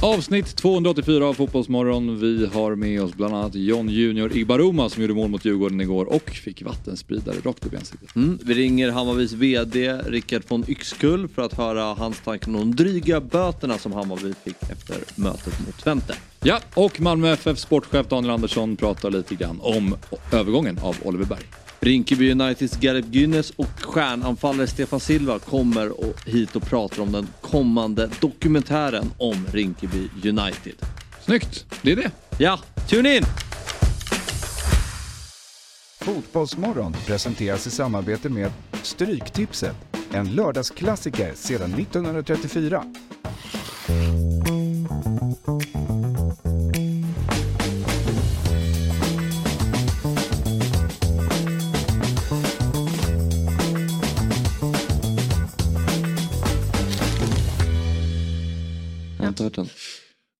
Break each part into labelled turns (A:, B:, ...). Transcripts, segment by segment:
A: Avsnitt 284 av Fotbollsmorgon. Vi har med oss bland annat John Junior Igbaroma som gjorde mål mot Djurgården igår och fick vattenspridare rakt upp i ansiktet.
B: Mm, vi ringer Hammarbys VD Rickard von Yxkull för att höra hans tankar om de dryga böterna som Hammarby fick efter mötet mot Twente.
A: Ja, och Malmö FF sportchef Daniel Andersson pratar lite grann om övergången av Oliver Berg.
B: Rinkeby Uniteds Gareth Gynes och stjärnanfallare Stefan Silva kommer hit och pratar om den kommande dokumentären om Rinkeby United.
A: Snyggt, det är det.
B: Ja, tune in!
C: Fotbollsmorgon presenteras i samarbete med Stryktipset, en lördagsklassiker sedan 1934.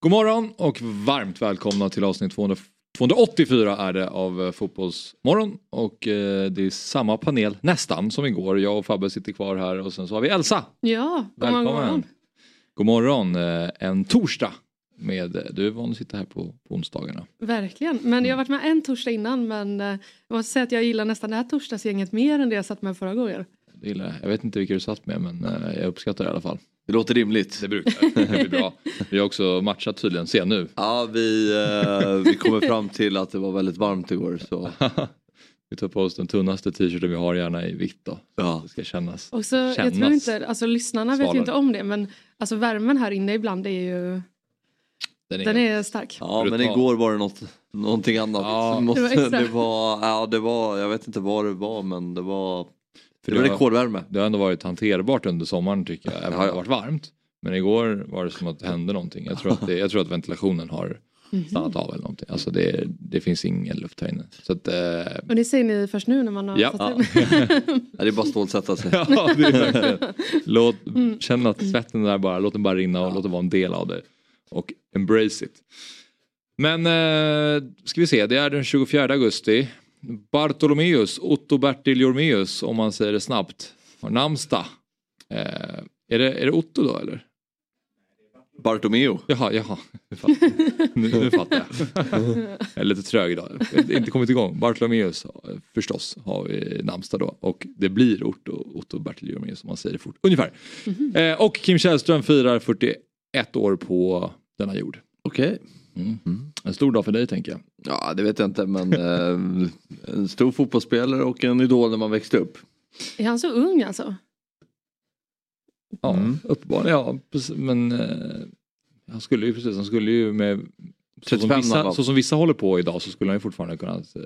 A: God morgon och varmt välkomna till avsnitt 200, 284 är det av eh, Fotbollsmorgon. Och eh, det är samma panel nästan som igår. Jag och Fabbe sitter kvar här och sen så har vi Elsa.
D: Ja,
A: god Välkommen. God morgon. Eh, en torsdag. Med, du är van att sitta här på, på onsdagarna.
D: Verkligen, men jag har varit med en torsdag innan men jag måste säga att jag gillar nästan det här torsdagsgänget mer än det jag satt med förra gången.
A: Det gillar jag. jag vet inte vilka du satt med men jag uppskattar det i alla fall.
B: Det låter rimligt.
A: Det brukar det blir bra. Vi har också matchat tydligen, se nu.
B: Ja, vi, eh, vi kommer fram till att det var väldigt varmt igår. Så.
A: vi tar på oss den tunnaste t-shirten vi har, gärna i vitt då.
B: Ja.
A: Det ska kännas.
D: Och så, jag tror inte, alltså lyssnarna svalare. vet ju inte om det men alltså värmen här inne ibland är ju den är, den är stark.
B: Ja men igår var det något, någonting annat. Ja. Måste, det, var extra. det var, ja det var, jag vet inte vad det var men det var för det var rekordvärme.
A: Det har ändå varit hanterbart under sommaren tycker jag, även om det har varit varmt. Men igår var det som att det hände någonting. Jag tror att, det, jag tror att ventilationen har mhm. stannat av eller någonting. Alltså det, det finns ingen luft här inne. Så att, eh...
D: Och det säger ni först nu när man har
A: ja.
D: satt
B: ja. ja, det är bara att stålsätta sig.
A: ja, det är verkligen. Låt, mm. Känn att svetten där bara, låt den bara rinna och ja. låt den vara en del av det. Och embrace it. Men eh, ska vi se, det är den 24 augusti. Bartolomeus, Otto Bertil Jormeus om man säger det snabbt. Namnsdag. Eh, är, det, är det Otto då eller?
B: Bartomeo.
A: Jaha, jaha. Nu, nu fattar jag. jag är lite trög idag. Jag inte kommit igång. Bartolomeus förstås har vi namnsdag då. Och det blir Otto, Otto Bertil Jormeus om man säger det fort. Ungefär. Mm -hmm. eh, och Kim Källström firar 41 år på denna jord.
B: Okej. Okay.
A: Mm. Mm. En stor dag för dig tänker jag.
B: Ja det vet jag inte men eh, en stor fotbollsspelare och en idol när man växte upp.
D: Är han så ung alltså?
A: Ja mm. uppenbarligen ja. Men eh, han skulle ju precis, han skulle ju med så som, vissa, så som vissa håller på idag så skulle han ju fortfarande kunna eh,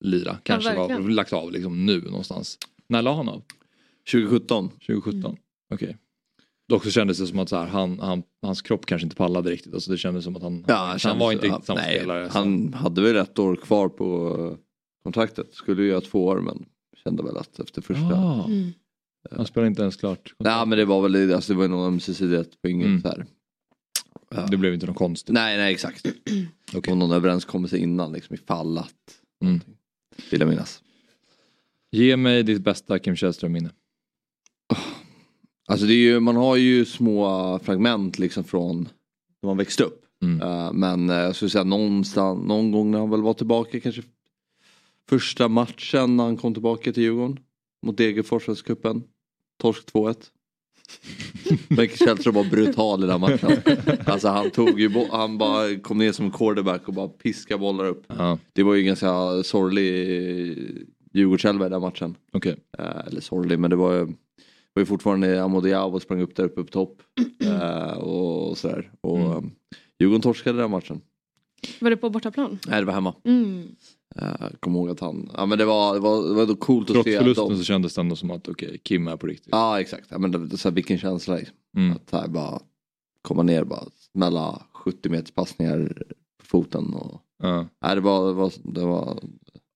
A: lira. Kanske ja, var lagt av liksom nu någonstans. När la han av?
B: 2017.
A: 2017, mm. okej. Okay. Dock så kändes det som att så här, han, han, hans kropp kanske inte pallade riktigt. Alltså det kändes som att han, ja, han, han var inte riktigt samma nej, spelare.
B: Han hade väl ett år kvar på kontraktet. Skulle ju göra två år men kände väl att efter första.
A: Ah. Mm. Han spelade inte ens klart.
B: Nej men det var väl alltså, det var någon ömsesidighet på inget mm. så här.
A: Ja. Det blev inte något konstigt.
B: Nej nej exakt. okay. Och någon överenskommelse innan liksom ifall att. Mm. Vill jag minnas.
A: Ge mig ditt bästa Kim Källström minne.
B: Alltså det är ju, man har ju små fragment liksom från när man växte upp. Mm. Uh, men uh, jag skulle säga någonstans, någon gång när han väl var tillbaka kanske första matchen när han kom tillbaka till Djurgården. Mot Degerfors cupen. Torsk 2-1. Bengt Källström var brutal i den matchen. Alltså han tog ju, han bara kom ner som quarterback och bara piskade bollar upp. Ja. Det var ju ganska sorglig Djurgårdselva i den matchen.
A: Okay.
B: Uh, eller sorglig men det var ju var ju fortfarande Amodiao sprang upp där uppe på topp. uh, och sådär. Och mm. Um, Djurgården torskade den matchen.
D: Var det på bortaplan?
B: Nej det var hemma.
D: Mm.
B: Uh, kom ihåg att han, ja men det var, det var, det var coolt
A: Trots
B: att se.
A: Trots förlusten så kändes det ändå som att okej, okay, Kim är på riktigt.
B: Ja exakt, ja, men det, det, så här, vilken känsla. Liksom. Mm. Att här bara komma ner bara smälla 70 meters passningar på foten. Och,
A: uh.
B: nej, det, var, det, var, det var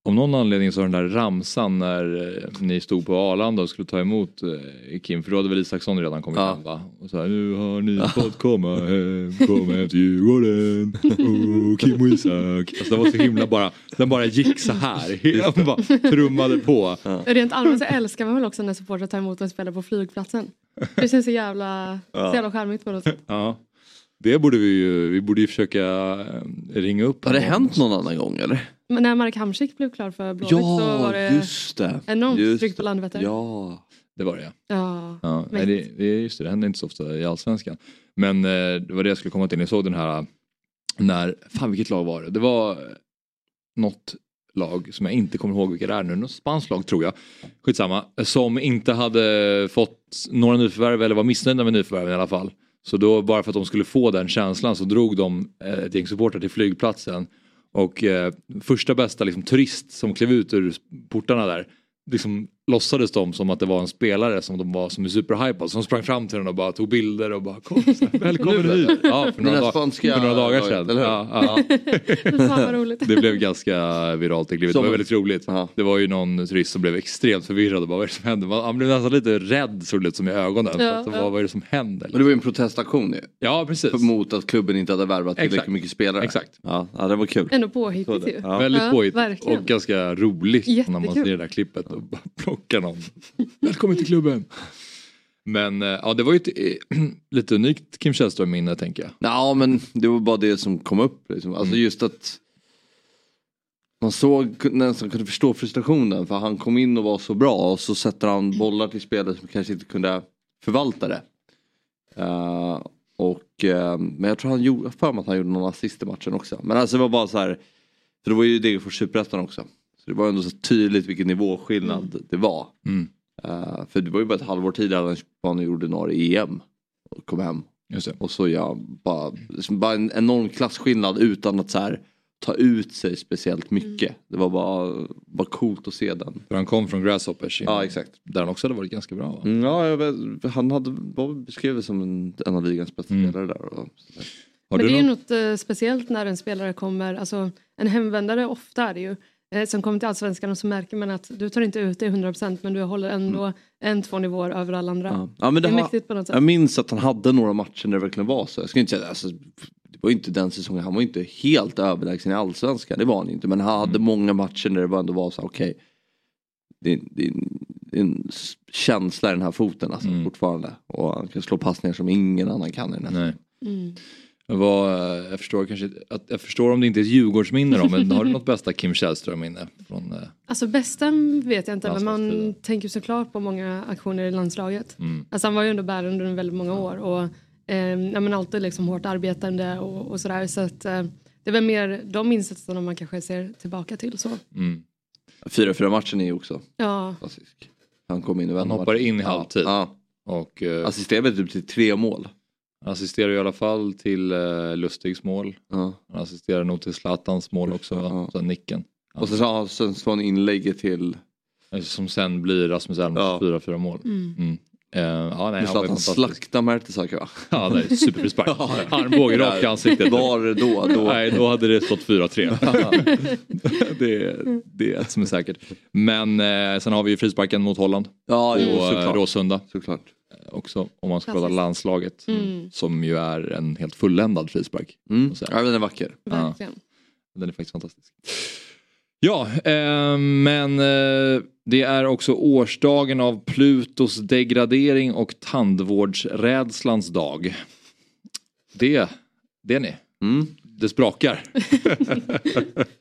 A: om någon anledning så har den där ramsan när eh, ni stod på Arlanda och skulle ta emot eh, Kim, för då hade väl Isaksson redan kommit ja. hem va? Och så här, nu har ni fått komma hem, kom hem till Djurgården, oh, Kim och Isak. Alltså, det var så himla bara, den bara gick så här, den bara trummade på.
D: Ja. Rent allmänt så älskar man väl också när supportrar tar emot en spelare på flygplatsen. Det känns så jävla, så jävla charmigt på något sätt.
A: Ja. Det borde vi ju, vi borde ju försöka eh, ringa upp.
B: Har det hänt någon annan gång eller?
D: Men när Marek Hamsik blev klar för Blåvitt
B: ja,
D: så var det,
B: just det
D: enormt tryck på Landvetter.
B: Ja.
A: Det var det
D: ja.
A: ja nej, det, det, just det, det händer inte så ofta i Allsvenskan. Men eh, det var det jag skulle komma till. Jag såg den här när, fan vilket lag var det? Det var något lag som jag inte kommer ihåg vilka det är nu, något spanskt lag tror jag. Skitsamma. Som inte hade fått några nyförvärv eller var missnöjda med nyförvärven i alla fall. Så då bara för att de skulle få den känslan så drog de eh, ett gäng supportrar till flygplatsen. Och eh, första bästa liksom, turist som klev ut ur portarna där liksom låtsades de som att det var en spelare som de var som är superhypad. Som sprang fram till den och bara tog bilder och bara kom, så här, välkommen hit. Ja, för några, dag, för några dagar sedan. Ja, ja. det blev ganska viralt det klippet. Det var väldigt roligt. Aha. Det var ju någon turist som blev extremt förvirrad och bara vad är det som händer? Han blev nästan lite rädd såg det ut som i ögonen. Ja, att, vad, vad är det som händer?
B: Men det var ju en protestaktion ju.
A: Ja precis.
B: Mot att klubben inte hade värvat tillräckligt mycket spelare.
A: Exakt.
B: Ja, ja det var kul.
D: Ändå påhittigt ju.
A: Ja. Väldigt påhittigt och ganska roligt Jättekul. när man ser det där klippet och bara plockar någon Välkommen till klubben. Men eh, ja, det var ju ett eh, lite unikt Kim Källström-minne tänker jag.
B: Ja, men det var bara det som kom upp. Liksom. Alltså mm. just att man såg nästan kunde förstå frustrationen för han kom in och var så bra och så sätter han bollar till spelare som kanske inte kunde förvalta det. Uh, och, uh, men jag tror han gjorde, för mig att han gjorde någon assist i matchen också. Men alltså det var bara så här, för det var ju Degerfors Superettan också. Så det var ändå så tydligt vilken nivåskillnad mm. det var. Mm. Uh, för det var ju bara ett halvår tidigare han gjorde ordinarie EM. Och kom hem. Och så ja, bara, bara en enorm klasskillnad utan att så här, ta ut sig speciellt mycket. Mm. Det var bara, bara coolt att se den.
A: För han kom från Grasshoppers.
B: Ja exakt.
A: Där han också hade varit ganska bra va?
B: Mm, ja, vet, han hade, var beskriven som en, en av ligans bästa mm. spelare där. Och,
D: Men det är något, något uh, speciellt när en spelare kommer, alltså en hemvändare ofta är det ju eh, som kommer till allsvenskan och så märker man att du tar inte ut det 100% men du håller ändå mm. en, två nivåer över alla andra. Ja.
B: Ja, men det, det är har, mäktigt på något sätt. Jag minns att han hade några matcher när det verkligen var så. Jag ska inte säga alltså, det var inte den säsongen, han var inte helt överlägsen i allsvenskan, det var han inte. Men han hade mm. många matcher när det ändå var så okej. Okay, det, det, det, är en känsla i den här foten alltså, mm. fortfarande. Och han kan slå passningar som ingen annan kan i den här.
A: Mm. Vad, jag, förstår kanske, att, jag förstår om det inte är ett Djurgårdsminne då, men har du något bästa Kim Källström-minne? Från, eh,
D: alltså bästa vet jag inte, men man tänker såklart på många aktioner i landslaget. Mm. Alltså han var ju ändå bärare under väldigt många år och eh, ja, men alltid liksom hårt arbetande och, och sådär. Så att, eh, det är väl mer de insatserna man kanske ser tillbaka till. så. Mm.
B: 4-4 matchen är ju också
D: ja.
B: klassisk. Han kom in och
A: Han hoppar in i halvtid.
B: Ja. Och, uh, Assisterade typ till tre mål.
A: Han assisterar i alla fall till uh, Lustigs mål.
B: Ja.
A: Han assisterar nog till Zlatans mål också, ja. så nicken.
B: Och så han inlägget till...
A: Som sen blir Rasmus Elms ja. 4-4 mål.
D: Mm. Mm.
A: Uh, ja, nej,
B: han, han slaktar Mertesacker va?
A: Ja, är superfrispark. Armbåge rakt i ansiktet.
B: Var då? då?
A: Nej, då hade det stått 4-3. det, det är ett som är säkert. Men eh, sen har vi ju frisparken mot Holland.
B: Ja, jo,
A: och såklart. Råsunda.
B: Såklart.
A: Också om man ska prata landslaget. Mm. Som ju är en helt fulländad frispark.
B: Mm. Ja, den är vacker.
A: Ja, den är faktiskt fantastisk. Ja, eh, men eh, det är också årsdagen av Plutos degradering och tandvårdsrädslans dag. Det, det är ni.
B: Mm.
A: Det sprakar.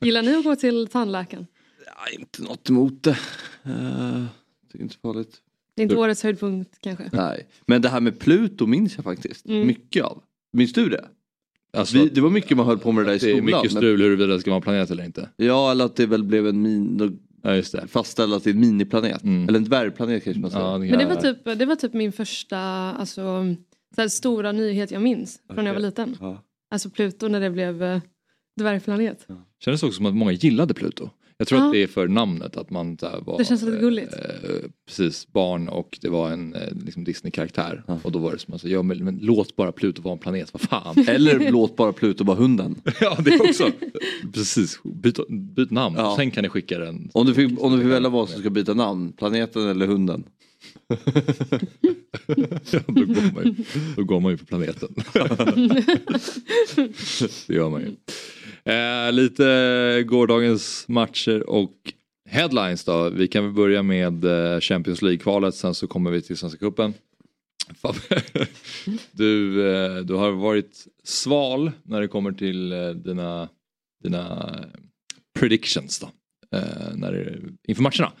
D: Gillar ni att gå till tandläkaren?
B: Ja, inte något emot det. Uh, tycker inte farligt.
D: Det är inte årets höjdpunkt kanske?
B: Nej, men det här med Pluto minns jag faktiskt mm. mycket av. Minns du det?
A: Alltså,
B: Vi, det var mycket man höll på med det där i skolan.
A: Det är mycket strul huruvida det ska vara en planet eller inte.
B: Ja, eller att det väl blev en min...
A: Ja, just det.
B: Fastställda till en miniplanet. Mm. Eller en dvärgplanet kanske man säger. Ja,
D: det Men det var, typ, det var typ min första alltså, så stora nyhet jag minns från okay. när jag var liten.
B: Ja.
D: Alltså Pluto när det blev uh, dvärgplanet. Ja.
A: Kändes också som att många gillade Pluto. Jag tror ja. att det är för namnet att man
D: där,
A: var
D: Det känns lite gulligt.
A: Eh, precis, barn och det var en eh, liksom Disney-karaktär. Ja. Och då var det som att säga, ja, men, men, låt bara Pluto vara en planet, vad fan.
B: Eller låt bara Pluto vara hunden.
A: ja det också. precis, byt, byt namn. Ja. Sen kan ni skicka den.
B: Om du fick, om du fick välja vad som ska byta namn, planeten eller hunden?
A: ja, då, går man ju, då går man ju på planeten. det gör man ju. Eh, lite gårdagens matcher och headlines då. Vi kan väl börja med eh, Champions League-kvalet sen så kommer vi till Svenska Cupen. du, eh, du har varit sval när det kommer till eh, dina, dina predictions då. När, inför matcherna.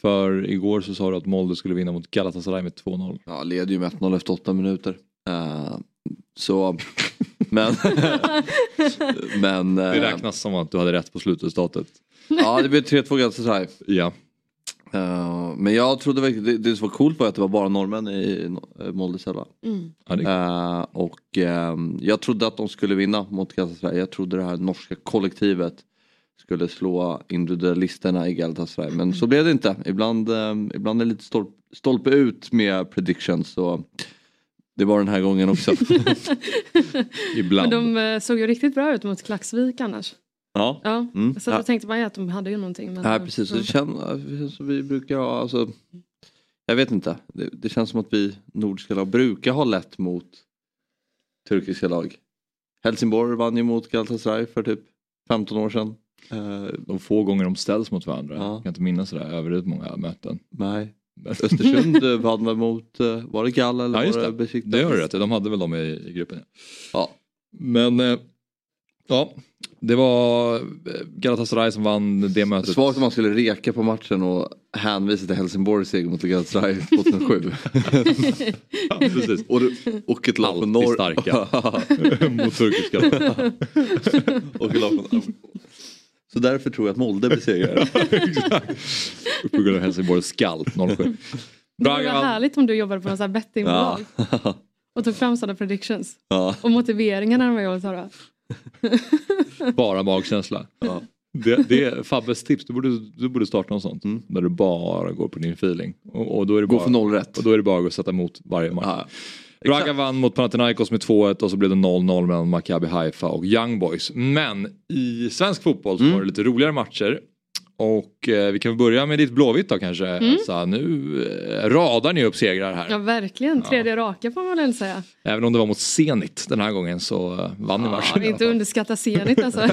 A: För igår så sa du att Molde skulle vinna mot Galatasaray med 2-0.
B: Ja, leder ju med 1-0 efter 8 minuter. Uh, så, men...
A: men det räknas som att du hade rätt på slutresultatet.
B: ja, det blev 3-2 Galatasaray.
A: Ja.
B: Uh, men jag trodde verkligen, det, det som var coolt var att det var bara norrmän i Molde själva. Mm. Uh, och uh, jag trodde att de skulle vinna mot Galatasaray. Jag trodde det här norska kollektivet skulle slå individualisterna i Galatasaray. Men så blev det inte. Ibland, ibland är det lite stolp, stolpe ut med predictions. Så det var den här gången också.
A: ibland.
D: Men de eh, såg ju riktigt bra ut mot Klaxvik annars.
B: Ja.
D: ja. Mm. Så ja. då tänkte man ju att de hade ju någonting.
B: Men, ja precis, det känns som vi brukar ha, alltså, jag vet inte, det, det, känns som att vi nordiska lag brukar ha lätt mot turkiska lag. Helsingborg vann ju mot Galatasaray för typ 15 år sedan.
A: Eh, de få gånger de ställs mot varandra. Ja. Jag kan inte minnas sådär överdrivet många möten.
B: Nej. Östersund eh, vann väl mot, eh, var det Gall eller
A: ja,
B: var
A: det Besiktas? Det gör du rätt De hade väl dem i, i gruppen.
B: Ja.
A: Men ja, det var Galatasaray som vann det mötet.
B: Svagt om man skulle reka på matchen och hänvisa till Helsingborgs seger mot Galatasaray 2007.
A: ja, precis.
B: Och, och ett lag
A: från norr. starka mot turkiska.
B: och ett lag från så därför tror jag att Molde besegrar.
A: På grund av Helsingborgs skall 07.
D: Det vore härligt om du jobbade på här bettingbolag. Ja. Och tog fram sådana predictions.
B: Ja.
D: Och motiveringarna när man jobbade så
A: Bara magkänsla. Ja. Det, det är Fabbes tips, du borde, du borde starta något sånt. Mm. Där du bara går på din feeling. Och, och då är det
B: Gå
A: bara,
B: för noll rätt.
A: Och då är det bara att sätta emot varje match. Braga vann mot Panathinaikos med 2-1 och så blev det 0-0 mellan Maccabi Haifa och Young Boys. Men i svensk fotboll så mm. var det lite roligare matcher. Och eh, vi kan börja med ditt Blåvitt då kanske. Mm. Elsa. Nu eh, radar ni upp segrar här.
D: Ja verkligen, tredje ja. raka får man väl säga.
A: Även om det var mot Zenit den här gången så eh, vann ni matchen.
D: Ja, inte underskatta Zenit alltså.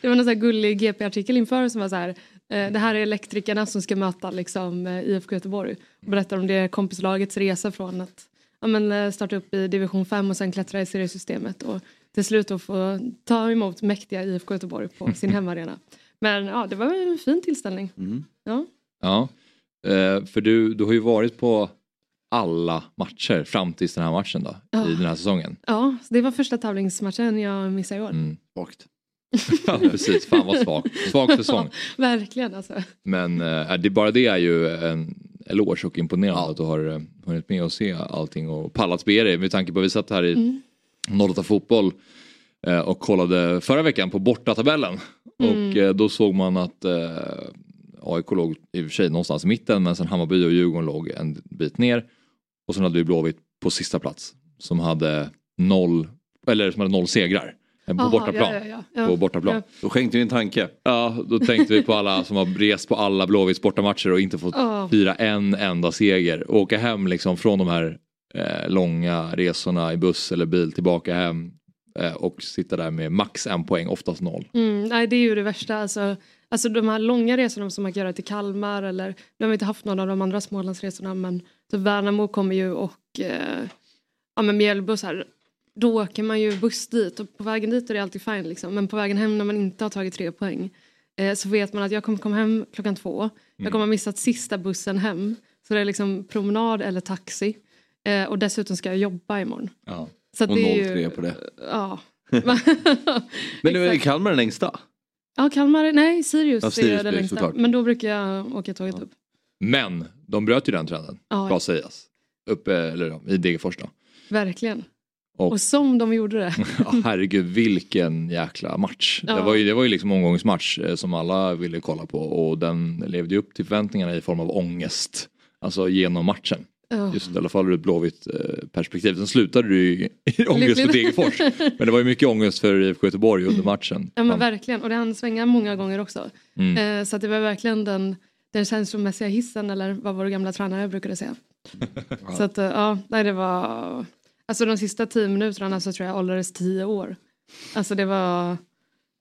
D: det var någon här gullig GP-artikel inför som var så här. Eh, det här är elektrikerna som ska möta liksom, eh, IFK Göteborg. Berättar om det kompislagets resa från att ja, men, eh, starta upp i division 5 och sen klättra i seriesystemet och till slut då få ta emot mäktiga IFK Göteborg på sin hemmaarena. Men ja, det var en fin tillställning.
B: Mm.
D: Ja.
A: ja. Eh, för du, du har ju varit på alla matcher fram till den här matchen då, ja. i den här säsongen.
D: Ja, det var första tävlingsmatchen jag missade i år.
A: Mm. Svagt. ja precis, fan vad svag. Svag säsong. Ja,
D: verkligen alltså.
A: Men äh, det, bara det är ju en eloge och imponerande ja. att du har uh, hunnit med att se allting och pallat be dig med tanke på att vi satt här i mm. 08 fotboll uh, och kollade förra veckan på bortatabellen mm. och uh, då såg man att AIK låg i och för sig någonstans i mitten men sen Hammarby och Djurgården låg en bit ner och sen hade vi Blåvitt på sista plats som hade noll, eller som hade noll segrar. På Aha, bortaplan. Ja, ja, ja. På bortaplan.
B: Då skänkte vi en tanke.
A: Ja, då tänkte vi på alla som har rest på alla Blåvitts bortamatcher och inte fått oh. fira en enda seger. Och åka hem liksom från de här eh, långa resorna i buss eller bil tillbaka hem. Eh, och sitta där med max en poäng, oftast noll.
D: Mm, nej det är ju det värsta. Alltså, alltså de här långa resorna som man kan göra till Kalmar eller nu har vi inte haft någon av de andra Smålandsresorna men så Värnamo kommer ju och eh, ja men Mjällby här då åker man ju buss dit och på vägen dit är det alltid fine liksom. Men på vägen hem när man inte har tagit tre poäng eh, så vet man att jag kommer komma hem klockan två. Mm. Jag kommer ha missat sista bussen hem. Så det är liksom promenad eller taxi. Eh, och dessutom ska jag jobba imorgon.
B: Ja. Så och 03 ju, på det.
D: Ja.
B: Men nu är Kalmar den längsta?
D: Ja, Kalmar, nej Sirius, ja, Sirius är det längsta. Såklart. Men då brukar jag åka tåget ja. upp.
A: Men de bröt ju den trenden, ja. ska sägas. Uppe, eller i Degerfors då.
D: Verkligen. Och, och som de gjorde det.
A: ja, herregud vilken jäkla match. Ja. Det, var ju, det var ju liksom omgångsmatch eh, som alla ville kolla på och den levde upp till förväntningarna i form av ångest. Alltså genom matchen. Oh. Just i alla fall ur ett blåvitt eh, perspektiv. Sen slutade det ju i ångest för Degerfors. men det var ju mycket ångest för IFK Göteborg under matchen.
D: Ja men verkligen och det hann svänga många gånger också. Mm. Eh, så det var verkligen den, den känslomässiga hissen eller vad vår gamla tränare brukade säga. så att ja, nej, det var Alltså de sista tio minuterna så tror jag åldrades tio år. Alltså det var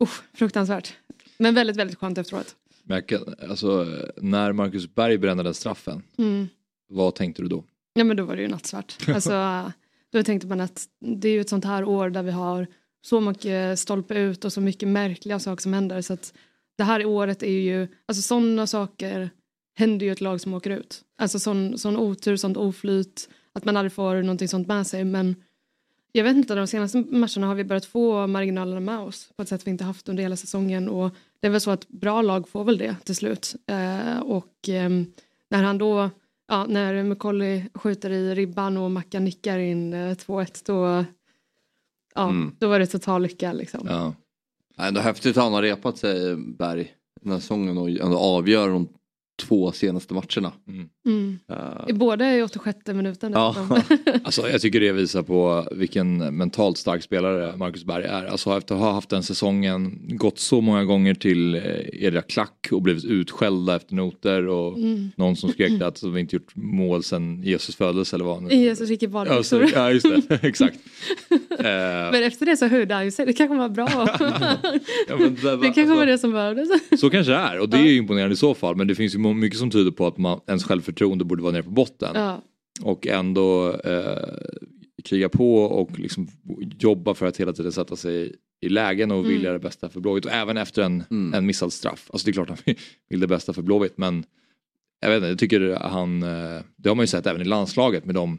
D: uh, fruktansvärt. Men väldigt, väldigt skönt efteråt.
A: Men alltså, när Marcus Berg brände den straffen, mm. vad tänkte du då?
D: Ja men då var det ju nattsvart. Alltså, då tänkte man att det är ju ett sånt här år där vi har så mycket stolpe ut och så mycket märkliga saker som händer. Så att det här året är ju, alltså sådana saker händer ju ett lag som åker ut. Alltså sån, sån otur, sånt oflyt, att man aldrig får någonting sånt med sig. Men jag vet inte, de senaste matcherna har vi börjat få marginalerna med oss på ett sätt vi inte haft under hela säsongen. Och det är väl så att bra lag får väl det till slut. Eh, och eh, när han då, ja, när McCauley skjuter i ribban och Mackan nickar in eh, 2-1 då, ja, mm. då var det total lycka liksom.
B: Ja. Ändå häftigt att han har repat sig Berg den här säsongen och ändå avgör de två senaste matcherna. Mm.
D: Mm. Uh, Båda i 86 minuten. Ja.
A: alltså, jag tycker det visar på vilken mentalt stark spelare Marcus Berg är. Alltså efter att ha haft den säsongen, gått så många gånger till eh, era klack och blivit utskällda efter noter och mm. någon som skrek att vi inte gjort mål sedan Jesus födelse eller vad.
D: Jesus gick i badbyxor.
A: Ja just det, exakt.
D: uh, men efter det så hörde han ju sig, det kanske var bra. ja, det, det kanske alltså, var det som behövdes.
A: så kanske det är och det är ju imponerande i så fall men det finns ju mycket som tyder på att man, ens självförtroende borde vara nere på botten. Ja. Och ändå eh, kriga på och liksom jobba för att hela tiden sätta sig i lägen och vilja mm. det bästa för Blåvitt. Och även efter en, mm. en missad straff. Alltså det är klart att han vill det bästa för Blåvitt men jag vet inte, jag tycker han, eh, det har man ju sett även i landslaget med dem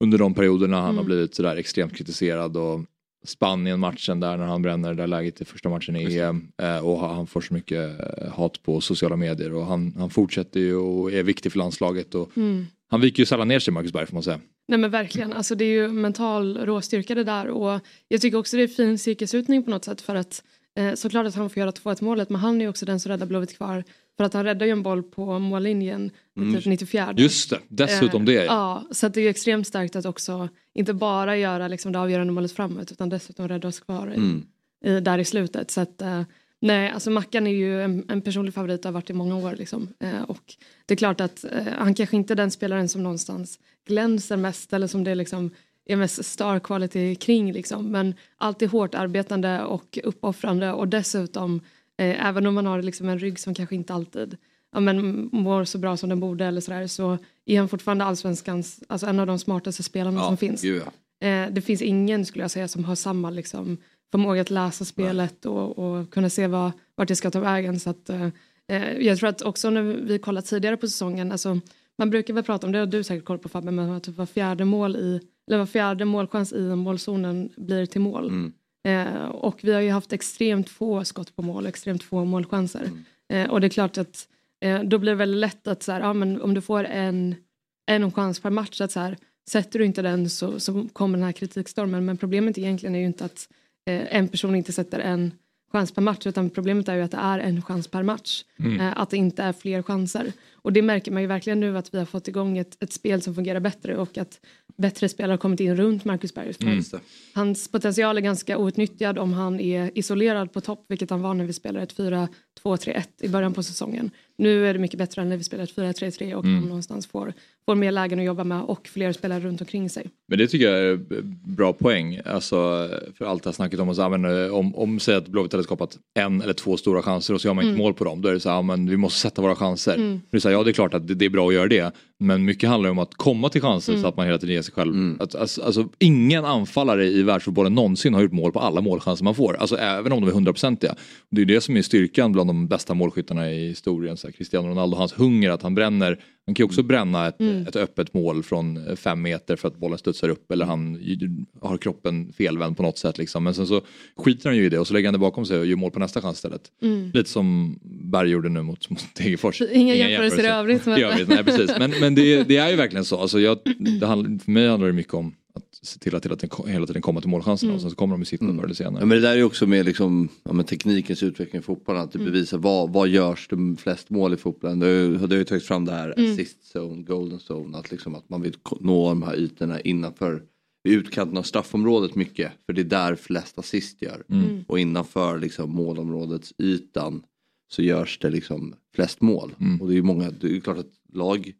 A: under de perioderna han mm. har blivit sådär extremt kritiserad och Spanien-matchen där när han bränner det där läget i första matchen i EM eh, och han får så mycket eh, hat på sociala medier och han, han fortsätter ju och är viktig för landslaget och mm. han viker ju sällan ner sig Marcus Berg får man säga.
D: Nej men verkligen, alltså det är ju mental råstyrka det där och jag tycker också det är fin cirkusutning på något sätt för att eh, såklart att han får göra 2-1 målet men han är också den som räddar Blåvitt kvar för att han räddar ju en boll på mållinjen mm. typ 94.
A: Just det, dessutom det. Ja.
D: så det är ju extremt starkt att också inte bara göra liksom, det avgörande målet framåt utan dessutom rädda oss kvar mm. i, där i slutet. Så att, uh, nej, alltså Mackan är ju en, en personlig favorit och har varit i många år. Liksom. Uh, och det är klart att uh, han kanske inte är den spelaren som någonstans glänser mest eller som det liksom är mest star quality kring liksom. Men alltid hårt arbetande och uppoffrande och dessutom Eh, även om man har liksom en rygg som kanske inte alltid ja, men mår så bra som den borde eller sådär så är han fortfarande allsvenskans, alltså en av de smartaste spelarna ja, som finns. Ja. Eh, det finns ingen skulle jag säga som har samma liksom, förmåga att läsa spelet och, och, kunna se vad, vart det ska ta vägen. Så att, eh, eh, jag tror att också när vi kollat tidigare på säsongen, alltså, man brukar väl prata om det, har du säkert koll på Fabbe, men att typ var fjärde mål i, eller var fjärde målchans i målzonen blir till mål. Mm. Eh, och vi har ju haft extremt få skott på mål, extremt få målchanser. Mm. Eh, och det är klart att eh, då blir det väldigt lätt att så här, ja, men om du får en, en chans per match, att så här, sätter du inte den så, så kommer den här kritikstormen. Men problemet egentligen är ju inte att eh, en person inte sätter en chans per match utan problemet är ju att det är en chans per match. Mm. Eh, att det inte är fler chanser. Och det märker man ju verkligen nu att vi har fått igång ett, ett spel som fungerar bättre och att bättre spelare har kommit in runt Marcus Berg. Mm. Hans potential är ganska outnyttjad om han är isolerad på topp vilket han var när vi spelade ett 4-2-3-1 i början på säsongen. Nu är det mycket bättre än när vi spelar ett 4-3-3 och mm. någonstans får, får mer lägen att jobba med och fler spelare runt omkring sig.
A: Men det tycker jag är bra poäng. Alltså, för allt det här snacket om oss använder, om, om säg att Blåvitt hade skapat en eller två stora chanser och så gör man inte mm. mål på dem. Då är det så här, men vi måste sätta våra chanser. Mm. Det är så här, ja det är klart att det, det, är bra att göra det. Men mycket handlar om att komma till chanser mm. så att man hela tiden ger sig själv. Mm. Att, alltså, alltså, ingen anfallare i världsfotbollen någonsin har gjort mål på alla målchanser man får. Alltså även om de är hundraprocentiga. Det är det som är styrkan bland de bästa målskyttarna i historien. Så här, Cristiano Ronaldo, hans hunger att han bränner han kan ju också bränna ett, mm. ett öppet mål från fem meter för att bollen studsar upp eller han har kroppen felvänd på något sätt. Liksom. Men sen så skiter han ju i det och så lägger han det bakom sig och gör mål på nästa chans istället. Mm. Lite som Berg gjorde nu mot, mot Degerfors.
D: Inga, Inga jämförelser i övrigt.
A: Men, övrigt, nej, precis. men, men det, det, är ju verkligen så. Alltså jag, handlar, för mig handlar det mycket om att se till att hela tiden, hela tiden komma till målchanserna mm. och sen så kommer de i sitt mm. förr eller senare.
B: Ja, men det där är också med liksom, ja, teknikens utveckling i fotbollen, att det mm. bevisar vad, vad görs det flest mål i fotbollen. Det har ju tagits fram det här mm. assist zone, golden zone, att, liksom, att man vill nå de här ytorna innanför i utkanten av straffområdet mycket för det är där flest assist gör. Mm. mm. Och innanför liksom, målområdets ytan så görs det liksom flest mål. Mm. Och det är ju många, det är klart att lag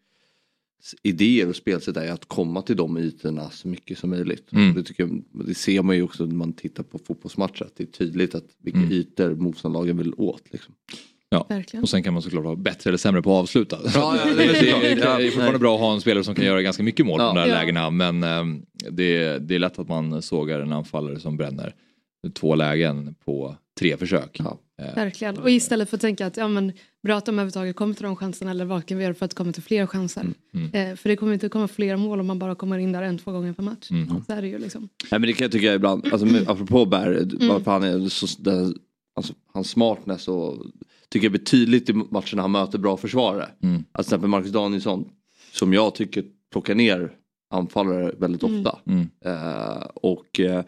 B: idéer och spelsätt är att komma till de ytorna så mycket som möjligt. Mm. Det, tycker jag, det ser man ju också när man tittar på fotbollsmatcher att det är tydligt att vilka mm. ytor motståndarlagen vill åt. Liksom.
A: Ja, Verkligen. och sen kan man såklart vara bättre eller sämre på att avsluta. Ja, ja, det, är, det är fortfarande bra att ha en spelare som kan göra ganska mycket mål ja. på de där ja. lägena men um, det, det är lätt att man sågar en anfallare som bränner två lägen på tre försök. Ja.
D: Eh, Verkligen, och istället för att tänka att ja, men, bra att de överhuvudtaget kommer till de chanserna eller vad kan vi göra för att komma till fler chanser. Mm. Mm. Eh, för det kommer inte komma fler mål om man bara kommer in där en, två gånger per match. Mm. Så är det ju liksom.
B: Nej, men det kan jag tycka ibland, alltså, apropå Berg, mm. varför han är så, den, alltså, hans smartness och tycker jag blir tydligt i matcherna han möter bra försvarare. Mm. Alltså, till exempel Marcus Danielsson som jag tycker plockar ner anfallare väldigt mm. ofta. Mm. Uh, och uh,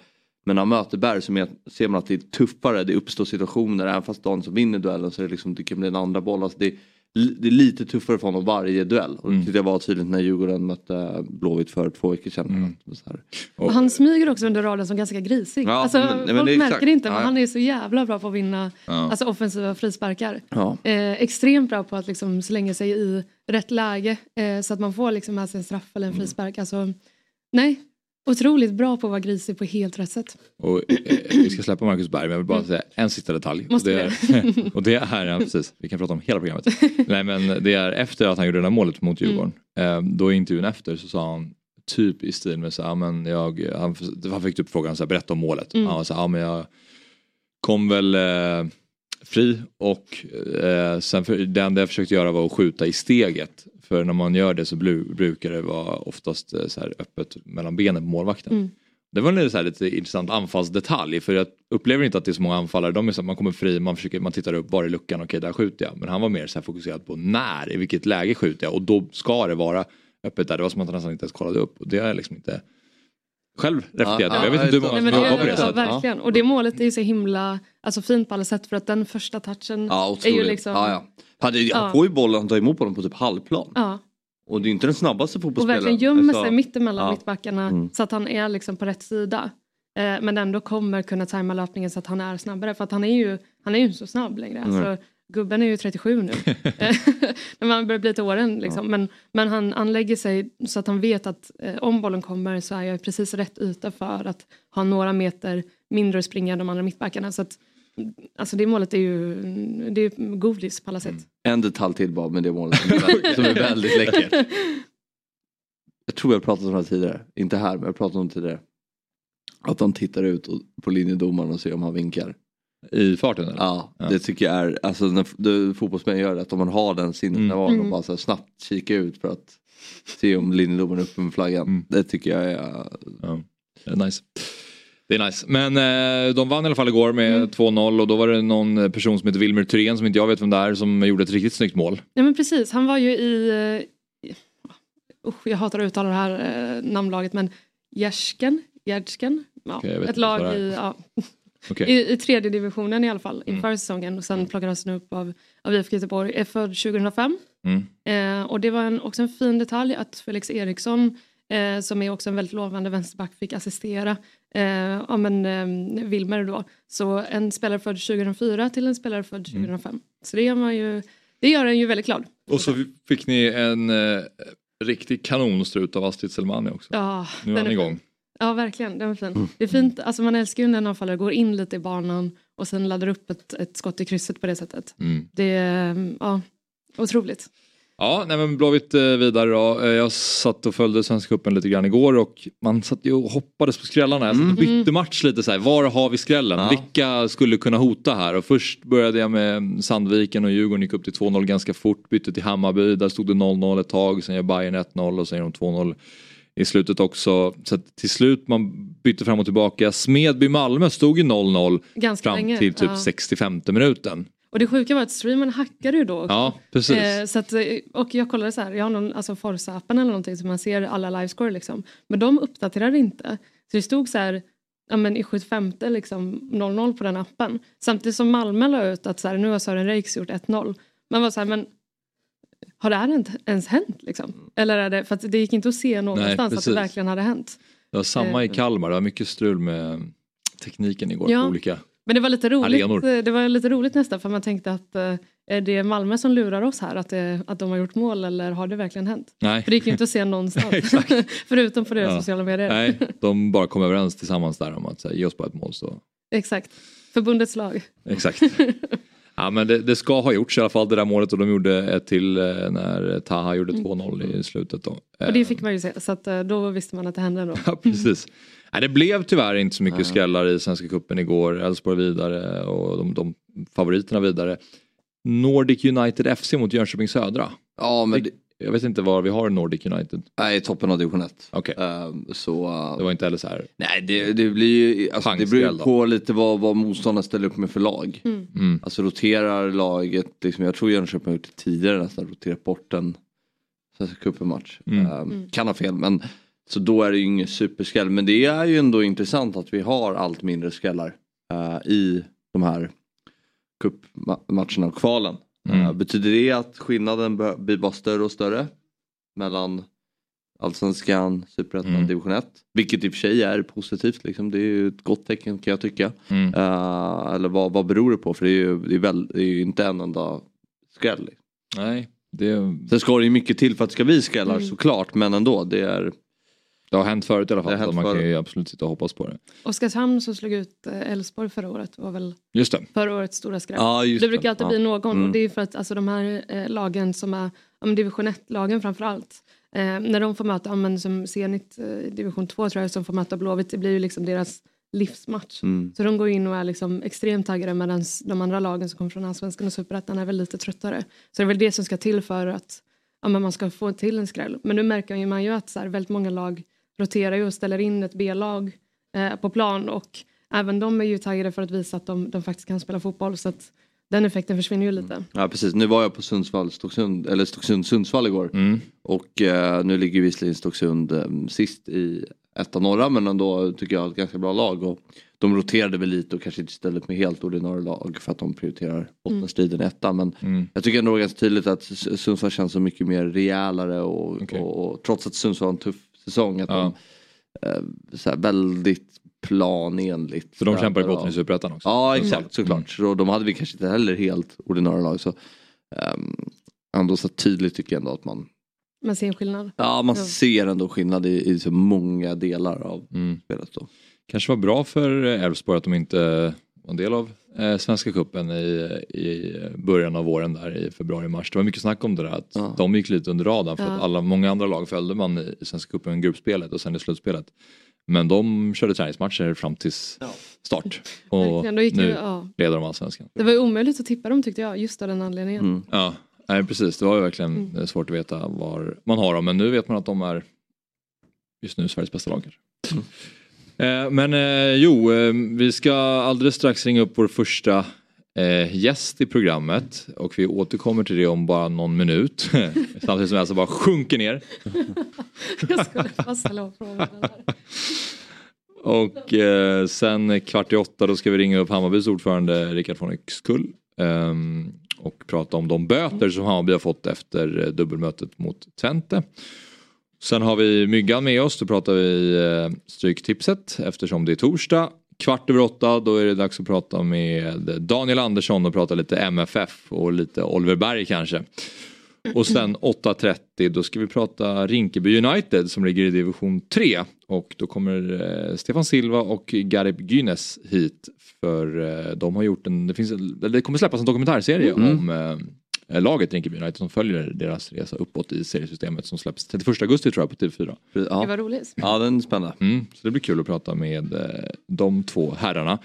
B: men när han möter Berg så ser man att det är tuffare, det uppstår situationer. Även fast Danielsson vinner duellen så är det liksom, det kan bli en andra boll. Alltså det, det är lite tuffare för honom varje duell. Och det mm. tyckte jag var tydligt när Djurgården mötte Blåvitt för två veckor sedan. Mm.
D: Och han smyger också under raden som ganska grisig. Ja, alltså, men, folk men märker det inte men ja. han är så jävla bra på att vinna ja. alltså, offensiva frisparkar. Ja. Eh, extremt bra på att liksom, slänga sig i rätt läge eh, så att man får liksom, med sig en straff eller en mm. frispark. Alltså, nej, Otroligt bra på att vara grisig på helt rätt sätt.
A: Och, eh, vi ska släppa Marcus Berg men jag vill bara mm. säga en sista detalj.
D: Måste
A: och det, är, och det är, ja, precis, vi kan prata om hela programmet. Nej men det är efter att han gjorde det där målet mot mm. Djurgården. Mm. Eh, då i intervjun efter så sa han typ i stil med så här, men jag, han, han fick typ frågan så här, berätta om målet. Mm. Han sa, ja men jag kom väl eh, fri och eh, sen för, det enda jag försökte göra var att skjuta i steget. För när man gör det så brukar det vara oftast eh, så här öppet mellan benen på målvakten. Mm. Det var en så här lite intressant anfallsdetalj för jag upplever inte att det är så många anfallare. De är så man kommer fri, man, försöker, man tittar upp, var är luckan, okej där skjuter jag. Men han var mer så fokuserad på när, i vilket läge skjuter jag och då ska det vara öppet där. Det var som att han nästan inte ens kollade upp och det är liksom inte själv reflekterat ja, Jag vet inte hur många som jobbar på det sättet.
D: Verkligen. Och det målet är ju så himla alltså, fint på alla sätt för att den första touchen ja, är ju liksom...
B: Ja, ja. Han, han får ju bollen, han tar emot bollen på typ halvplan. Ja. Och det är inte den snabbaste fotbollsspelaren.
D: Och verkligen gömmer alltså, sig mittemellan ja. mittbackarna mm. så att han är liksom på rätt sida. Eh, men ändå kommer kunna tajma löpningen så att han är snabbare för att han är ju, han är ju inte så snabb längre. Mm. Alltså, gubben är ju 37 nu. När man börjar bli till åren liksom. Ja. Men, men han anlägger sig så att han vet att eh, om bollen kommer så är jag precis rätt yta för att ha några meter mindre att springa än de andra mittbackarna. Så att, Alltså det målet är ju det är godis på alla sätt. Mm.
B: En detalj till bara med det målet som är, som är väldigt läckert. Jag tror jag pratat om det här tidigare, inte här men jag pratat om det tidigare. Att han tittar ut på linjedomaren och ser om han vinkar.
A: I farten? Eller?
B: Ja, ja, det tycker jag är, alltså när fotbollsmän gör det, att om man har den sinnesnärvaron mm. och bara så snabbt kika ut för att se om linjedomaren är uppe med flaggan. Mm. Det tycker jag är...
A: Ja. Det är nice. Det är nice. Men eh, de vann i alla fall igår med mm. 2-0 och då var det någon person som heter Wilmer Thyrén som inte jag vet vem det är som gjorde ett riktigt snyggt mål.
D: Ja men precis, han var ju i, uh, jag hatar att uttala det här uh, namnlaget men Gärsken, Gärdsken, ja, okay, ett lag i, ja, okay. I, i, tredje divisionen i alla fall inför mm. säsongen och sen plockades han upp av, av IFK Göteborg, är född 2005. Mm. Eh, och det var en, också en fin detalj att Felix Eriksson eh, som är också en väldigt lovande vänsterback fick assistera eh, ja, men, eh, Wilmer då. Så en spelare född 2004 till en spelare född 2005. Mm. Så det gör, man ju, det gör en ju väldigt glad.
A: Och så fick ni en eh, riktig kanonstrut av Astrid Selmani också.
D: Ja,
A: nu är han igång.
D: Ja verkligen, den är fin. Mm. Det är fint, alltså man älskar ju när en anfallare går in lite i banan och sen laddar upp ett, ett skott i krysset på det sättet. Mm. Det är ja, otroligt.
A: Ja, nej men Blåvitt eh, vidare då. Eh, jag satt och följde Svenska cupen lite grann igår och man satt ju och hoppades på skrällarna. Jag mm. bytte match lite så här. Var har vi skrällen? Ja. Vilka skulle kunna hota här? Och först började jag med Sandviken och Djurgården gick upp till 2-0 ganska fort. Bytte till Hammarby, där stod det 0-0 ett tag. Sen gör Bayern 1-0 och sen gör de 2-0 i slutet också. Så till slut man bytte fram och tillbaka. Smedby-Malmö stod ju 0-0 fram länge. till typ ja. 65 minuten.
D: Och det sjuka var att streamen hackade ju då.
A: Ja, precis. Eh,
D: så att, och jag kollade så här, jag har någon, alltså Forza-appen eller någonting så man ser alla livescore liksom. Men de uppdaterade inte. Så det stod så här, ja men i 75 liksom 0-0 på den appen. Samtidigt som Malmö la ut att så här, nu har Sören Reiks gjort 1-0. Man var så här, men har det här ens hänt liksom? Eller är det, för det gick inte att se någonstans Nej, att det verkligen hade hänt.
A: Det var samma i eh. Kalmar, det var mycket strul med tekniken igår ja. på olika
D: men det var lite roligt, det var lite roligt nästan för man tänkte att eh, är det Malmö som lurar oss här att, det, att de har gjort mål eller har det verkligen hänt?
A: Nej.
D: För det gick ju inte att se någonstans förutom på deras ja. sociala medier.
A: Nej, de bara kom överens tillsammans där om att här, ge oss bara ett mål så.
D: Exakt, förbundets lag.
A: Exakt. Ja men det, det, ska ha gjorts i alla fall det där målet och de gjorde ett till eh, när Taha gjorde 2-0 mm. i slutet. Då.
D: Och det fick man ju se så att eh, då visste man att det hände ändå.
A: Ja precis. Nej, det blev tyvärr inte så mycket skrällar i Svenska Cupen igår. Elfsborg vidare och de, de favoriterna vidare. Nordic United FC mot Jönköping Södra.
B: Ja, men det,
A: jag vet inte var vi har Nordic United.
B: Nej, toppen av division 1.
A: Okay. Uh,
B: ehm, så, uh,
A: det var inte heller så här.
B: Nej, det, det blir ju alltså, det beror på lite vad, vad motståndaren ställer upp med för lag. Mm. Mm. Alltså roterar laget, liksom, jag tror Jönköping har gjort det tidigare nästan, roterat bort en Svenska cupen-match. Mm. Uh, kan ha fel, men så då är det ju ingen superskräll. Men det är ju ändå intressant att vi har allt mindre skrällar uh, i de här cupmatcherna och kvalen. Mm. Uh, betyder det att skillnaden blir bara större och större mellan Allsvenskan, Superettan, mm. Division 1. Vilket i och för sig är positivt, liksom. det är ju ett gott tecken kan jag tycka. Mm. Uh, eller vad, vad beror det på? För det är ju, det är väl, det är ju inte en enda skräll.
A: Nej. Det...
B: Sen ska det ju mycket till för att det ska bli skrällar mm. såklart men ändå. Det är
A: det har hänt förut i alla fall. man kan ju absolut sitta och hoppas på det.
D: Oskarshamn som slog ut eh, Elfsborg förra året var väl
A: just det.
D: förra årets stora skräll.
B: Ja,
D: det brukar alltid ja. bli någon mm. och det är för att alltså, de här eh, lagen som är ja, division 1-lagen framförallt eh, när de får möta, ja, men, som Zenit eh, division 2 tror jag som får möta Blåvitt, det blir ju liksom deras livsmatch. Mm. Så de går in och är liksom extremt taggade medan de andra lagen som kommer från Allsvenskan och Superettan är väl lite tröttare. Så det är väl det som ska till för att ja, men man ska få till en skräll. Men nu märker man ju att så här, väldigt många lag roterar ju och ställer in ett B-lag eh, på plan och även de är ju taggade för att visa att de, de faktiskt kan spela fotboll så att den effekten försvinner ju lite.
B: Ja precis, nu var jag på Sundsvall, Stocksund, eller Stocksund Sundsvall igår mm. och eh, nu ligger visserligen Stocksund eh, sist i etta norra men ändå tycker jag ett ganska bra lag och de roterade väl lite och kanske inte ställde upp med helt ordinarie lag för att de prioriterar bottenstriden mm. etta men mm. jag tycker ändå ganska tydligt att Sundsvall känns så mycket mer rejälare och, okay. och, och trots att Sundsvall har en tuff säsong. Att ja. de, eh, så här, väldigt planenligt.
A: Så de kämpar i botten i Superettan också?
B: Ja exakt mm. såklart. Så de hade vi kanske inte heller helt ordinarie lag. Så, um, ändå så tydligt tycker jag ändå att man
D: man ser en skillnad?
B: Ja man ja. ser ändå skillnad i, i så många delar av mm. spelet. Då.
A: Kanske var bra för Elfsborg att de inte var en del av eh, Svenska Cupen i, i början av våren där i februari-mars. Det var mycket snack om det där att ja. de gick lite under radarn för ja. att alla, många andra lag följde man i Svenska Cupen gruppspelet och sen i slutspelet. Men de körde träningsmatcher fram till start och nu ja. leder de allsvenskan.
D: Det var omöjligt att tippa dem tyckte jag just av den anledningen. Mm.
A: Ja, Nej, precis det var ju verkligen mm. svårt att veta var man har dem men nu vet man att de är just nu Sveriges bästa lag. Mm. Eh, men eh, jo, eh, vi ska alldeles strax ringa upp vår första gäst i programmet och vi återkommer till det om bara någon minut. Samtidigt som jag alltså bara sjunker ner.
D: jag skulle bara ställa frågan.
A: Och eh, sen kvart i åtta då ska vi ringa upp Hammarbys ordförande Rickard von Yxkull. Eh, och prata om de böter som Hammarby har fått efter dubbelmötet mot Twente. Sen har vi Myggan med oss, då pratar vi eh, Stryktipset eftersom det är torsdag. Kvart över åtta, då är det dags att prata med Daniel Andersson och prata lite MFF och lite Oliver Berg kanske. Och sen 8.30 då ska vi prata Rinkeby United som ligger i division 3. Och då kommer eh, Stefan Silva och Garib Gynes hit för eh, de har gjort en, det, finns, det kommer släppas en dokumentärserie mm. om eh, Eh, laget Rinkeby United som följer deras resa uppåt i seriesystemet som släpps 31 augusti tror jag på TV4.
D: Ja. Det var roligt.
B: Ja den är spännande.
A: Mm, så det blir kul att prata med eh, de två herrarna.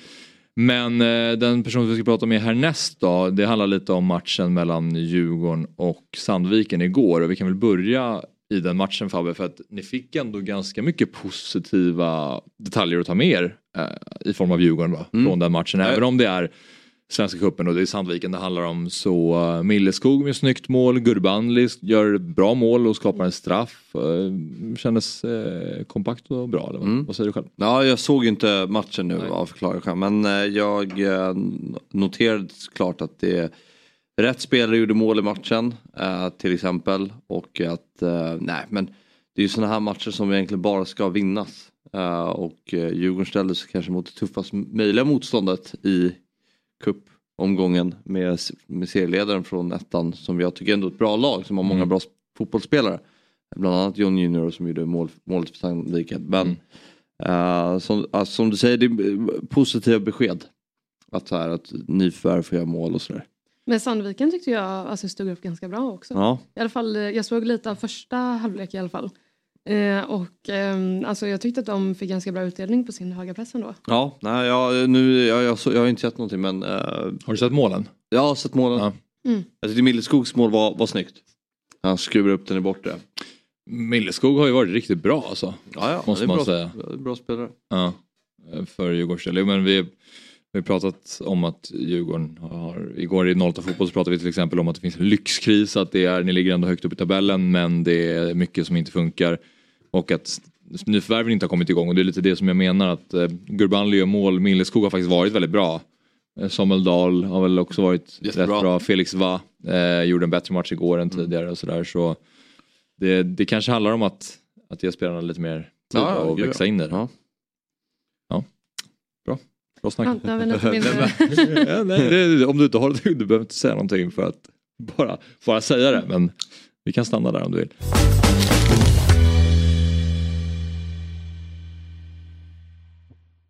A: Men eh, den person vi ska prata med härnäst då, det handlar lite om matchen mellan Djurgården och Sandviken igår och vi kan väl börja i den matchen Fabbe för att ni fick ändå ganska mycket positiva detaljer att ta med er eh, i form av Djurgården va? Mm. från den matchen. Även om det är Svenska cupen och det är Sandviken det handlar om. Så uh, Milleskog med snyggt mål, Gurbanli gör bra mål och skapar en straff. Uh, kändes uh, kompakt och bra, eller mm. vad säger du själv?
B: Ja, jag såg inte matchen nu av förklarliga men jag noterade klart att det rätt spelare gjorde mål i matchen till exempel och att, nej men det är ju sådana här matcher som egentligen bara ska vinnas. och Djurgården sig kanske mot det tuffast möjliga motståndet i cupomgången med, med serieledaren från ettan som jag tycker ändå är ett bra lag som har många mm. bra fotbollsspelare. Bland annat John Junior som gjorde mål, målet för Sandviken. Men mm. uh, som, alltså, som, du säger, det är positiva besked. Att, så här, att nyförvärv får göra mål och sådär.
D: Men Sandviken tyckte jag alltså, stod upp ganska bra också. Ja. I alla fall, jag såg lite av första halvlek i alla fall. Eh, och eh, alltså jag tyckte att de fick ganska bra utdelning på sin höga press ändå.
B: Ja, nej, jag, nu, jag, jag, jag, har inte sett någonting men... Eh,
A: har du sett målen?
B: Jag har sett målen. Ja. Mm. Jag tyckte Milleskogs mål var, var snyggt. Han skruvar upp den i bortre.
A: Milleskog har ju varit riktigt bra alltså.
B: Ja, ja måste man bra, säga. Bra spelare.
A: Ja, för Djurgårdens del. Men vi, vi har pratat om att Djurgården har, igår i 08 fotboll så pratade vi till exempel om att det finns en lyxkris, att det är, ni ligger ändå högt upp i tabellen men det är mycket som inte funkar. Och att nyförvärven inte har kommit igång och det är lite det som jag menar att eh, Gurbanli och mål, Milleskog har faktiskt varit väldigt bra. Eh, Samuel Dahl har väl också varit Jättebra. rätt bra. Felix Va eh, gjorde en bättre match igår än mm. tidigare och sådär. Så det, det kanske handlar om att, att ge spelarna lite mer tid ja, och växa in i det. Ja. ja. Bra. Bra snack. Ja, nej, det, om du inte har det, du behöver inte säga någonting för att bara, bara säga det. Men vi kan stanna där om du vill.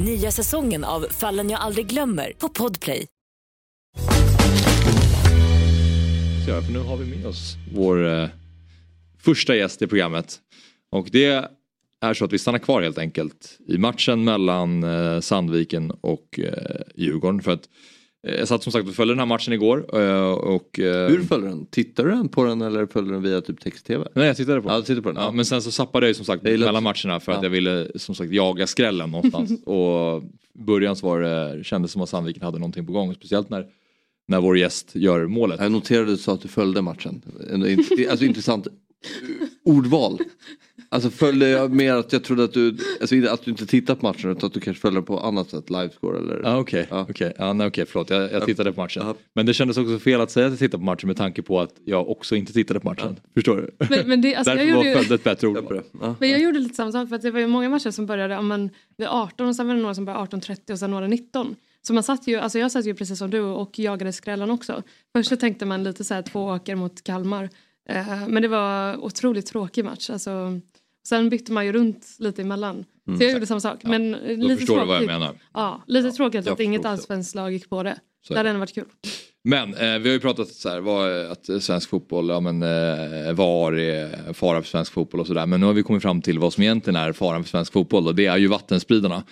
E: Nya säsongen av Fallen jag aldrig glömmer på Podplay.
A: För nu har vi med oss vår eh, första gäst i programmet. Och det är så att vi stannar kvar helt enkelt i matchen mellan eh, Sandviken och eh, Djurgården. För att jag satt som sagt och följde den här matchen igår. Eh, och,
B: eh, Hur följde den? Tittade du på den eller följde du den via typ text-tv?
A: Nej jag tittade på
B: den. Ja, tittade på den.
A: Ja, men sen så sappade jag ju som sagt mellan matcherna för att jag ville som sagt jaga skrällen någonstans. och början så var det, kändes som att Sandviken hade någonting på gång. Speciellt när, när vår gäst gör målet.
B: Jag noterade att du sa att du följde matchen. Alltså intressant ordval. Alltså följde jag mer att jag trodde att du, alltså att du inte tittade på matchen utan att du kanske följde på annat sätt, livescore eller?
A: Ah, Okej, okay, ja. okay. ah, okay, förlåt jag, jag tittade på matchen. Ja. Men det kändes också fel att säga att jag tittade på matchen med tanke på att jag också inte tittade på matchen. Ja. Förstår du?
D: Men, men det, alltså,
A: Därför
D: jag
A: var gjorde... följde ett bättre ordval.
D: Ja. Men jag gjorde lite samma sak för att det var ju många matcher som började om man, vid 18 och sen var det några som började 18.30 och sen några 19. Så man satt ju, alltså jag satt ju precis som du och jagade skrällen också. Först så tänkte man lite så här två åker mot Kalmar. Eh, men det var otroligt tråkig match. Alltså, sen bytte man ju runt lite emellan. Mm, så jag gjorde samma sak. Ja. Men
A: Då lite förstår tråkigt. du vad jag menar.
D: Ja, lite ja, tråkigt att inget allsvenskt lag gick på det. Så. Det hade ändå varit kul.
A: Men eh, vi har ju pratat så här, vad, att svensk fotboll, ja men eh, VAR är fara för svensk fotboll och sådär. Men nu har vi kommit fram till vad som egentligen är faran för svensk fotboll och det är ju vattenspridarna.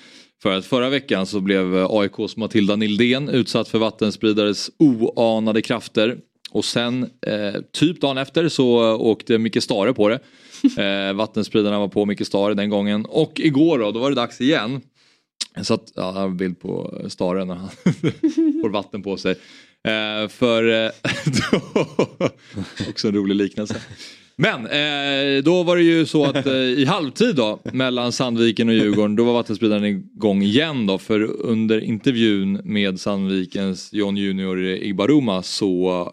A: För att förra veckan så blev AIKs Matilda Nildén utsatt för vattenspridares oanade krafter. Och sen, eh, typ dagen efter så åkte Micke Stare på det. Eh, vattenspridarna var på Micke Stare den gången. Och igår då, då var det dags igen. Så att, ja, jag har en bild på Stare när han får vatten på sig. Eh, för, eh, också en rolig liknelse. Men eh, då var det ju så att eh, i halvtid då mellan Sandviken och Djurgården då var vattenspridaren igång igen då för under intervjun med Sandvikens John Junior Igbaruma så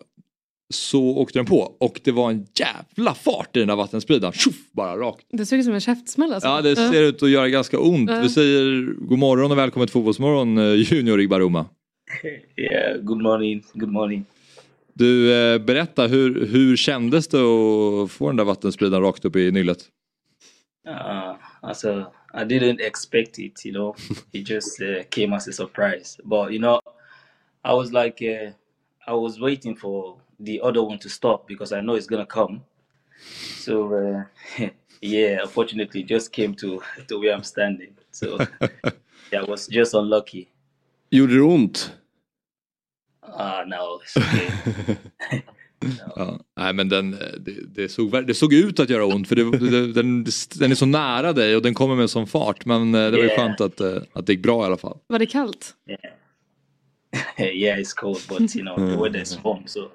A: så åkte den på och det var en jävla fart i den där vattenspridaren. Tjoff, bara rakt.
D: Det såg ut som en käftsmäll alltså.
A: Ja det ser ut att göra ganska ont. Vi säger god morgon och välkommen till Fotbollsmorgon eh, Junior Igbaruma.
F: Yeah, good morning, good morning.
A: Du, eh, berätta, hur, hur kändes det att få den där vattenspridaren rakt upp i nyllet?
F: Uh, alltså, I didn't expect it, you know. It just uh, came as a surprise. But, you know, I was like, uh, I was waiting for the other one to stop because I know it's gonna come. So uh, yeah, unfortunately, it just came to to where I'm standing. So yeah, I was just unlucky.
B: Gjorde det ont?
F: Ah, uh, no, it's okay.
A: no. Ja, nej men den, det, det, såg, det såg ut att göra ont för det, det, den, den är så nära dig och den kommer med sån fart men eh, det var ju yeah. skönt att, eh, att det gick bra i alla fall.
D: Var det kallt?
F: Yeah, yeah it's cold but you know the weather is warm so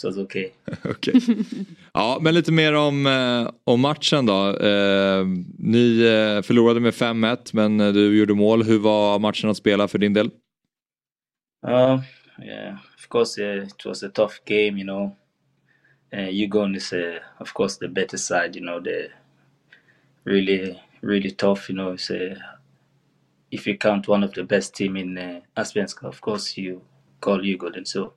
F: it was okay.
A: okay. Ja, men lite mer om, eh, om matchen då. Eh, ni eh, förlorade med 5-1 men du gjorde mål. Hur var matchen att spela för din del?
F: Uh, yeah, of course uh, it was a tough game, you know. uh, Yugon is, uh, of course, the better side. You know, the really, really tough. You know, it's uh, if you count one of the best team in uh, Aspenska, of course, you call Yugon. so,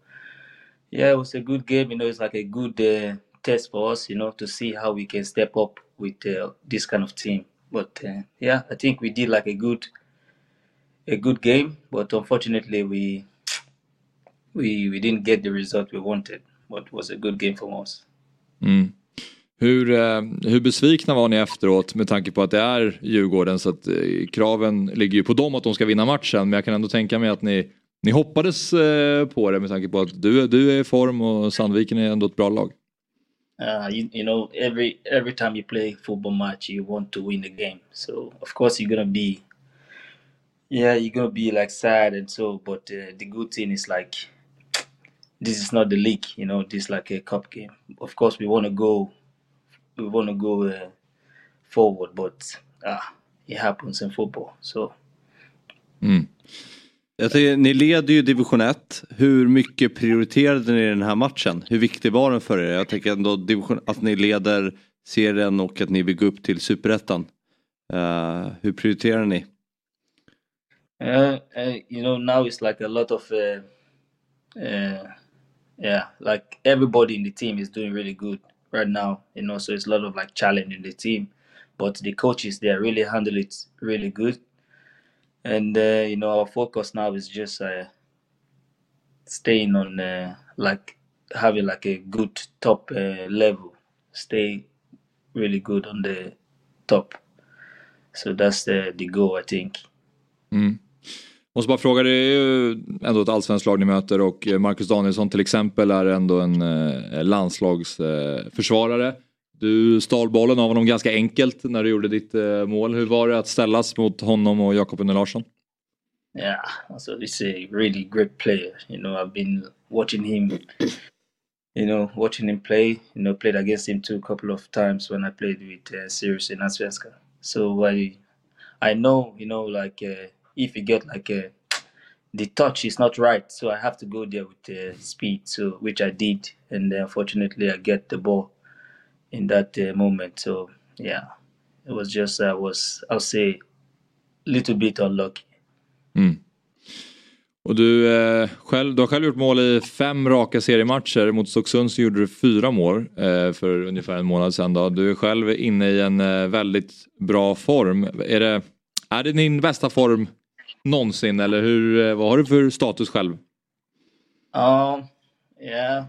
F: yeah, it was a good game. You know, it's like a good uh, test for us. You know, to see how we can step up with uh, this kind of team. But uh, yeah, I think we did like a good, a good game. But unfortunately, we we we didn't get the result we wanted. But it was a good game for us.
A: Mm. Hur, eh, hur besvikna var ni efteråt med tanke på att det är Djurgården så att eh, kraven ligger ju på dem att de ska vinna matchen men jag kan ändå tänka mig att ni, ni hoppades eh, på det med tanke på att du, du är i form och Sandviken är ändå ett bra lag.
F: Uh, you, you know, every every time you play football match, you want to win the game. So of course you're gonna be, yeah, you're gonna be like sad and so. But uh, the good thing is like, this is not the league. You know, this is like a cup game. Of course we want to go we want to go uh, forward but ah, it happens in football. So.
B: Mm. Jag tycker, ni leder ju division 1. Hur mycket prioriterade ni den här matchen? Hur viktig var den för er? Jag tänker ändå division, att ni leder serien och att ni vill gå upp till superettan. Uh, hur prioriterar ni?
F: Uh, uh, you know now it's like a lot of uh, uh, yeah like everybody in the team is doing really good right now, you know, so it's a lot of like challenge in the team. But the coaches, they really handle it really good. And, uh, you know, our focus now is just uh, staying on, uh, like, having like a good top uh, level, stay really good on the top. So that's the, the goal, I think.
A: Mm. Måste bara fråga, det är ju ändå ett allsvenskt lag ni möter och eh, Marcus Danielsson till exempel är ändå en eh, landslagsförsvarare. Du stal bollen av honom ganska enkelt när du gjorde ditt eh, mål. Hur var det att ställas mot honom och Jakob Une Larsson?
F: Yeah, also alltså, he's a really great player. You know, I've been watching him, you know, watching him play. You know, played against him too a couple of times when I played with uh, Sirius in Asvenska. So I, I know, you know, like uh, if you get like a the touch is not right, so I have to go there with uh, speed. So which I did, and unfortunately I get the ball in that uh, moment. So yeah, it was just I was I'll say little bit unlucky.
A: Mm. Och du, eh, själv, du har själv gjort mål i fem raka seriematcher. Mot Stocksund så gjorde du fyra mål eh, för ungefär en månad sedan. Då. Du är själv inne i en eh, väldigt bra form. Är det, är det din bästa form någonsin eller hur, eh, vad har du för status själv?
F: Um, yeah.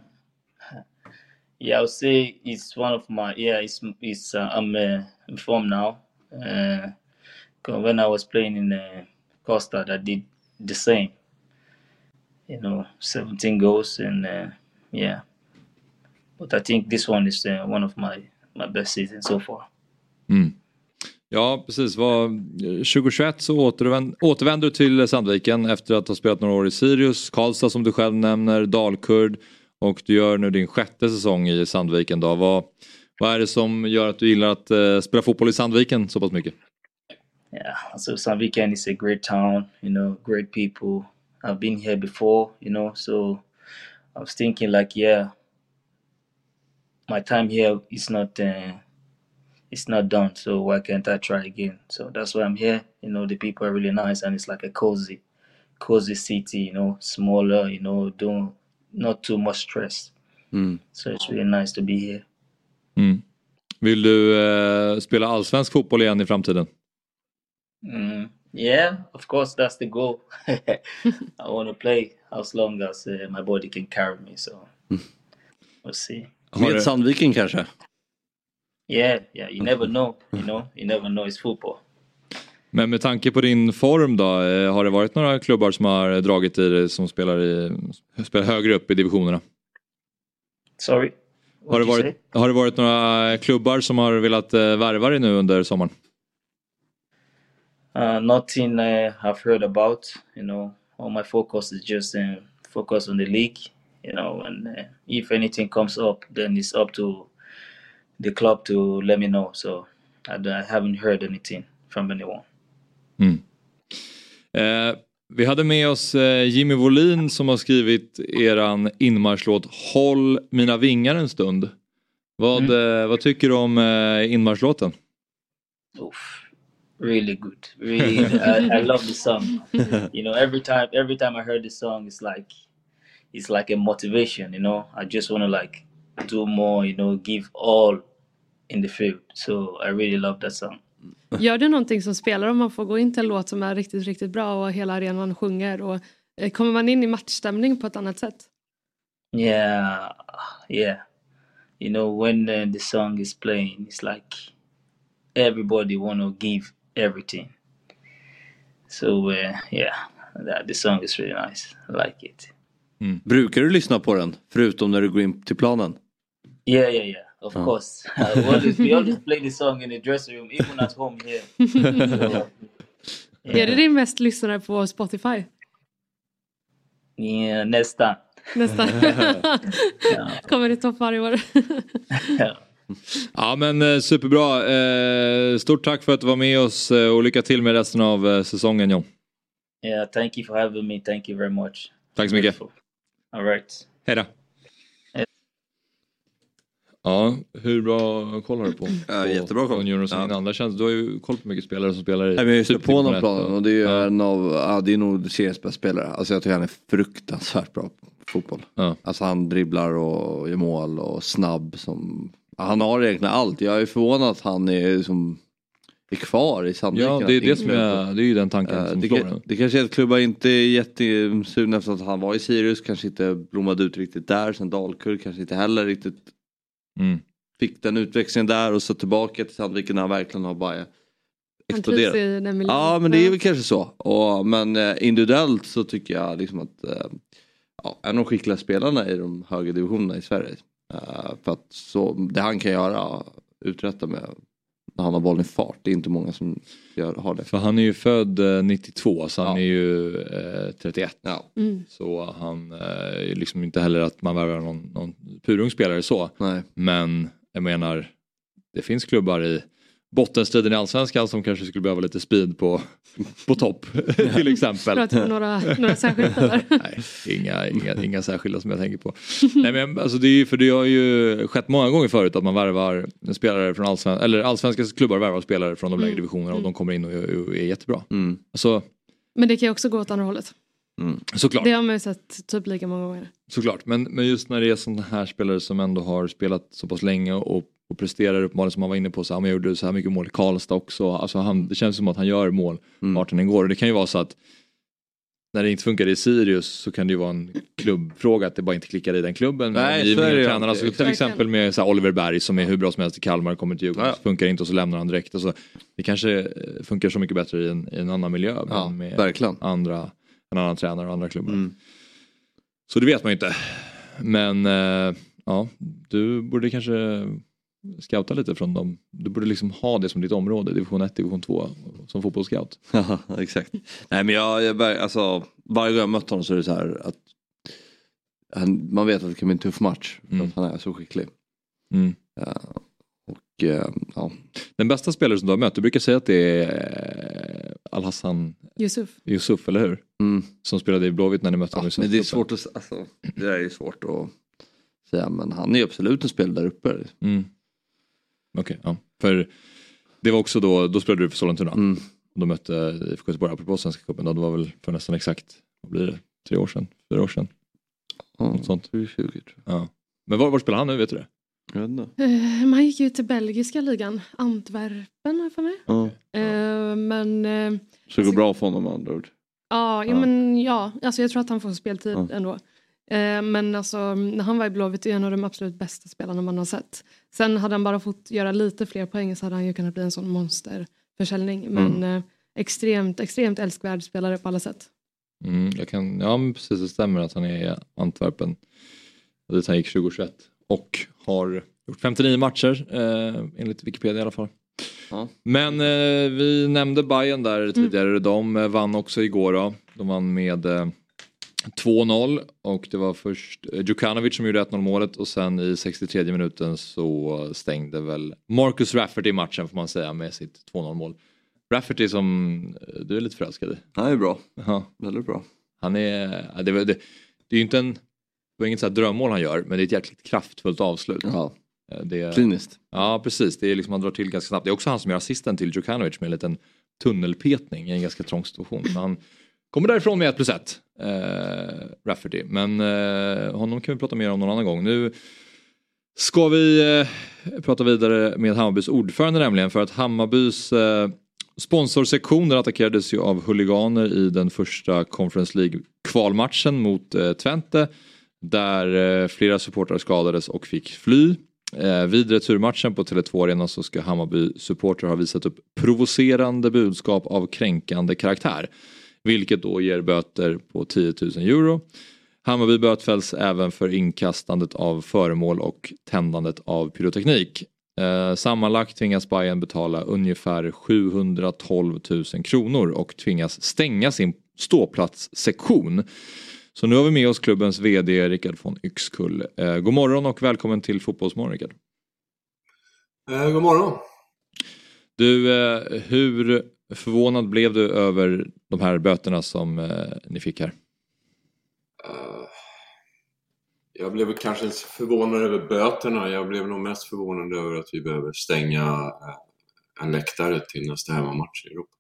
F: Yeah, I would say it's one of my yeah. It's it's uh, I'm uh, in form now. Uh, when I was playing in uh, Costa, I did the same. You know, 17 goals and uh, yeah. But I think this one is uh, one of my my best seasons so far.
A: Mm. Ja, precis. Var, 2021 så återvänd, återvänder du till Sandviken efter att ha spelat några år i Sirius, Karlstad som du själv nämner, Dalkurd och du gör nu din sjätte säsong i Sandviken. Då. Vad, vad är det som gör att du gillar att uh, spela fotboll i Sandviken så pass mycket?
F: Yeah, so Sandviken is a great town, you know, great people. I've been here before, you know, so I was thinking like, yeah, my time here is not uh, it's not done. So why can't I try again? So that's why I'm here. You know, the people are really nice and it's like a cozy, cozy city, you know, smaller, you know, don't not too much stress. Mm. So it's really nice to be here.
A: Mm. Vill du uh, spela allsvensk fotboll igen i framtiden?
F: Mm. Yeah, of course that's the goal. I want to play as long as uh, my body can carry me. So mm. we'll see.
B: Med Sandviken kanske?
F: Yeah, yeah, you never know, you know, you never know, it's football.
A: Men med tanke på din form då, eh, har det varit några klubbar som har dragit i dig som spelar, i, spelar högre upp i divisionerna?
F: Sorry?
A: Har det, varit, har det varit några klubbar som har velat uh, värva dig nu under sommaren?
F: Uh, nothing uh, I've heard about, you know, all my focus is just uh, focus on the league, you know, and uh, if anything comes up then it's up to the club to let me know. So I, I haven't heard anything from anyone.
A: Mm. Eh, Vi hade med oss eh, Jimmy Wolin som har skrivit eran inmarschlåt Håll mina vingar en stund. Vad, mm. Eh, vad tycker du om eh, inmarschlåten?
F: Oof, really good. Really, I, I love the song. You know, every time, every time I heard the song, it's like, it's like a motivation. You know, I just want to like do more. You know, give all in the field. So I really love that song.
D: Gör det någonting som spelar om man får gå in till en låt som är riktigt, riktigt bra och hela arenan sjunger? Och, eh, kommer man in i matchstämning på ett annat sätt?
F: Yeah, yeah. You know, when uh, the song is playing, it's like everybody want to give everything. So uh, yeah, that, the song is really nice. I like it.
B: Mm. Brukar du lyssna på den, förutom när du går in till planen?
F: Yeah, yeah, yeah. Of oh. course. Uh, always, we always play the song in the dressing room, even at home here.
D: yeah. Är det din mest lyssnare på Spotify?
F: Yeah, nästan.
D: Nästan. Kommer det topp varje år.
A: ja men eh, superbra. Eh, stort tack för att du var med oss eh, och lycka till med resten av säsongen John.
F: Yeah, thank you for having me. Thank you very much.
A: Tack så mycket.
F: All right.
A: Hej då. Ja, hur bra koll har du på?
B: Ja, jättebra koll.
A: Junior ja. innan. känns, du har ju koll på mycket spelare som spelar i...
B: Nej, men jag är på någon plan och det är ja. en av, ja, det är nog seriens bästa spelare. Alltså jag tycker han är fruktansvärt bra på fotboll. Ja. Alltså han dribblar och gör mål och snabb som, han har egentligen allt. Jag är förvånad att han är som är kvar i Sandviken.
A: Ja, det är, det, som är, det är ju den tanken uh, som
B: det, kan, det kanske är att klubbar inte är jättesugna efter att han var i Sirius, kanske inte blommade ut riktigt där. Sen Dalkurd kanske inte heller riktigt Mm. Fick den utväxlingen där och så tillbaka till Sandviken när han verkligen har bara exploderat. Ja men det är väl kanske så. Och, men eh, individuellt så tycker jag liksom att eh, ja, en av de skickliga spelarna i de högre divisionerna i Sverige. Uh, för att så, det han kan göra, uträtta med när han har bollen i fart. Det är inte många som gör, har det.
A: För han är ju född 92 så han är ju eh, 31. Ja. Mm. Så han eh, är liksom inte heller att man värvar någon, någon purung spelare så. Nej. Men jag menar det finns klubbar i bottenstriden i allsvenskan som kanske skulle behöva lite speed på, på topp till exempel.
D: några, några särskilda där?
A: Nej, inga, inga, inga särskilda som jag tänker på. Nej, men alltså det, är, för det har ju skett många gånger förut att man värvar spelare från allsvenska, eller allsvenska klubbar värvar spelare från de lägre mm. divisionerna och mm. de kommer in och är, och är jättebra. Mm. Alltså,
D: men det kan ju också gå åt andra hållet.
A: Mm. Såklart.
D: Det har man ju sett typ lika många gånger.
A: Såklart, men, men just när det är sådana här spelare som ändå har spelat så pass länge och och presterar uppenbarligen som han var inne på. Så han gjorde så här mycket mål i Karlstad också. Alltså han, det känns som att han gör mål mm. vart han går. Och det kan ju vara så att när det inte funkar i Sirius så kan det ju vara en klubbfråga att det bara inte klickar i den klubben.
B: Nej, så är det tränarna,
A: så till exempel med så Oliver Berg som är hur bra som helst i Kalmar, kommer till Djurgården, ja. funkar inte och så lämnar han direkt. Alltså, det kanske eh, funkar så mycket bättre i en, i en annan miljö. Ja, med verkligen. Andra, en annan tränare och andra klubbar. Mm. Så det vet man ju inte. Men äh, ja, du borde kanske scouta lite från dem. Du borde liksom ha det som ditt område, division 1, division 2 som fotbollsscout.
B: Ja, exakt. Nej men jag, jag alltså, varje gång jag mött honom så är det så här att han, man vet att det kan bli en tuff match för mm. att han är så skicklig. Mm. Ja, och, uh, ja.
A: Den bästa spelare som du har mött, du brukar säga att det är uh, Al-Hassan
D: Yusuf.
A: Yusuf, eller hur? Mm. Som spelade i Blåvitt när ni mötte honom
B: ja, men det är svårt att, alltså, det är svårt att säga men han är absolut en spelare där uppe. Mm.
A: Okej, okay, ja. För det var också då, då spelade du för Sollentuna. Mm. Och då mötte IFK Göteborg, apropå Svenska cupen, det var väl för nästan exakt, vad blir det, tre år sedan, fyra år sedan?
B: Ja, Något sånt. 20, tror jag.
A: Ja. Men var, var spelar han nu, vet du det?
D: Uh, man gick ju till belgiska ligan, Antwerpen har jag för mig. Ja. Uh, men... Uh,
B: Så det går bra för honom med andra ord?
D: Ja, ja, men ja, alltså jag tror att han får speltid ändå. Eh, men alltså, när han var i Blåvitt är en av de absolut bästa spelarna man har sett. Sen hade han bara fått göra lite fler poäng så hade han ju kunnat bli en sån monsterförsäljning. Men mm. eh, extremt, extremt älskvärd spelare på alla sätt.
A: Mm, jag kan, ja men precis det stämmer att han är i Antwerpen. Dit han gick 2021 och har gjort 59 matcher eh, enligt Wikipedia i alla fall. Ja. Men eh, vi nämnde Bayern där mm. tidigare, mm. de vann också igår då. De vann med eh, 2-0 och det var först eh, Djukanovic som gjorde 1-0 målet och sen i 63 minuten så stängde väl Marcus Raffert i matchen får man säga med sitt 2-0 mål. Rafferty som du är lite förälskad i.
B: Han är bra. Ja. Väldigt bra.
A: Han är, det, det, det är ju inte en, det var inget så drömmål han gör men det är ett jäkligt kraftfullt avslut.
B: Ja. Det, Kliniskt.
A: Ja precis, det är liksom, han drar till ganska snabbt. Det är också han som gör assisten till Djukanovic med en liten tunnelpetning i en ganska trång situation. Så han kommer därifrån med 1 plus 1, eh, Rafferty. Men eh, honom kan vi prata mer om någon annan gång. Nu ska vi eh, prata vidare med Hammarbys ordförande nämligen för att Hammarbys eh, sponsorsektioner attackerades ju av huliganer i den första Conference League kvalmatchen mot eh, Twente. Där eh, flera supportrar skadades och fick fly. Eh, vid returmatchen på Tele2 Arena så ska Hammarby supportrar ha visat upp provocerande budskap av kränkande karaktär. Vilket då ger böter på 10 000 euro. Hammarby bötfälls även för inkastandet av föremål och tändandet av pyroteknik. Eh, sammanlagt tvingas Bayern betala ungefär 712 000 kronor och tvingas stänga sin ståplatssektion. Så nu har vi med oss klubbens VD Rickard von Yxkull. Eh, god morgon och välkommen till Fotbollsmorgon Rickard.
G: Eh, god morgon.
A: Du, eh, hur förvånad blev du över de här böterna som eh, ni fick här?
G: Uh, jag blev kanske inte förvånad över böterna. Jag blev nog mest förvånad över att vi behöver stänga uh, en läktare till nästa hemmamatch i Europa.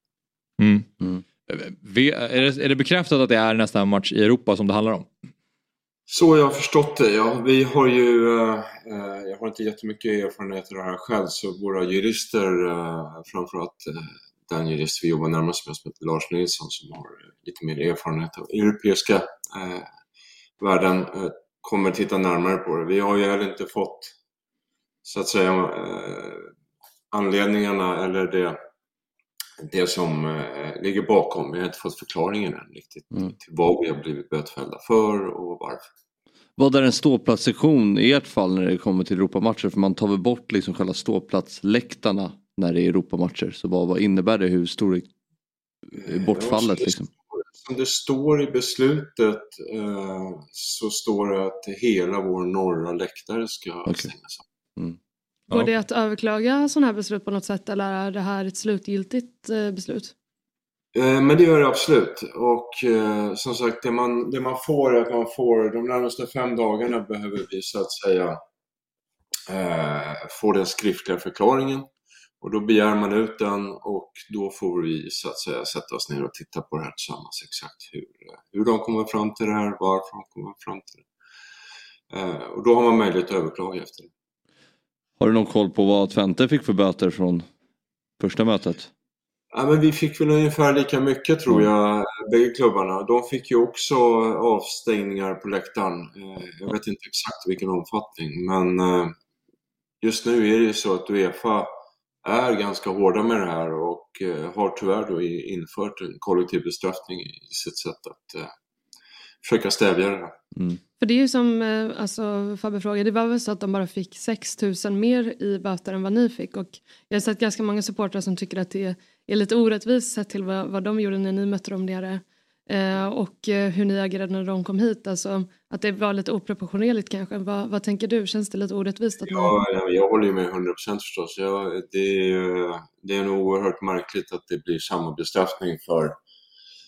A: Mm. Mm. Är det, är det bekräftat att det är nästa match i Europa som det handlar om?
G: Så jag har förstått det. Ja, vi har ju, eh, jag har inte jättemycket erfarenhet av det här själv, så våra jurister, eh, framförallt eh, den jurist vi jobbar närmast med som heter Lars Nilsson som har lite mer erfarenhet av europeiska eh, världen, eh, kommer titta närmare på det. Vi har ju heller inte fått, så att säga, eh, anledningarna eller det det som eh, ligger bakom. Vi har inte fått förklaringen än riktigt mm. till vad vi har blivit bötfällda för och varför.
B: Vad är en ståplatssektion i ert fall när det kommer till Europamatcher? För man tar väl bort liksom själva ståplatsläktarna när det är Europamatcher. Så vad, vad innebär det? Hur stor är eh, bortfallet? Liksom?
G: Som det står i beslutet eh, så står det att hela vår norra läktare ska okay. stängas av. Mm.
D: Går ja. det att överklaga sådana här beslut på något sätt eller är det här ett slutgiltigt eh, beslut?
G: Eh, men det gör det absolut. Och eh, som sagt, det man, det man får är att man får de närmaste fem dagarna behöver vi så att säga eh, få den skriftliga förklaringen. Och då begär man ut den och då får vi så att säga sätta oss ner och titta på det här tillsammans exakt hur, hur de kommer fram till det här, varför de kommer fram till det. Eh, och då har man möjlighet att överklaga efter det.
B: Har du någon koll på vad Twente fick för böter från första mötet?
G: Ja, men vi fick väl ungefär lika mycket tror jag, bägge klubbarna. De fick ju också avstängningar på läktaren. Eh, jag vet inte exakt vilken omfattning, men eh, just nu är det ju så att Uefa är ganska hårda med det här och eh, har tyvärr då infört en kollektiv bestraffning i sitt sätt att försöka stävja det här. Mm.
D: För det är ju som eh, alltså, Fabbe frågade, det var väl så att de bara fick 6 000 mer i böter än vad ni fick och jag har sett ganska många supportrar som tycker att det är lite orättvist sett till vad, vad de gjorde när ni mötte dem nere eh, och eh, hur ni agerade när de kom hit, alltså att det var lite oproportionerligt kanske. Vad, vad tänker du, känns det lite orättvist? Att
G: ja, ni... jag håller ju med 100% förstås. Jag, det, är, det är nog oerhört märkligt att det blir samma bestraffning för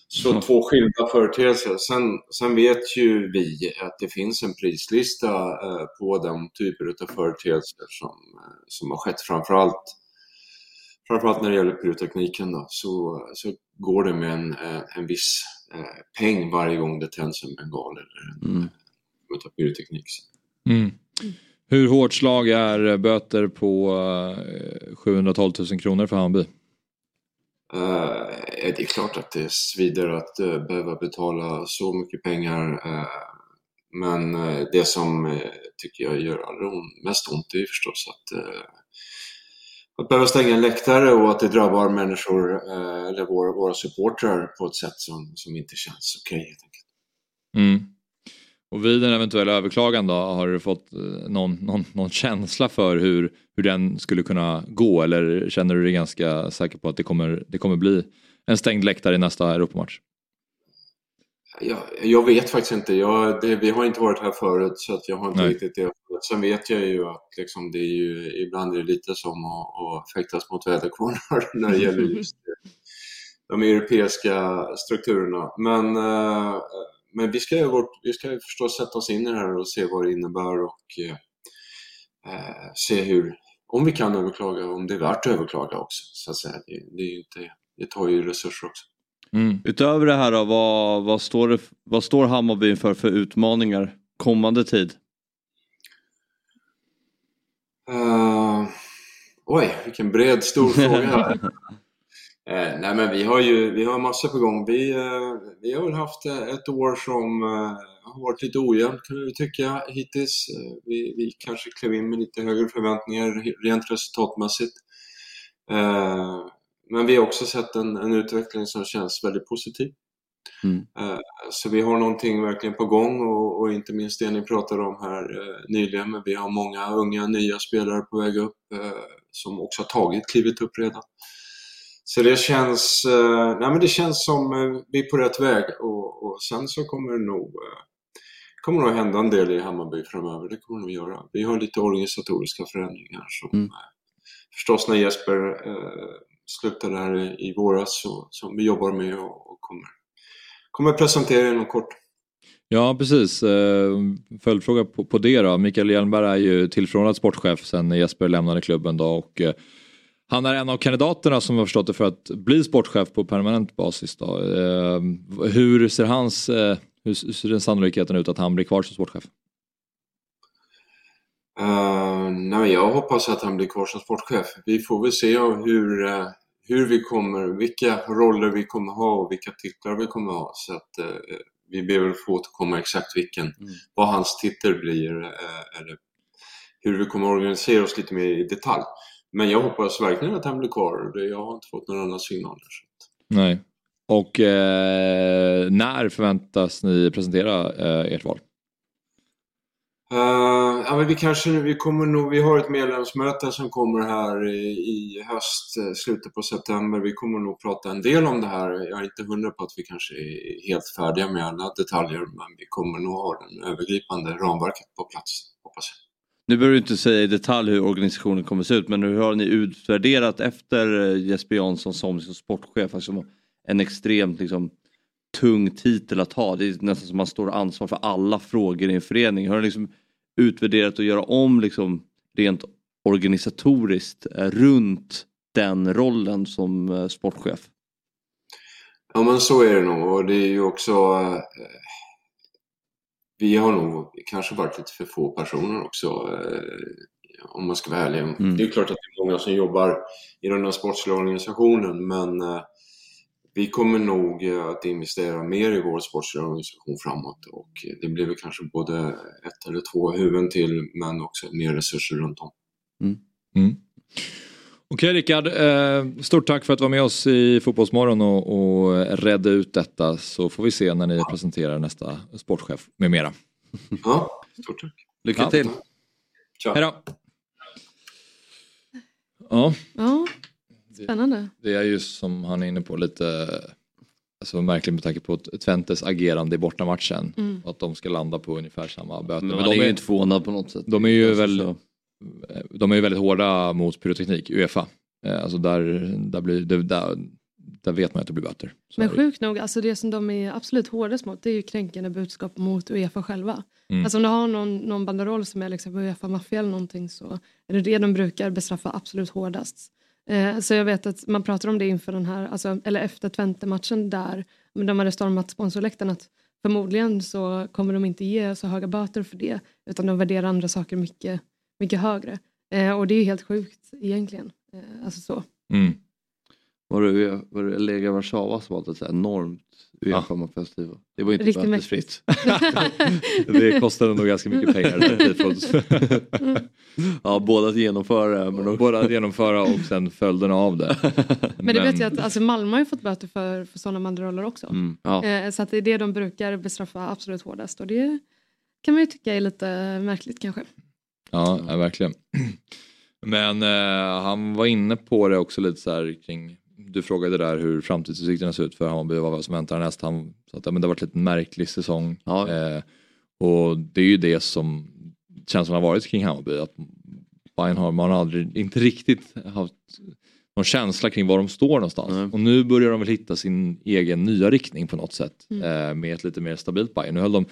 G: så mm. två skilda företeelser. Sen, sen vet ju vi att det finns en prislista eh, på de typer av företeelser som, eh, som har skett. Framförallt, framförallt när det gäller pyrotekniken då, så, så går det med en, eh, en viss eh, peng varje gång det tänds en bengal eller en mm. Eh, pyroteknik.
A: Mm. Hur hårt slag är böter på 712 000 kronor för Hammarby?
G: Uh, det är klart att det svider att uh, behöva betala så mycket pengar. Uh, men det som tycker jag gör allra mest ont är förstås att, att behöva stänga en läktare och att det drabbar människor, eh, eller våra, våra supportrar på ett sätt som, som inte känns okej okay, helt enkelt.
A: Mm. Och vid en eventuell överklagan då, har du fått eh, någon, någon, någon känsla för hur, hur den skulle kunna gå eller känner du dig ganska säker på att det kommer, det kommer bli en stängd läktare i nästa Europamatch?
G: Jag, jag vet faktiskt inte. Jag, det, vi har inte varit här förut så att jag har inte Nej. riktigt det. Sen vet jag ju att liksom, det är ju, ibland är det lite som att, att fäktas mot väderkvarnar när det gäller just de europeiska strukturerna. Men, eh, men vi, ska ju vårt, vi ska förstås sätta oss in i det här och se vad det innebär och eh, se hur, om vi kan överklaga, om det är värt att överklaga också. Så att säga. Det, det, är inte, det tar ju resurser också.
B: Mm. Utöver det här då, vad, vad, står det, vad står Hammarby inför för utmaningar kommande tid?
G: Uh, oj, vilken bred, stor fråga. uh, nej men vi har ju vi har massor på gång. Vi, uh, vi har väl haft ett år som har varit lite ojämnt kan vi tycka hittills. Vi, vi kanske klev in med lite högre förväntningar rent resultatmässigt. Men vi har också sett en, en utveckling som känns väldigt positiv. Mm. Eh, så vi har någonting verkligen på gång och, och, inte minst det ni pratade om här eh, nyligen, men vi har många unga nya spelare på väg upp eh, som också har tagit klivet upp redan. Så det känns, nej men det känns som vi är på rätt väg och, och sen så kommer det nog kommer nog hända en del i Hammarby framöver, det kommer det nog göra. Vi har lite organisatoriska förändringar som mm. förstås när Jesper slutade här i våras så, som vi jobbar med och, och kommer, kommer presentera inom kort.
A: Ja precis, eh, följdfråga på, på det då. Mikael Hjelmberg är ju tillförordnad sportchef sen Jesper lämnade klubben då och eh, han är en av kandidaterna som har förstått det för att bli sportchef på permanent basis. Då. Eh, hur ser hans, hur ser den sannolikheten ut att han blir kvar som sportchef?
G: Uh, nej, jag hoppas att han blir kvar som sportchef. Vi får väl se hur, uh, hur vi kommer, vilka roller vi kommer ha och vilka titlar vi kommer ha. Så att, uh, vi ber väl få återkomma exakt vilken, mm. vad hans titel blir eller hur vi kommer organisera oss lite mer i detalj. Men jag hoppas verkligen att han blir kvar. Jag har inte fått några andra signaler.
A: Nej. Och eh, när förväntas ni presentera eh, ert val?
G: Uh, ja, men vi, kanske, vi, kommer nog, vi har ett medlemsmöte som kommer här i, i höst, eh, slutet på september. Vi kommer nog prata en del om det här. Jag är inte hundra på att vi kanske är helt färdiga med alla detaljer, men vi kommer nog ha det övergripande ramverket på plats, hoppas jag.
B: Nu behöver du inte säga i detalj hur organisationen kommer att se ut, men hur har ni utvärderat efter eh, Jesper Jansson som sportchef? Alltså en extremt liksom, tung titel att ha. Det är nästan som man står ansvar för alla frågor i en förening. Har du liksom utvärderat och göra om liksom rent organisatoriskt eh, runt den rollen som eh, sportchef?
G: Ja men så är det nog och det är ju också eh, Vi har nog kanske varit lite för få personer också om man ska vara ärlig. Mm. Det är klart att det är många som jobbar i den här sportsliga organisationen men vi kommer nog eh, att investera mer i vår sportsliga organisation framåt och det blir väl kanske både ett eller två huvuden till men också mer resurser runt om. Mm.
A: Mm. Okej Rickard, eh, stort tack för att du var med oss i Fotbollsmorgon och, och redde ut detta så får vi se när ni presenterar nästa sportchef med mera.
G: Ja, stort tack.
B: Lycka ja. till.
A: Hej då. Ja.
D: ja. Spännande.
A: Det, är ju som han är inne på lite alltså, märkligt med tanke på Twentes agerande i bortamatchen. Mm. Och att de ska landa på ungefär samma böter.
B: Men, Men de är ju inte förvånad på något sätt.
A: De är ju väldigt, de är väldigt hårda mot pyroteknik, Uefa. Eh, alltså där, där, blir, där, där vet man att det blir böter.
D: Så Men sjukt nog, alltså det som de är absolut hårdast mot det är ju kränkande budskap mot Uefa själva. Mm. Alltså om du har någon, någon banderoll som är liksom Uefa-maffia eller någonting så är det det de brukar bestraffa absolut hårdast. Eh, så jag vet att man pratar om det inför den här, alltså, eller efter Twente-matchen där de hade stormat sponsorläktaren att förmodligen så kommer de inte ge så höga böter för det utan de värderar andra saker mycket, mycket högre. Eh, och det är helt sjukt egentligen. Eh, alltså så. Mm.
B: Var det, var det Lega Warszawa som var ett enormt Uefa-festival? Det var inte bötesfritt.
A: det kostade nog ganska mycket pengar.
B: ja, både att genomföra
A: men också... Både att genomföra och sen följderna av det.
D: Men, det vet jag att alltså Malmö har ju fått böter för, för sådana banderoller också. Mm, ja. eh, så att det är det de brukar bestraffa absolut hårdast och det kan man ju tycka är lite märkligt kanske.
A: Ja, ja verkligen. Men eh, han var inne på det också lite så här kring du frågade där hur framtidsutsikterna ser ut för Hammarby och vad som väntar näst. Han sa att ja, men det har varit en lite märklig säsong. Ja. Eh, och det är ju det som känslan har varit kring Hammarby. Att Bayern har man aldrig, inte riktigt haft någon känsla kring var de står någonstans. Mm. Och nu börjar de väl hitta sin egen nya riktning på något sätt. Mm. Eh, med ett lite mer stabilt Bayern. Nu höll de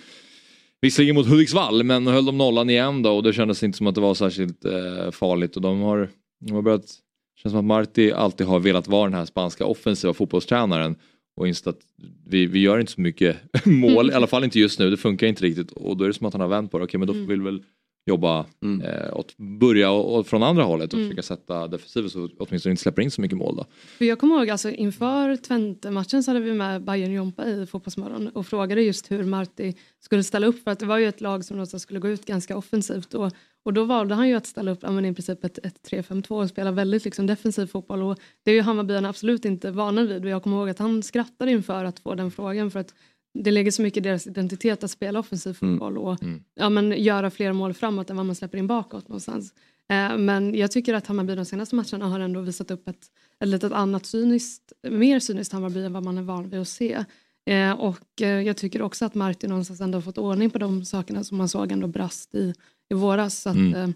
A: visserligen mot Hudiksvall men höll de nollan igen då och det kändes inte som att det var särskilt eh, farligt. Och de har, de har börjat, känns som att Marti alltid har velat vara den här spanska offensiva fotbollstränaren. Och insett att vi, vi gör inte så mycket mål, mm. i alla fall inte just nu, det funkar inte riktigt. Och då är det som att han har vänt på det, okej men då mm. vill väl jobba, mm. eh, åt, börja och, och från andra hållet och mm. försöka sätta defensiven så åtminstone inte släpper in så mycket mål. Då.
D: För jag kommer ihåg alltså, inför Twente-matchen så hade vi med Bayern Jompa i Fotbollsmorgon och frågade just hur Marti skulle ställa upp för att det var ju ett lag som skulle gå ut ganska offensivt och, och då valde han ju att ställa upp ja, i princip ett, ett 3-5-2 och spela väldigt liksom, defensiv fotboll och det är ju Hammarbyarna absolut inte vana vid och jag kommer ihåg att han skrattade inför att få den frågan för att det ligger så mycket i deras identitet att spela offensiv mm. fotboll och mm. ja, men göra fler mål framåt än vad man släpper in bakåt någonstans. Eh, men jag tycker att Hammarby de senaste matcherna har ändå visat upp ett, ett litet annat cyniskt, mer cyniskt Hammarby än vad man är van vid att se. Eh, och eh, jag tycker också att Martin någonstans ändå har fått ordning på de sakerna som man såg ändå brast i, i våras. Så att, mm.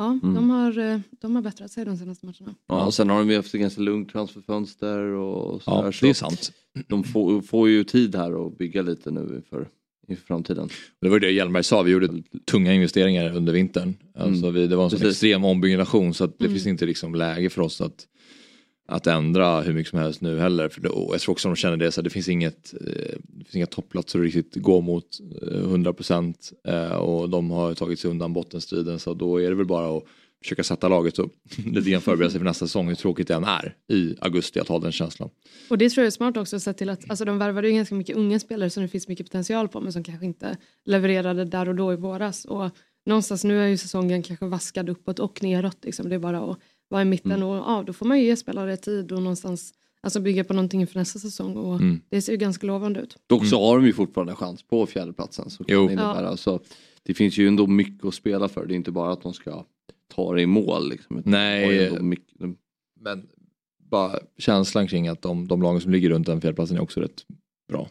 D: Ja, mm. de, har, eh, de har bättrat sig de senaste matcherna.
B: Ja, och sen har de ju haft ett ganska lugnt transferfönster och
A: sådär. Ja, det är sant.
B: De får, får ju tid här att bygga lite nu inför, inför framtiden.
A: Det var det Hjelmberg sa, vi gjorde tunga investeringar under vintern. Alltså mm. vi, det var en sån extrem ombyggnation så att det mm. finns inte liksom läge för oss att att ändra hur mycket som helst nu heller. För det, jag tror också de känner det, så det finns inget eh, det finns inga topplatser att riktigt gå mot eh, 100% eh, och de har tagit sig undan bottenstriden så då är det väl bara att försöka sätta laget och lite grann förbereda sig för nästa säsong hur tråkigt det än är i augusti att ha den känslan.
D: Och det tror jag är smart också sett till att alltså de värvade ju ganska mycket unga spelare som det finns mycket potential på men som kanske inte levererade där och då i våras. Och någonstans nu är ju säsongen kanske vaskad uppåt och neråt. Liksom. Det är bara att vara i mitten mm. och ja, då får man ju ge spelare tid och någonstans alltså bygga på någonting inför nästa säsong och mm. det ser ju ganska lovande ut.
B: Dock så mm. har de ju fortfarande chans på fjärdeplatsen. Så jo. Det, innebära. Ja. Så det finns ju ändå mycket att spela för, det är inte bara att de ska ta det i mål. Liksom.
A: Nej, mycket... men bara känslan kring att de, de lagen som ligger runt den fjärdeplatsen är också rätt bra.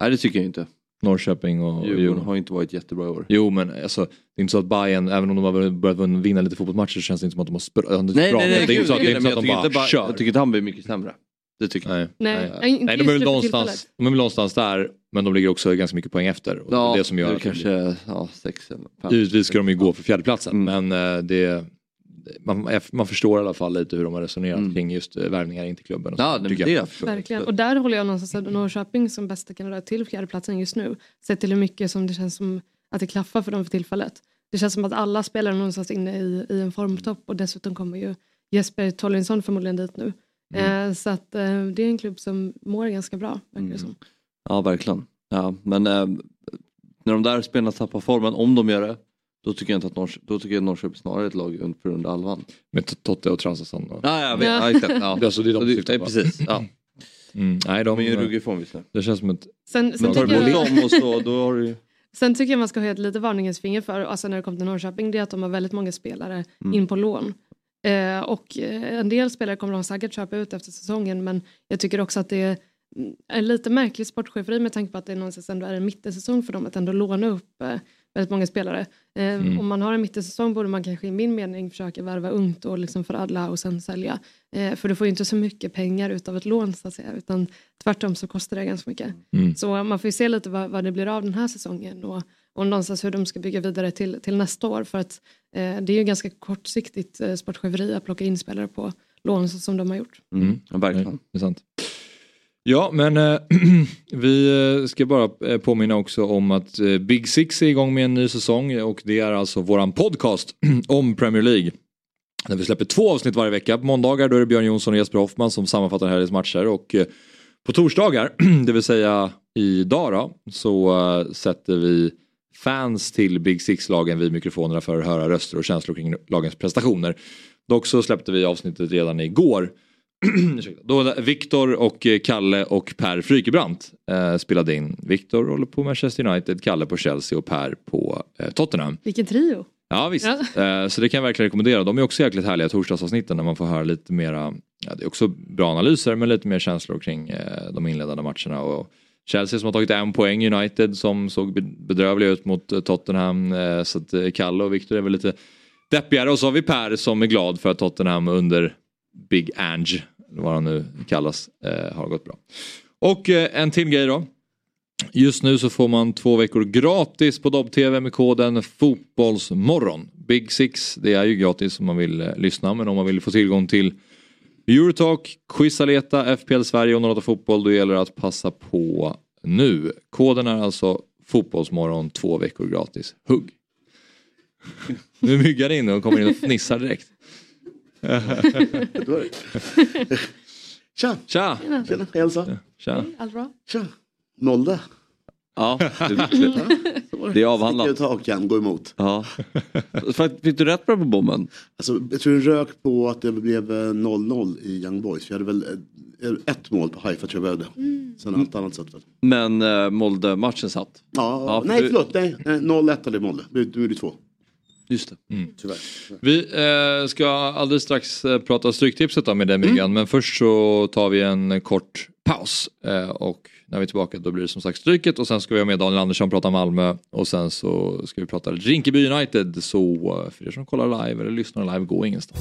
B: Nej det tycker jag inte.
A: Norrköping och
B: Djurgården har inte varit jättebra i år.
A: Jo men alltså, det är inte så att Bayern, även om de har börjat vinna lite fotbollsmatcher så känns det inte som att de har
B: spr- nej, nej, nej, det är inte så att, det är inte så att de bara, bara kör. Jag tycker inte han blir mycket sämre. Det tycker jag.
D: Nej, nej,
A: nej, nej de, är väl någonstans, de är väl någonstans där men de ligger också ganska mycket poäng efter. Och
B: ja,
A: det, som gör
B: det kanske ja, sex eller
A: fem. Givetvis ska de ju gå för fjärdeplatsen mm. men uh, det man, man förstår i alla fall lite hur de har resonerat mm. kring just eh, värvningar in till klubben.
B: Och ja, det, det jag.
D: Verkligen. Och där håller jag någonstans Norrköping som bästa kandidat till fjärdeplatsen just nu. Sett till hur mycket som det känns som att det klaffar för dem för tillfället. Det känns som att alla spelare någonstans inne i, i en formtopp och dessutom kommer ju Jesper Tollinsson förmodligen dit nu. Mm. Eh, så att eh, det är en klubb som mår ganska bra. Mm. Som.
B: Ja verkligen. Ja, men eh, när de där spelarna tappar formen, om de gör det, då tycker jag inte att Norr, då tycker jag Norrköping snarare är ett lag för under halvan.
A: Med Totte och Transason? Och...
B: Ja, jag vet. Ja. exakt. Ja.
A: det är alltså det de
B: syftar på? Precis. Ja.
A: Mm, nej, de,
B: de är ju ruggig form visst.
A: Det känns som ett...
D: Sen, sen tycker
B: jag... och så, då har du...
D: Sen tycker jag man ska ha ett lite varningens finger för, alltså när det kommer till Norrköping, det är att de har väldigt många spelare mm. in på lån. Eh, och eh, en del spelare kommer de säkert köpa ut efter säsongen men jag tycker också att det är en lite märklig sportcheferi med tanke på att det någonstans ändå är en mittensäsong för dem att ändå låna upp eh, väldigt många spelare. Eh, mm. Om man har en mittensäsong borde man kanske i min mening försöka värva ungt och liksom föradla och sen sälja. Eh, för du får ju inte så mycket pengar utav ett lån så att säga utan tvärtom så kostar det ganska mycket. Mm. Så man får ju se lite vad, vad, det blir av den här säsongen och, och någonstans hur de ska bygga vidare till, till nästa år för att eh, det är ju ganska kortsiktigt eh, sportcheferi att plocka in spelare på lån som de har gjort.
B: Mm. Ja, verkligen.
A: Det är sant. Ja, men äh, vi eh, ska bara eh, påminna också om att Big Six är igång med en ny säsong och det är alltså våran podcast om Premier League. Där vi släpper två avsnitt varje vecka. På måndagar då är det Björn Jonsson och Jesper Hoffman som sammanfattar helgens matcher och på torsdagar, det vill säga idag då, så sätter vi fans till Big Six-lagen vid mikrofonerna för att höra röster och känslor kring lagens prestationer. Dock så släppte vi avsnittet redan igår då Viktor och eh, Kalle och Per Frykebrant eh, spelade in. Viktor håller på Manchester United, Kalle på Chelsea och Per på eh, Tottenham.
D: Vilken trio!
A: Ja visst, ja. Eh, så det kan jag verkligen rekommendera. De är också jäkligt härliga torsdagsavsnitten när man får höra lite mera, ja, det är också bra analyser men lite mer känslor kring eh, de inledande matcherna. Och Chelsea som har tagit en poäng, United som såg bedrövliga ut mot eh, Tottenham. så att Kalle och Viktor är väl lite deppigare och så har vi Per som är glad för att Tottenham under Big Ange, vad han nu kallas, eh, har gått bra. Och eh, en till grej då. Just nu så får man två veckor gratis på Dobb-TV med koden Fotbollsmorgon. Big Six, det är ju gratis om man vill eh, lyssna men om man vill få tillgång till Eurotalk, Quizaleta, FPL Sverige och 08 Fotboll då gäller det att passa på nu. Koden är alltså Fotbollsmorgon två veckor gratis. Hugg! Nu myggar in och kommer in och fnissar direkt.
H: Tja!
A: Tja!
H: Tjena, Elsa.
A: Tja.
D: Allt bra?
H: Tja! Nolde.
B: Ja, det, det är avhandlat.
H: Sticka ut hakan, gå emot.
B: Ja. Fick du rätt på bomben?
H: Alltså, jag tror den rök på att det blev eh, 0-0 i Young Boys. Vi hade väl eh, ett mål på Haifa tror jag behövde.
D: Mm.
H: Sen allt annat satt väl.
B: Men uh, Molde-matchen satt?
H: Ja,
B: Ja, för
H: nej
B: du-
H: förlåt. Nej, nej, 0-1 hade Molde. Nu nu är det två.
B: Just det.
A: Mm.
H: Tyvärr.
A: Vi eh, ska alldeles strax eh, prata Stryktipset då med dig Myggan men först så tar vi en kort paus eh, och när vi är tillbaka då blir det som sagt Stryket och sen ska vi ha med Daniel Andersson prata Malmö och sen så ska vi prata Rinkeby United så eh, för er som kollar live eller lyssnar live, gå ingenstans.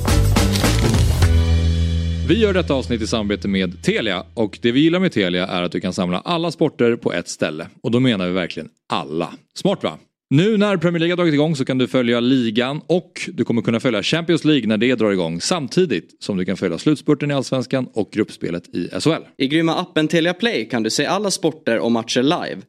A: Vi gör detta avsnitt i samarbete med Telia och det vi gillar med Telia är att du kan samla alla sporter på ett ställe och då menar vi verkligen alla. Smart va? Nu när Premier League har dragit igång så kan du följa ligan och du kommer kunna följa Champions League när det drar igång samtidigt som du kan följa slutspurten i Allsvenskan och gruppspelet i SHL.
I: I grymma appen Telia Play kan du se alla sporter och matcher live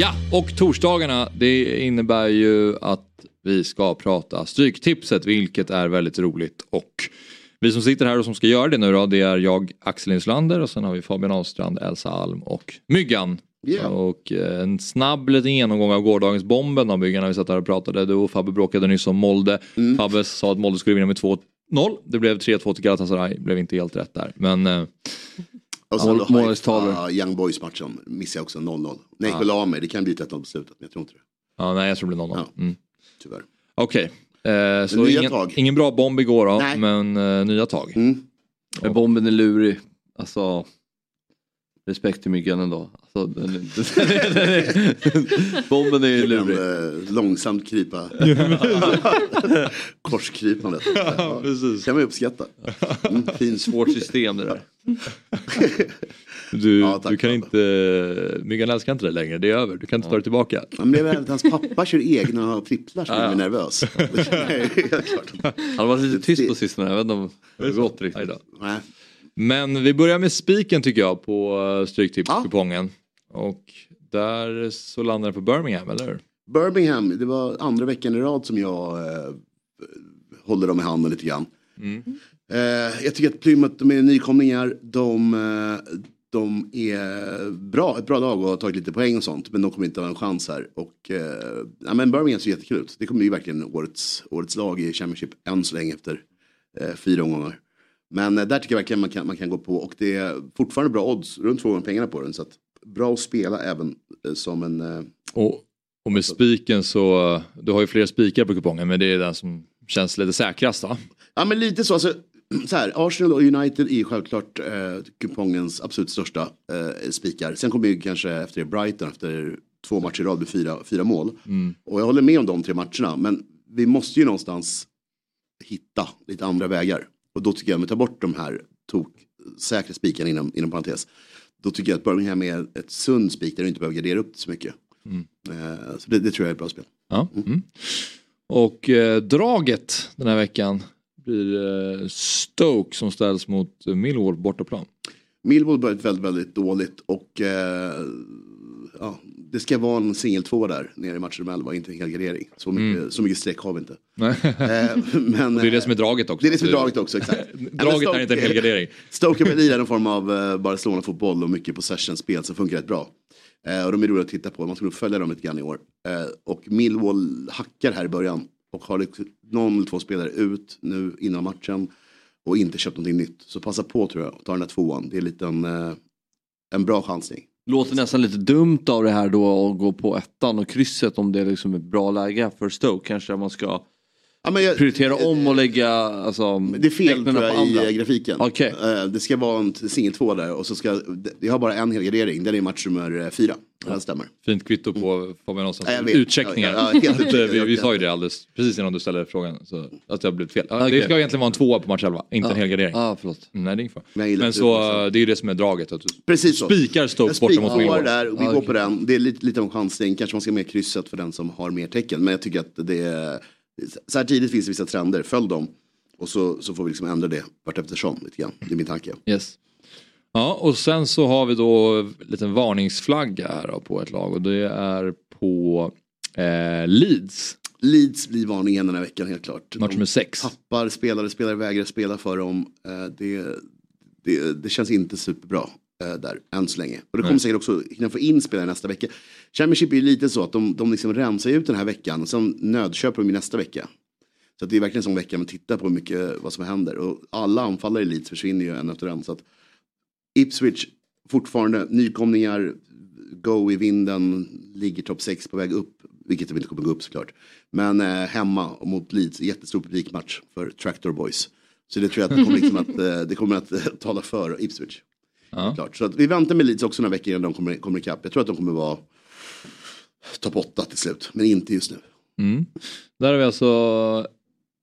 A: Ja, och torsdagarna det innebär ju att vi ska prata Stryktipset vilket är väldigt roligt och vi som sitter här och som ska göra det nu då det är jag Axel Inslander och sen har vi Fabian Ahlstrand, Elsa Alm och Myggan.
H: Yeah.
A: Och eh, en snabb liten genomgång av gårdagens bomben av Myggan när vi satt här och pratade. Du och Fabbe bråkade nyss om Molde. Fabbe sa att Molde skulle vinna med 2-0. Det blev 3-2 till Galatasaray, blev inte helt rätt där. Men eh,
H: Och sen
B: målstavlor.
H: Haifa, Young Boys-matchen missade jag också 0-0. Nej,
A: Ja.
H: la mig. Det kan bli ett 1-0 på slutet, men jag tror inte det.
A: ja, nej jag tror det blir 0-0.
H: Ja.
A: Mm.
H: Tyvärr.
A: Okej, eh, så ingen,
H: tag.
A: ingen bra bomb igår då,
H: Nej.
A: men eh, nya tag.
H: Mm.
B: Men bomben är lurig. Alltså, respekt till myggan ändå. Alltså, den är, den är, bomben är ju
H: Kan
B: lurig.
H: eh, långsamt krypa. Korskrypandet. Ja,
A: precis.
H: kan man uppskatta. Mm, fin
B: Svårt system det där.
A: Du,
H: Ja, tack,
A: du kan inte, Myggan älskar inte det längre, det är över. Du kan inte ta det tillbaka.
H: Men det är väl att hans pappa kör egna tripplar som
A: Ja, ja.
H: nervös. Är klart.
B: Han har varit lite tyst på sistone. Jag vet inte om det har gått riktigt.
H: Nej.
A: Men vi börjar med spiken tycker jag på eh, Stryktipskupongen. Och där så landar den på Birmingham, eller hur?
H: Birmingham, det var andra veckan i rad som jag eh, håller dem i handen lite grann.
A: Mm.
H: Eh, jag tycker att Plymouth, de är nykomlingar. De, eh, de är bra, ett bra lag och har tagit lite poäng och sånt. Men de kommer inte ha en chans här. Och, eh, ja, men Birmingham ser jättekul ut. Det kommer bli verkligen årets, årets lag i Championship än så länge efter eh, fyra omgångar. Men eh, där tycker jag verkligen man kan, man kan gå på. Och det är fortfarande bra odds, runt två gånger pengarna på den. Så att, bra att spela även eh, som en... Eh,
A: Och, och med spiken så, du har ju fler spikar på kupongen men det är den som känns lite säkrast va?
H: Ja men lite så. Alltså, så här, Arsenal och United är självklart eh, kupongens absolut största eh, spikar. Sen kommer ju kanske efter Brighton efter två matcher i rad med fyra, fyra mål.
A: Mm.
H: Och jag håller med om de tre matcherna. Men vi måste ju någonstans hitta lite andra vägar. Och då tycker jag, om vi tar bort de här tok säkra spikarna inom, inom parentes. Då tycker jag att Birmingham är ett sund spik där du inte behöver gardera upp det så mycket.
A: Mm.
H: Eh, så det, det tror jag är ett bra spel.
A: Ja. Mm. Och eh, draget den här veckan blir eh, Stoke som ställs mot Millwall bortaplan.
H: Millwall börjat väldigt, väldigt dåligt och eh, det ska vara en singel två där nere i matchen med 11, inte en helgardering. Så mycket, så mycket streck har vi inte. Eh, men,
A: det är det som är draget också.
H: Det är det som är draget också, exakt.
A: Draget är inte en helgardering.
H: Stoke väl i någon form av eh, Barcelona-fotboll och mycket possession-spel som funkar rätt bra. Eh, och de är roliga att titta på, man ska nog följa dem lite grann i år. Eh, och Millwall hackar här i början och har liksom någon eller två spelare ut nu innan matchen. och inte köpt någonting nytt. Så passa på tror jag, ta den där tvåan. Det är lite en, eh, en bra chansning.
B: Låter nästan lite dumt av det här då att gå på ettan och krysset om det är liksom ett bra läge för Stoke. Kanske man ska
H: Ja, jag,
B: prioritera om och lägga alltså,
H: Det är fel tror jag, i eh, grafiken.
B: Okay.
H: det ska vara en singel två där och så ska, vi har bara en helgardering, den är match nummer eh, fyra. Ja. Det stämmer.
A: Fint kvitto på Fabian Åssons utcheckningar. Ja, ja, vi, vi sa ju det alldeles precis innan du ställde frågan. Så att det har blivit fel. Okay. Det ska egentligen vara en tvåa på match 11, inte en helgardering.
B: Ah, förlåt.
A: Nej, det är inget Men så, det är ju det som är draget. Att du
H: precis så.
A: spikar Stoke borta mot
H: Millwall. där vi går okay. på den. Det är lite, lite om chansning. Kanske man ska med krysset för den som har mer tecken. Men jag tycker att det är så här tidigt finns det vissa trender, följ dem. Och så, så får vi liksom ändra det vart eftersom lite grann. Det är min tanke.
A: Yes. Ja och sen så har vi då en liten varningsflagga här på ett lag och det är på eh, Leeds.
H: Leeds blir varningen den här veckan helt klart.
A: Match nummer sex.
H: Tappar spelare, spelare vägrar spela för dem. Eh, det, det, det känns inte superbra eh, där än så länge. Och det kommer Nej. säkert också hinna få in spelare nästa vecka. Championship är lite så att de, de liksom rensar ut den här veckan och sen nödköper de nästa vecka. Så det är verkligen en sån vecka man tittar på mycket vad som händer. Och alla anfallare i Leeds försvinner ju en efter en. Så att Ipswich fortfarande nykomlingar, go i vinden, ligger topp 6 på väg upp. Vilket de inte kommer gå upp såklart. Men eh, hemma mot Leeds, jättestor publikmatch för Tractor Boys. Så det tror jag att det kommer, liksom att, eh, det kommer att eh, tala för Ipswich. Ja. Klart. Så att vi väntar med Leeds också några veckor innan de kommer, kommer ikapp. Jag tror att de kommer vara topp 8 till slut, men inte just nu.
A: Mm. Där har vi alltså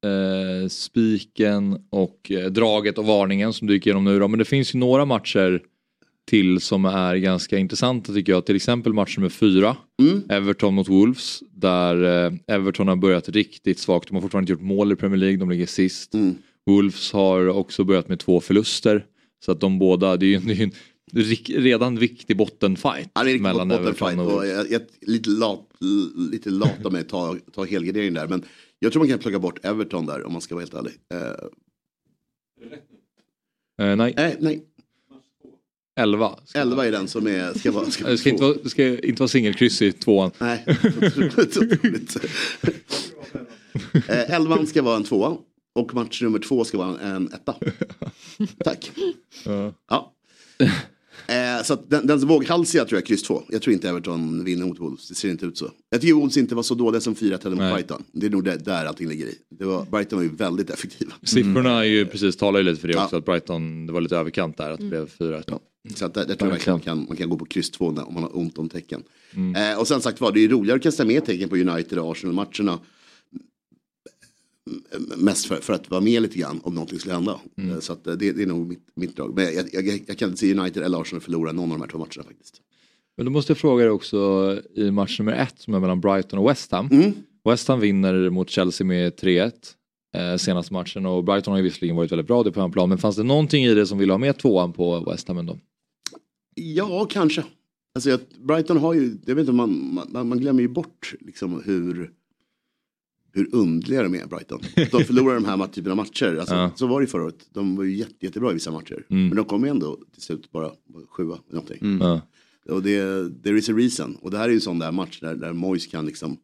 A: eh, spiken och eh, draget och varningen som gick igenom nu då. Men det finns ju några matcher till som är ganska intressanta tycker jag. Till exempel match nummer fyra. Mm. Everton mot Wolves. Där eh, Everton har börjat riktigt svagt. De har fortfarande inte gjort mål i Premier League. De ligger sist. Mm. Wolves har också börjat med två förluster. Så att de båda, det är ju, det är ju en redan viktig bottenfight.
H: Ja, det är mellan bottenfight och, och jag, jag, lite, lat, lite lat av mig att ta, ta helgardering där. Men jag tror man kan plocka bort Everton där om man ska vara helt ärlig. Uh,
A: uh, nej.
H: nej. nej.
A: 11.
H: 11 är den som är, ska vara,
A: ska det ska inte vara, ska inte vara singelkryss i tvåan.
H: Nej, eh, 11 ska vara en tvåa och match nummer två ska vara en etta. Tack. Ja. ja. Eh, så den, den våghalsiga tror jag kryss 2. Jag tror inte Everton vinner mot Wolves. Det ser inte ut så. Jag tycker Wolves inte var så dåliga som 4 mot Brighton. Det är nog där, där allting ligger i. Det var, Brighton var ju väldigt effektiva.
A: Siffrorna är ju precis, talar ju lite för det också. Att Brighton, det var lite överkant där att det blev 4 ja.
H: Så att där, där tror jag man kan, man kan gå på kryss 2 om man har ont om tecken. Mm. Eh, och sen sagt var, det är roligare att kasta med tecken på United och Arsenal-matcherna mest för, för, att vara med lite grann om någonting skulle hända. Mm. Eh, så att det, det, är nog mitt, mitt drag. Men jag, jag, jag, kan inte se United eller Arsenal förlora någon av de här två matcherna faktiskt.
A: Men då måste jag fråga dig också i match nummer ett som är mellan Brighton och West Ham. Mm. West Ham vinner mot Chelsea med 3-1 eh, senaste matchen och Brighton har ju visserligen varit väldigt bra det på en plan men fanns det någonting i det som ville ha med tvåan på West Ham ändå?
H: Ja, kanske. Alltså, Brighton har ju, jag vet inte, man, man, man glömmer ju bort liksom hur hur underliga de är Brighton. De förlorar de här typen av matcher. Alltså, ja. Så var det förra året. De var ju jätte, jättebra i vissa matcher. Mm. Men de kom ändå till slut bara sjua. Någonting. Mm. Ja. Och det, there is a reason. Och det här är ju en sån där match där, där Moise kan liksom,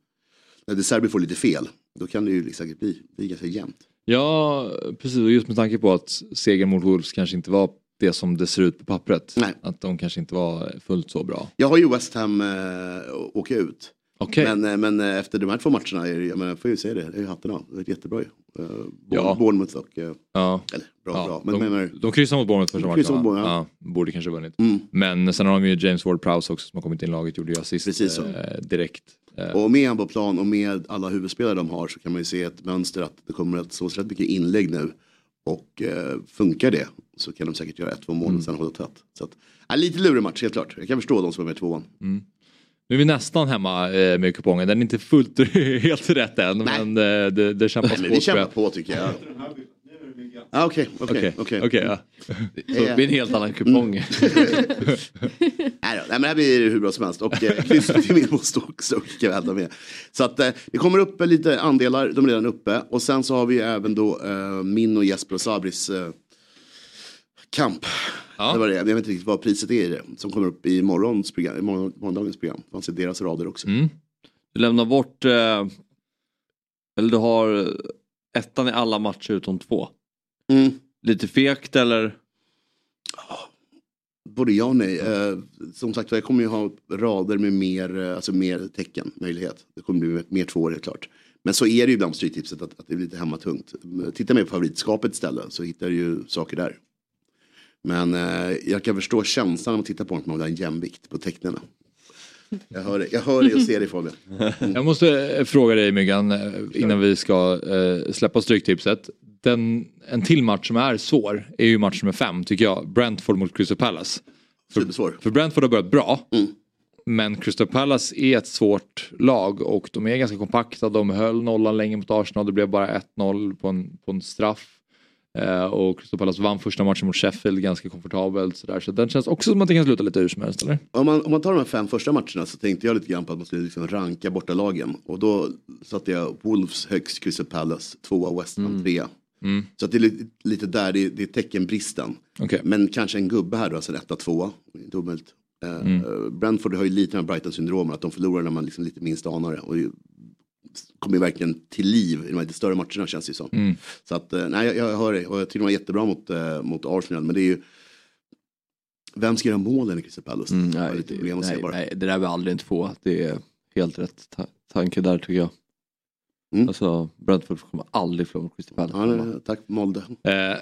H: när De Serbi får lite fel, då kan det ju säkert bli, bli ganska jämnt.
A: Ja, precis. Och just med tanke på att segern mot Wolves kanske inte var det som det ser ut på pappret.
H: Nej.
A: Att de kanske inte var fullt så bra.
H: Jag har ju West Ham äh, åka ut.
A: Okay.
H: Men, eh, men eh, efter de här två matcherna, jag menar, får ju säga det, är hatten av. Det är jättebra ju. Uh, ja. Bournemouth och...
A: Ja.
H: Eller bra,
A: ja.
H: bra.
A: Men, de, men, de kryssade mot Bournemouth första matchen.
H: Mot
A: ja. Borde kanske vunnit. Mm. Men sen har de ju James Ward-Prowse också som har kommit in i laget, gjorde ju assist. Eh, direkt.
H: Och med han på plan och med alla huvudspelare de har så kan man ju se ett mönster att det kommer att sås rätt mycket inlägg nu. Och eh, funkar det så kan de säkert göra ett, två mål mm. och sen hålla tätt. Så att, äh, lite lurig match helt klart. Jag kan förstå de som är med i tvåan.
A: Mm. Nu är vi nästan hemma eh, med kupongen. Den är inte fullt helt rätt än. Nej. Men eh, det, det kämpas på.
H: Vi kämpar på tycker jag. Ah, Okej, okej, okej.
B: Det blir en helt annan kupong. Mm.
H: Nej, men det här blir hur bra som helst. Och eh, krysset till min Stoke med. Så att eh, det kommer upp lite andelar, de är redan uppe. Och sen så har vi även då eh, min och Jesper och Sabris eh, kamp. Ja. Det var det. Jag vet inte riktigt vad priset är i det. Som kommer upp i morgons program, i morgon, morgondagens program. Fanns i deras rader också.
B: Mm. Du lämnar bort, eh, eller du har ettan i alla matcher utom två.
H: Mm.
B: lite fegt eller?
H: Både ja och nej. Eh, som sagt jag kommer ju ha rader med mer, eh, alltså mer tecken, möjlighet. Det kommer bli mer tvåor helt klart. Men så är det ju ibland på Stryktipset att, att det blir lite hemmatungt. Tittar man på favoritskapet istället så hittar du ju saker där. Men eh, jag kan förstå känslan när man tittar på att man vill ha en jämvikt på tecknena. Jag hör det, jag hör det och ser det Fabian.
A: Jag måste eh, fråga dig Myggan eh, innan vi ska eh, släppa Stryktipset. Den, en till match som är svår är ju match nummer fem tycker jag. Brentford mot Crystal Palace. För, för Brentford har börjat bra.
H: Mm.
A: Men Crystal Palace är ett svårt lag och de är ganska kompakta. De höll nollan länge mot Arsenal. Det blev bara 1-0 på en, på en straff. Eh, och Crystal Palace vann första matchen mot Sheffield ganska komfortabelt. Så, där. så den känns också som att det kan sluta lite hur som helst eller?
H: Om man, om man tar de här fem första matcherna så tänkte jag lite grann på att man skulle liksom ranka bortalagen. Och då satte jag Wolves högst, Crystal Palace tvåa, West Ham
A: Mm.
H: trea.
A: Mm.
H: Så att det är lite, där, det, det är teckenbristen.
A: Okej.
H: Men kanske en gubbe här då, alltså en etta, tvåa. Omöjligt. Eh,
A: Mm.
H: Brentford har ju lite med Brighton-syndromen, att de förlorar när man liksom lite minst anar det. Och kommer verkligen till liv i de här lite större matcherna känns det ju som.
A: Mm.
H: Så att, eh, nej jag, jag hör det och jag tycker de var jättebra mot, eh, mot Arsenal. Men det är ju, vem ska göra målen i Crystal Palace?
B: Mm, nej,
H: se
B: nej, nej, det där var aldrig en tvåa. Det är helt rätt ta tanke där tycker jag.
H: Mm.
B: Alltså Brentford kommer aldrig förlora mot Crystal Palace.
H: Ja, tack Molde.
A: Eh,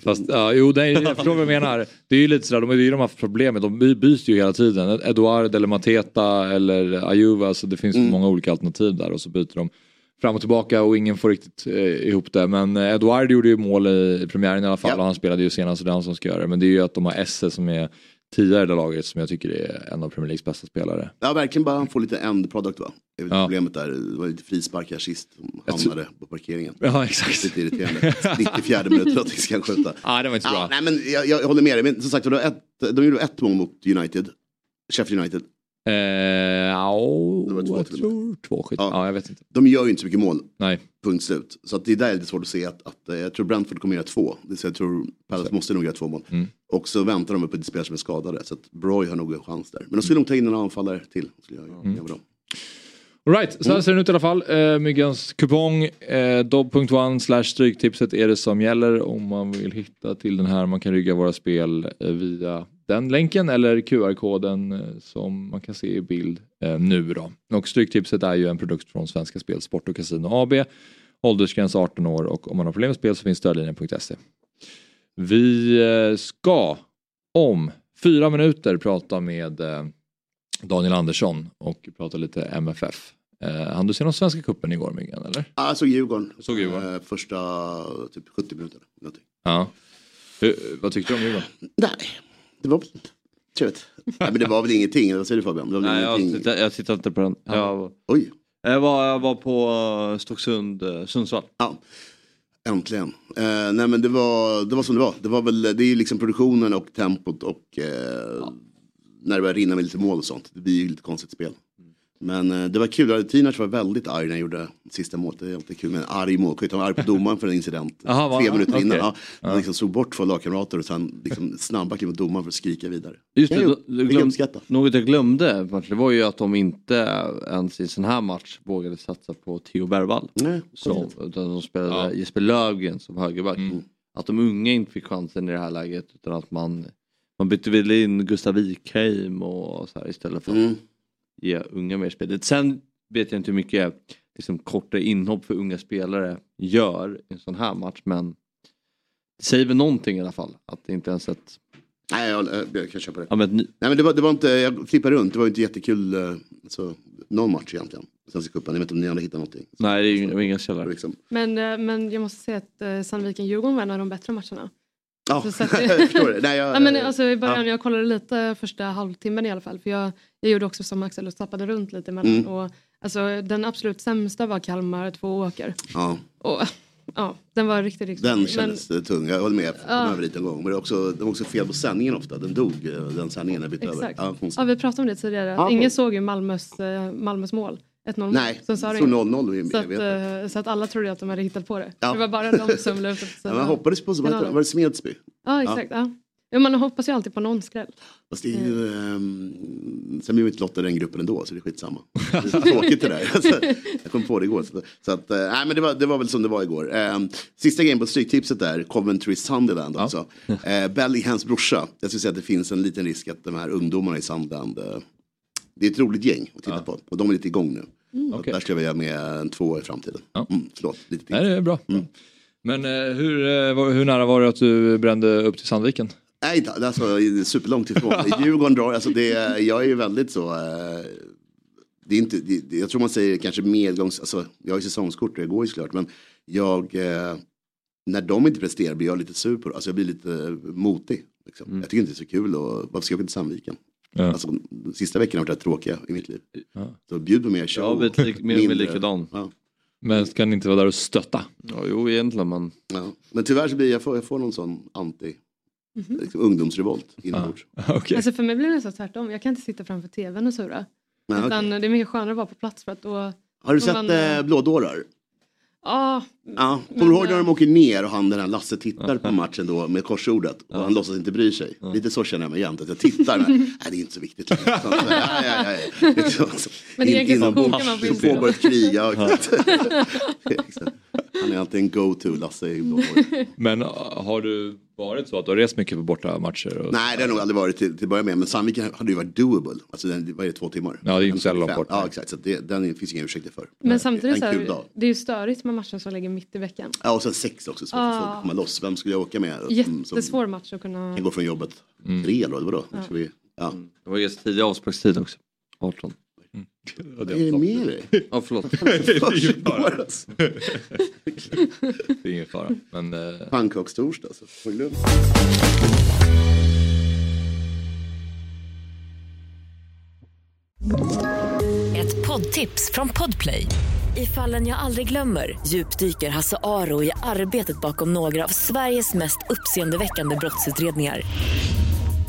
A: Fast, ja, jo, nej, jag förstår vad du menar. Det är ju lite sådär, de har ju de haft problem med, de by- byts ju hela tiden. Eduard eller Mateta eller Ajuva, så det finns
H: Mm.
A: många olika alternativ där och så byter de fram och tillbaka och ingen får riktigt eh, ihop det. Men eh, Eduard gjorde ju mål i, i premiären i alla fall och han spelade ju senast och det är han som ska göra det. Men det är ju att de har Esse som är tia i det laget som jag tycker är en av Premier Leagues bästa spelare.
H: Ja, verkligen bara han får lite end product va? Det är
A: Ja.
H: problemet där. Det var lite frisparkar sist hamnade på parkeringen.
A: Ja, exakt.
H: Lite irriterande. 94 minuter att ska skjuta.
A: Ja, det var inte så
H: Ja,
A: bra.
H: nej, men jag, jag håller med dig. Men som sagt, de, ett, de gjorde ett mål mot United. Sheffield United.
A: Eh, ja,
H: två
A: jag tror två skit. Ja. jag vet inte.
H: De gör ju inte så mycket mål.
A: Nej.
H: Punkt slut. Så att det är där lite svårt att se att, att eh, jag tror Brentford kommer göra två. Det säga, jag tror Palace måste nog göra två mål.
A: Mm.
H: Och så väntar de på spelare som är skadade. Så att Broy har nog en chans där. Men de skulle nog ta in en anfallare till. Skulle jag,
A: Mm.
H: jag bra.
A: All right, så här ser den ut i alla fall. Eh, Myggens kupong, eh, dobb.one slash stryktipset är det som gäller om man vill hitta till den här. Man kan rygga våra spel via den länken eller QR-koden eh, som man kan se i bild eh, nu då. Och Stryktipset är ju en produkt från Svenska Spel, Sport och Casino AB. Åldersgräns 18 år och om man har problem med spel så finns stödlinjen.se. Vi eh, ska om fyra minuter prata med Daniel Andersson och prata lite MFF. Eh, han du se någon Svenska cupen igår Myggan eller?
H: Ah, jag såg Djurgården.
A: Såg Djurgården.
H: Eh, första typ 70 minuter. Någonting.
A: Ja. Hur, vad tyckte du om Djurgården?
H: Nej, det var trevligt. Nej, men det var väl ingenting. Vad säger du Fabian? Det var
B: Nej, jag
H: ingenting.
B: tittar, jag tittar inte på den. Jag,
H: Oj.
B: jag, var, jag var på eh, Stocksund, eh, Sundsvall.
H: Ja. Äntligen. Eh, nej men det var, det var som det var. Det var väl, det är ju liksom produktionen och tempot och eh, när det börjar rinna med lite mål och sånt. Det blir ju lite konstigt spel. Men eh, det var kul. Tinac var väldigt arg när jag gjorde sista målet. Det är alltid kul med en arg målskytt. Han var arg på domaren för en incident.
A: Aha, va?
H: Tre minuter
A: Okej.
H: innan. Ja, han
A: Ja.
H: liksom såg bort två lagkamrater och sen liksom snabba kliv mot domaren för att skrika vidare.
B: Just det,
H: jag-
B: du, du
H: jag
B: glöm, något jag glömde det var ju att de inte ens i en sån här match vågade satsa på Theo Bergvall.
H: Nej,
B: Som, utan de spelade
A: Ja.
B: Jesper Löfgren som högerback.
A: Mm.
B: Att de unga inte fick chansen i det här läget utan att man, man bytte väl in Gustav Wikheim och så här istället för
H: Mm.
B: Ge unga mer spel. Sen vet jag inte hur mycket liksom, korta inhopp för unga spelare gör i en sån här match men det säger väl någonting i alla fall. Att det inte ens ett...
H: Nej, jag, jag, kan köpa det.
B: Ja, men,
H: Nej men det var, det var inte, jag flippade runt, det var inte jättekul, eh, alltså, någon match egentligen. Svenska cupen, jag vet inte om ni andra hittade någonting.
B: nej det är ju- det var inga källor.
H: Liksom.
D: Men, eh, men jag måste säga att eh, Sandviken-Djurgården var en av de bättre matcherna.
H: Ja,
D: Så sett-
H: jag förstår det. Nej, jag,
D: Ja, men alltså, I början,
H: ja.
D: jag kollade lite första halvtimmen i alla fall. För jag, jag gjorde också som Axel och tappade runt lite emellan.
H: Mm.
D: Och, alltså, den absolut sämsta var Kalmar två åker.
H: Ja,
D: Och, ja, den var riktigt, riktigt
H: den
D: men-
H: kändes eh, tung, jag håller med.
D: Ja.
H: Över lite en gång. Men det var också, det var också fel på sändningen ofta, den dog eh, den sändningen när bytte över.
D: Exakt.
H: Ja.
D: Ja, vi pratade om det tidigare.
H: Ja,
D: Ingen såg ju Malmös, eh, Malmös mål. 1-0
H: Nej,
D: Sen sa
H: det
D: det
H: stod
D: inget.
H: 0-0 i-
D: så,
H: jag
D: att, eh, så att alla trodde att de hade hittat på det.
H: Ja.
D: Det var bara de som la ut det på
H: Ja, man hoppades på,
D: kanaler.
H: var det Smedsby?
D: Ja, exakt. Ja. Ja, man hoppas ju alltid på någon skräll.
H: Fast det är ju, um, sen blir vi inte lottade i den gruppen ändå så det är skitsamma. Det är så tråkigt det där. Alltså, jag kom på det igår. Så, så att, uh, nej, men det, var, det var väl som det var igår. Um, sista grejen på Stryktipset där, Coventry Sunderland också. Uh, Bellinghams brorsa. Jag skulle säga att det finns en liten risk att de här ungdomarna i Sunderland, uh, det är ett roligt gäng att titta ja. på. Och de är lite igång nu. Mm. Okay. Där skulle jag vilja med en två i framtiden. Ja. Mm, förlåt, lite
A: Nej, det är bra. Mm. Men hur, hur nära var det att du brände upp till Sandviken?
H: Nej, alltså, superlångt ifrån. Djurgården drar, alltså det, jag är ju väldigt så. Eh, det är inte, det, jag tror man säger kanske medgångs, alltså jag har ju säsongskort och jag går ju såklart. Men jag, eh, när de inte presterar blir jag lite sur på det. Alltså jag blir lite motig. Liksom. Mm. Jag tycker inte det är så kul och varför ska jag åka till Sandviken? Ja. Alltså, de sista veckorna har varit rätt tråkiga i mitt liv. Ja. Så bjud på mer show.
B: Jag har blivit lik, mer och likadan. Ja.
A: Men ska ni inte vara där och stötta?
B: Ja, jo, egentligen men.
H: Ja. Men tyvärr så blir jag, får, jag får någon sån anti Mm -hmm. liksom, ungdomsrevolt inombords.
D: Ah, okay. Alltså för mig blir det nästan tvärtom. Jag kan inte sitta framför tvn och surra. Nej, utan okay. det är mycket skönare att vara på plats för att då...
H: Har du sett man... äh, Blådårar?
D: Ja.
H: ja. Kommer du ihåg när de åker ner och han den här Lasse tittar på matchen då med korsordet och han låtsas inte bry sig. Lite så känner jag mig jämt, att jag tittar men nej, det är inte så viktigt. Så, ja, ja, ja,
D: men egentligen så kokar man på
H: Så pågår ett krig. Ja, han är alltid en go-to Lasse.
A: Men har du varit så att du har rest mycket på borta matcher? Och...
H: Nej, det har nog aldrig varit till, till att börja med. Men Sandviken hade ju varit doable. Alltså den, vad är det, två timmar?
A: Ja, det är inte så långt bort.
H: Ja, exakt. Så det, den finns inga ursäkter för.
D: Men samtidigt så är det är ju störigt med matchen som ligger mitt i veckan.
H: Ja, och sen sex också. Så ah. folk komma loss. Vem skulle jag åka med?
D: Jättesvår match att kunna...
H: Kan gå från jobbet mm. tre eller vadå? Ja. Vi, ja.
B: Mm. Det var just tidig avsparkstid också. 18.
H: Mm. Vad är det med dig?
B: Ja, förlåt.
A: det är ingen fara. Men,
H: eh... Pannkakstorsdag, så får lugnt.
E: Ett poddtips från Podplay. I fallen jag aldrig glömmer djupdyker Hasse Aro i arbetet bakom några av Sveriges mest uppseendeväckande brottsutredningar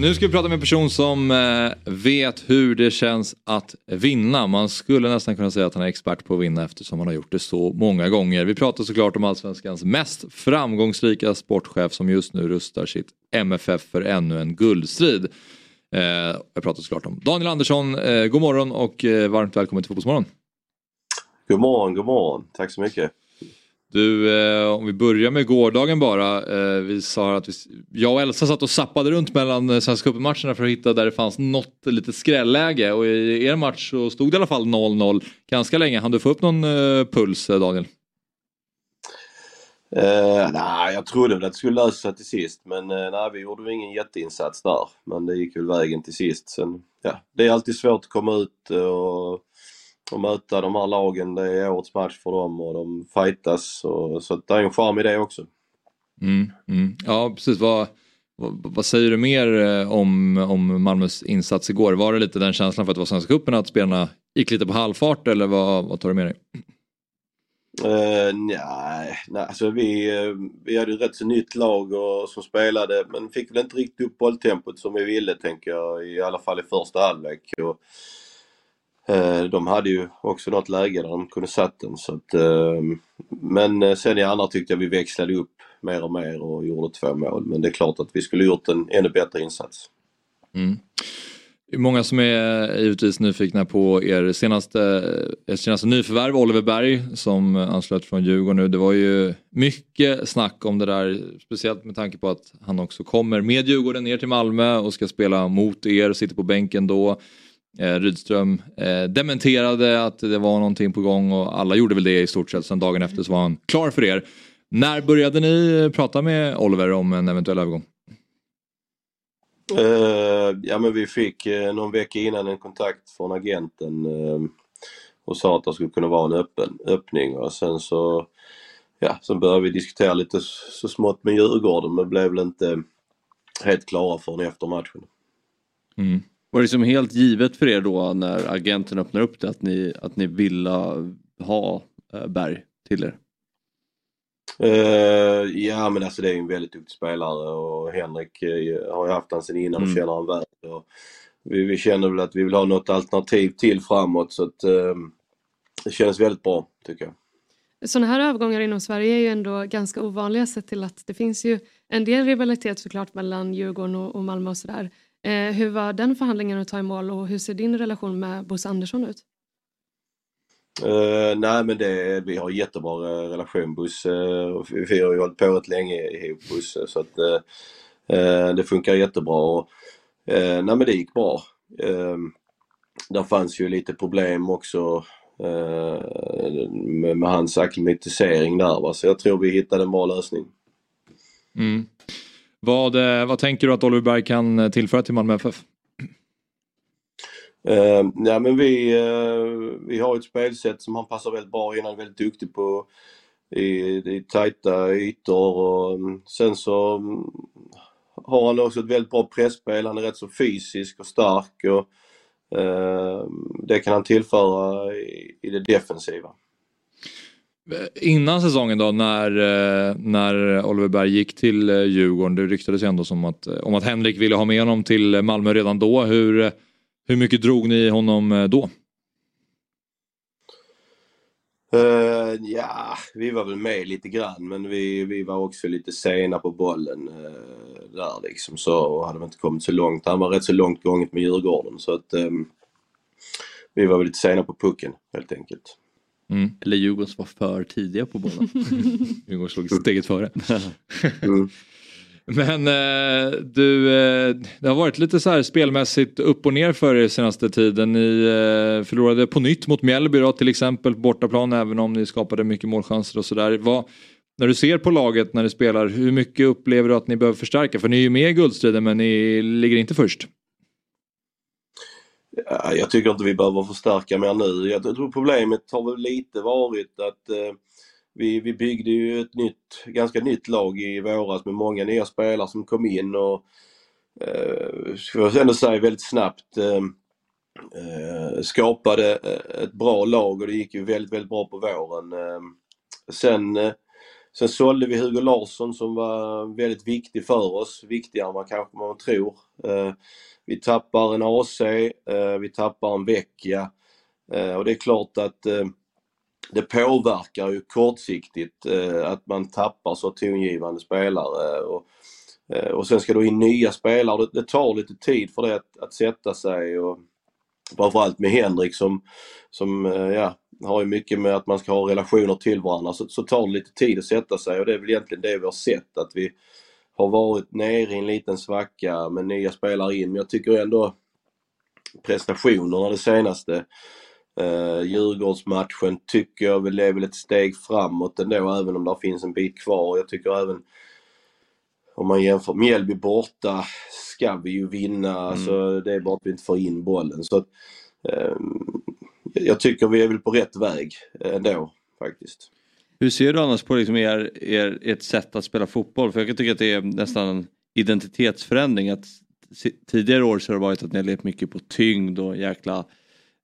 A: Nu ska vi prata med en person som eh, vet hur det känns att vinna. Man skulle nästan kunna säga att han är expert på att vinna eftersom han har gjort det så många gånger. Vi pratar såklart om Allsvenskans mest framgångsrika sportchef som just nu rustar sitt MFF för ännu en guldstrid. Eh, jag pratar såklart om Daniel Andersson. Eh, god morgon och varmt välkommen till Fotbollsmorgon.
J: God morgon, god morgon. Tack så mycket.
A: Du, eh, om vi börjar med gårdagen bara. Eh, vi sa att vi, jag och Elsa satt och sappade runt mellan eh, Svenska cupen-matcherna för att hitta där det fanns något litet skrälläge och i er match så stod det i alla fall 0-0 ganska länge. Han du få upp någon eh, puls eh, Daniel?
J: Eh, nej, jag trodde väl att det skulle lösa sig till sist men eh, nej, vi gjorde väl ingen jätteinsats där. Men det gick väl vägen till sist. Sen, ja, det är alltid svårt att komma ut och och möta de här lagen. Det är årets match för dem och de fightas. Och, så det är en charm i det också.
A: Mm, mm. Ja precis. Vad, vad, vad, säger du mer eh, om, om Malmös insats igår? Var det lite den känslan för att det var Svenska cupen att spelarna gick lite på halvfart eller vad, vad tar du med dig?
J: Uh, nej, nej alltså vi, vi hade ett rätt så nytt lag och, som spelade men fick väl inte riktigt upp bolltempot som vi ville tänker jag i alla fall i första halvlek. Och, Eh, Eh, de hade ju också något läge där de kunde satt den. Så att, ehm, men eh, sen i andra tyckte jag vi växlade upp mer och mer och gjorde två mål. Men det är klart att vi skulle gjort en ännu bättre insats.
A: Mm. Många som är givetvis nyfikna på er senaste, er senaste nyförvärv Oliver Berg som anslöt från Djurgården nu. Det var ju mycket snack om det där speciellt med tanke på att han också kommer med Djurgården ner till Malmö och ska spela mot er, sitter på bänken då. Eh, Rydström eh, dementerade att det var någonting på gång och alla gjorde väl det i stort sett. Sen dagen efter så var han klar för er. När började ni prata med Oliver om en eventuell övergång?
J: Uh, ja men vi fick uh, någon vecka innan en kontakt från agenten uh, och sa att det skulle kunna vara en öppen, öppning och sen så ja, sen började vi diskutera lite så smått med Djurgården men blev väl inte helt klara förrän efter matchen.
B: Mm. Var det liksom helt givet för er då när agenten öppnar upp det att ni, att ni ville ha Berg till er?
J: Uh, ja men alltså det är en väldigt duktig spelare och Henrik uh, har ju haft han sen innan mm. och känner han väl. Och vi, vi, känner väl att vi vill ha något alternativ till framåt så att uh, det känns väldigt bra tycker jag.
D: Sådana här övergångar inom Sverige är ju ändå ganska ovanliga sett till att det finns ju en del rivalitet såklart mellan Djurgården och, och Malmö och sådär. Eh, hur var den förhandlingen att ta i mål och hur ser din relation med Bosse Andersson ut?
J: Uh, nej men det, vi har jättebra relation Bosse. Uh, vi har ju hållit på rätt länge ihop Bosse så att uh, det funkar jättebra. Och, nej men det gick bra. Uh, där fanns ju lite problem också med, med hans akklimatisering där va? så jag tror vi hittade en bra lösning.
A: Mm. Vad, eh, vad tänker du att Oliver Berg kan eh, tillföra till Malmö FF?
J: Uh, eh, ja, men vi, uh, vi har ett spelsätt som han passar väldigt bra in. Han är väldigt duktig på i, i tajta ytor och um, sen så um, har han också ett väldigt bra pressspel. Han är rätt så fysisk och stark och uh, det kan han tillföra i, i det defensiva.
A: Innan säsongen då när, eh, när Oliver Berg gick till eh, Djurgården, det ryktades ju ändå som att, eh, om att Henrik ville ha med honom till Malmö redan då. Hur, hur mycket drog ni honom då?
J: Uh, ja, vi var väl med lite grann men vi, vi var också lite sena på bollen uh, där liksom så och hade inte kommit så långt. Han var rätt så långt gånget med Djurgården så att um, vi var väl lite sena på pucken helt enkelt.
B: Mm. Eller Djurgården var för tidiga på bollen.
A: Djurgården slog steget före. mm. Men eh, du, eh, det har varit lite så här spelmässigt upp och ner för er senaste tiden. Ni eh, förlorade på nytt mot Mjällby då, till exempel på bortaplan även om ni skapade mycket målchanser och sådär. När du ser på laget när ni spelar, hur mycket upplever du att ni behöver förstärka? För ni är ju med i guldstriden men ni ligger inte först.
J: Jag tycker inte vi behöver förstärka mer nu. Jag tror problemet har väl lite varit att eh, vi, vi byggde ju ett nytt, ganska nytt lag i våras med många nya spelare som kom in och eh, ska jag ändå säga väldigt snabbt eh, eh skapade eh, ett bra lag och det gick ju väldigt, väldigt bra på våren. Eh, sen, eh, sen sålde vi Hugo Larsson som var väldigt viktig för oss, viktigare än vad kanske man tror. Eh, vi tappar en AC, eh, vi tappar en Vecchia eh, och det är klart att det påverkar ju kortsiktigt att man tappar så tongivande spelare. Och, och sen ska du in nya spelare. Det, det tar lite tid för det att, att sätta sig. Och, framförallt med Henrik som, som ja, har ju mycket med att man ska ha relationer till varandra. Så, så tar det lite tid att sätta sig och det är väl egentligen det vi har sett. Att vi har varit nere i en liten svacka med nya spelare in. Men jag tycker ändå prestationerna det senaste Uh, Djurgårdsmatchen tycker jag väl är väl ett steg framåt ändå även om det finns en bit kvar. Jag tycker även om man jämför Mjällby borta ska vi ju vinna. Mm. Alltså, det är bara att vi inte får in bollen. Så att, um, jag tycker vi är väl på rätt väg ändå faktiskt.
B: Hur ser du annars på liksom er, er, ert sätt att spela fotboll? För jag kan tycka att det är nästan en identitetsförändring. Att tidigare år så har det varit att ni har levt mycket på tyngd och jäkla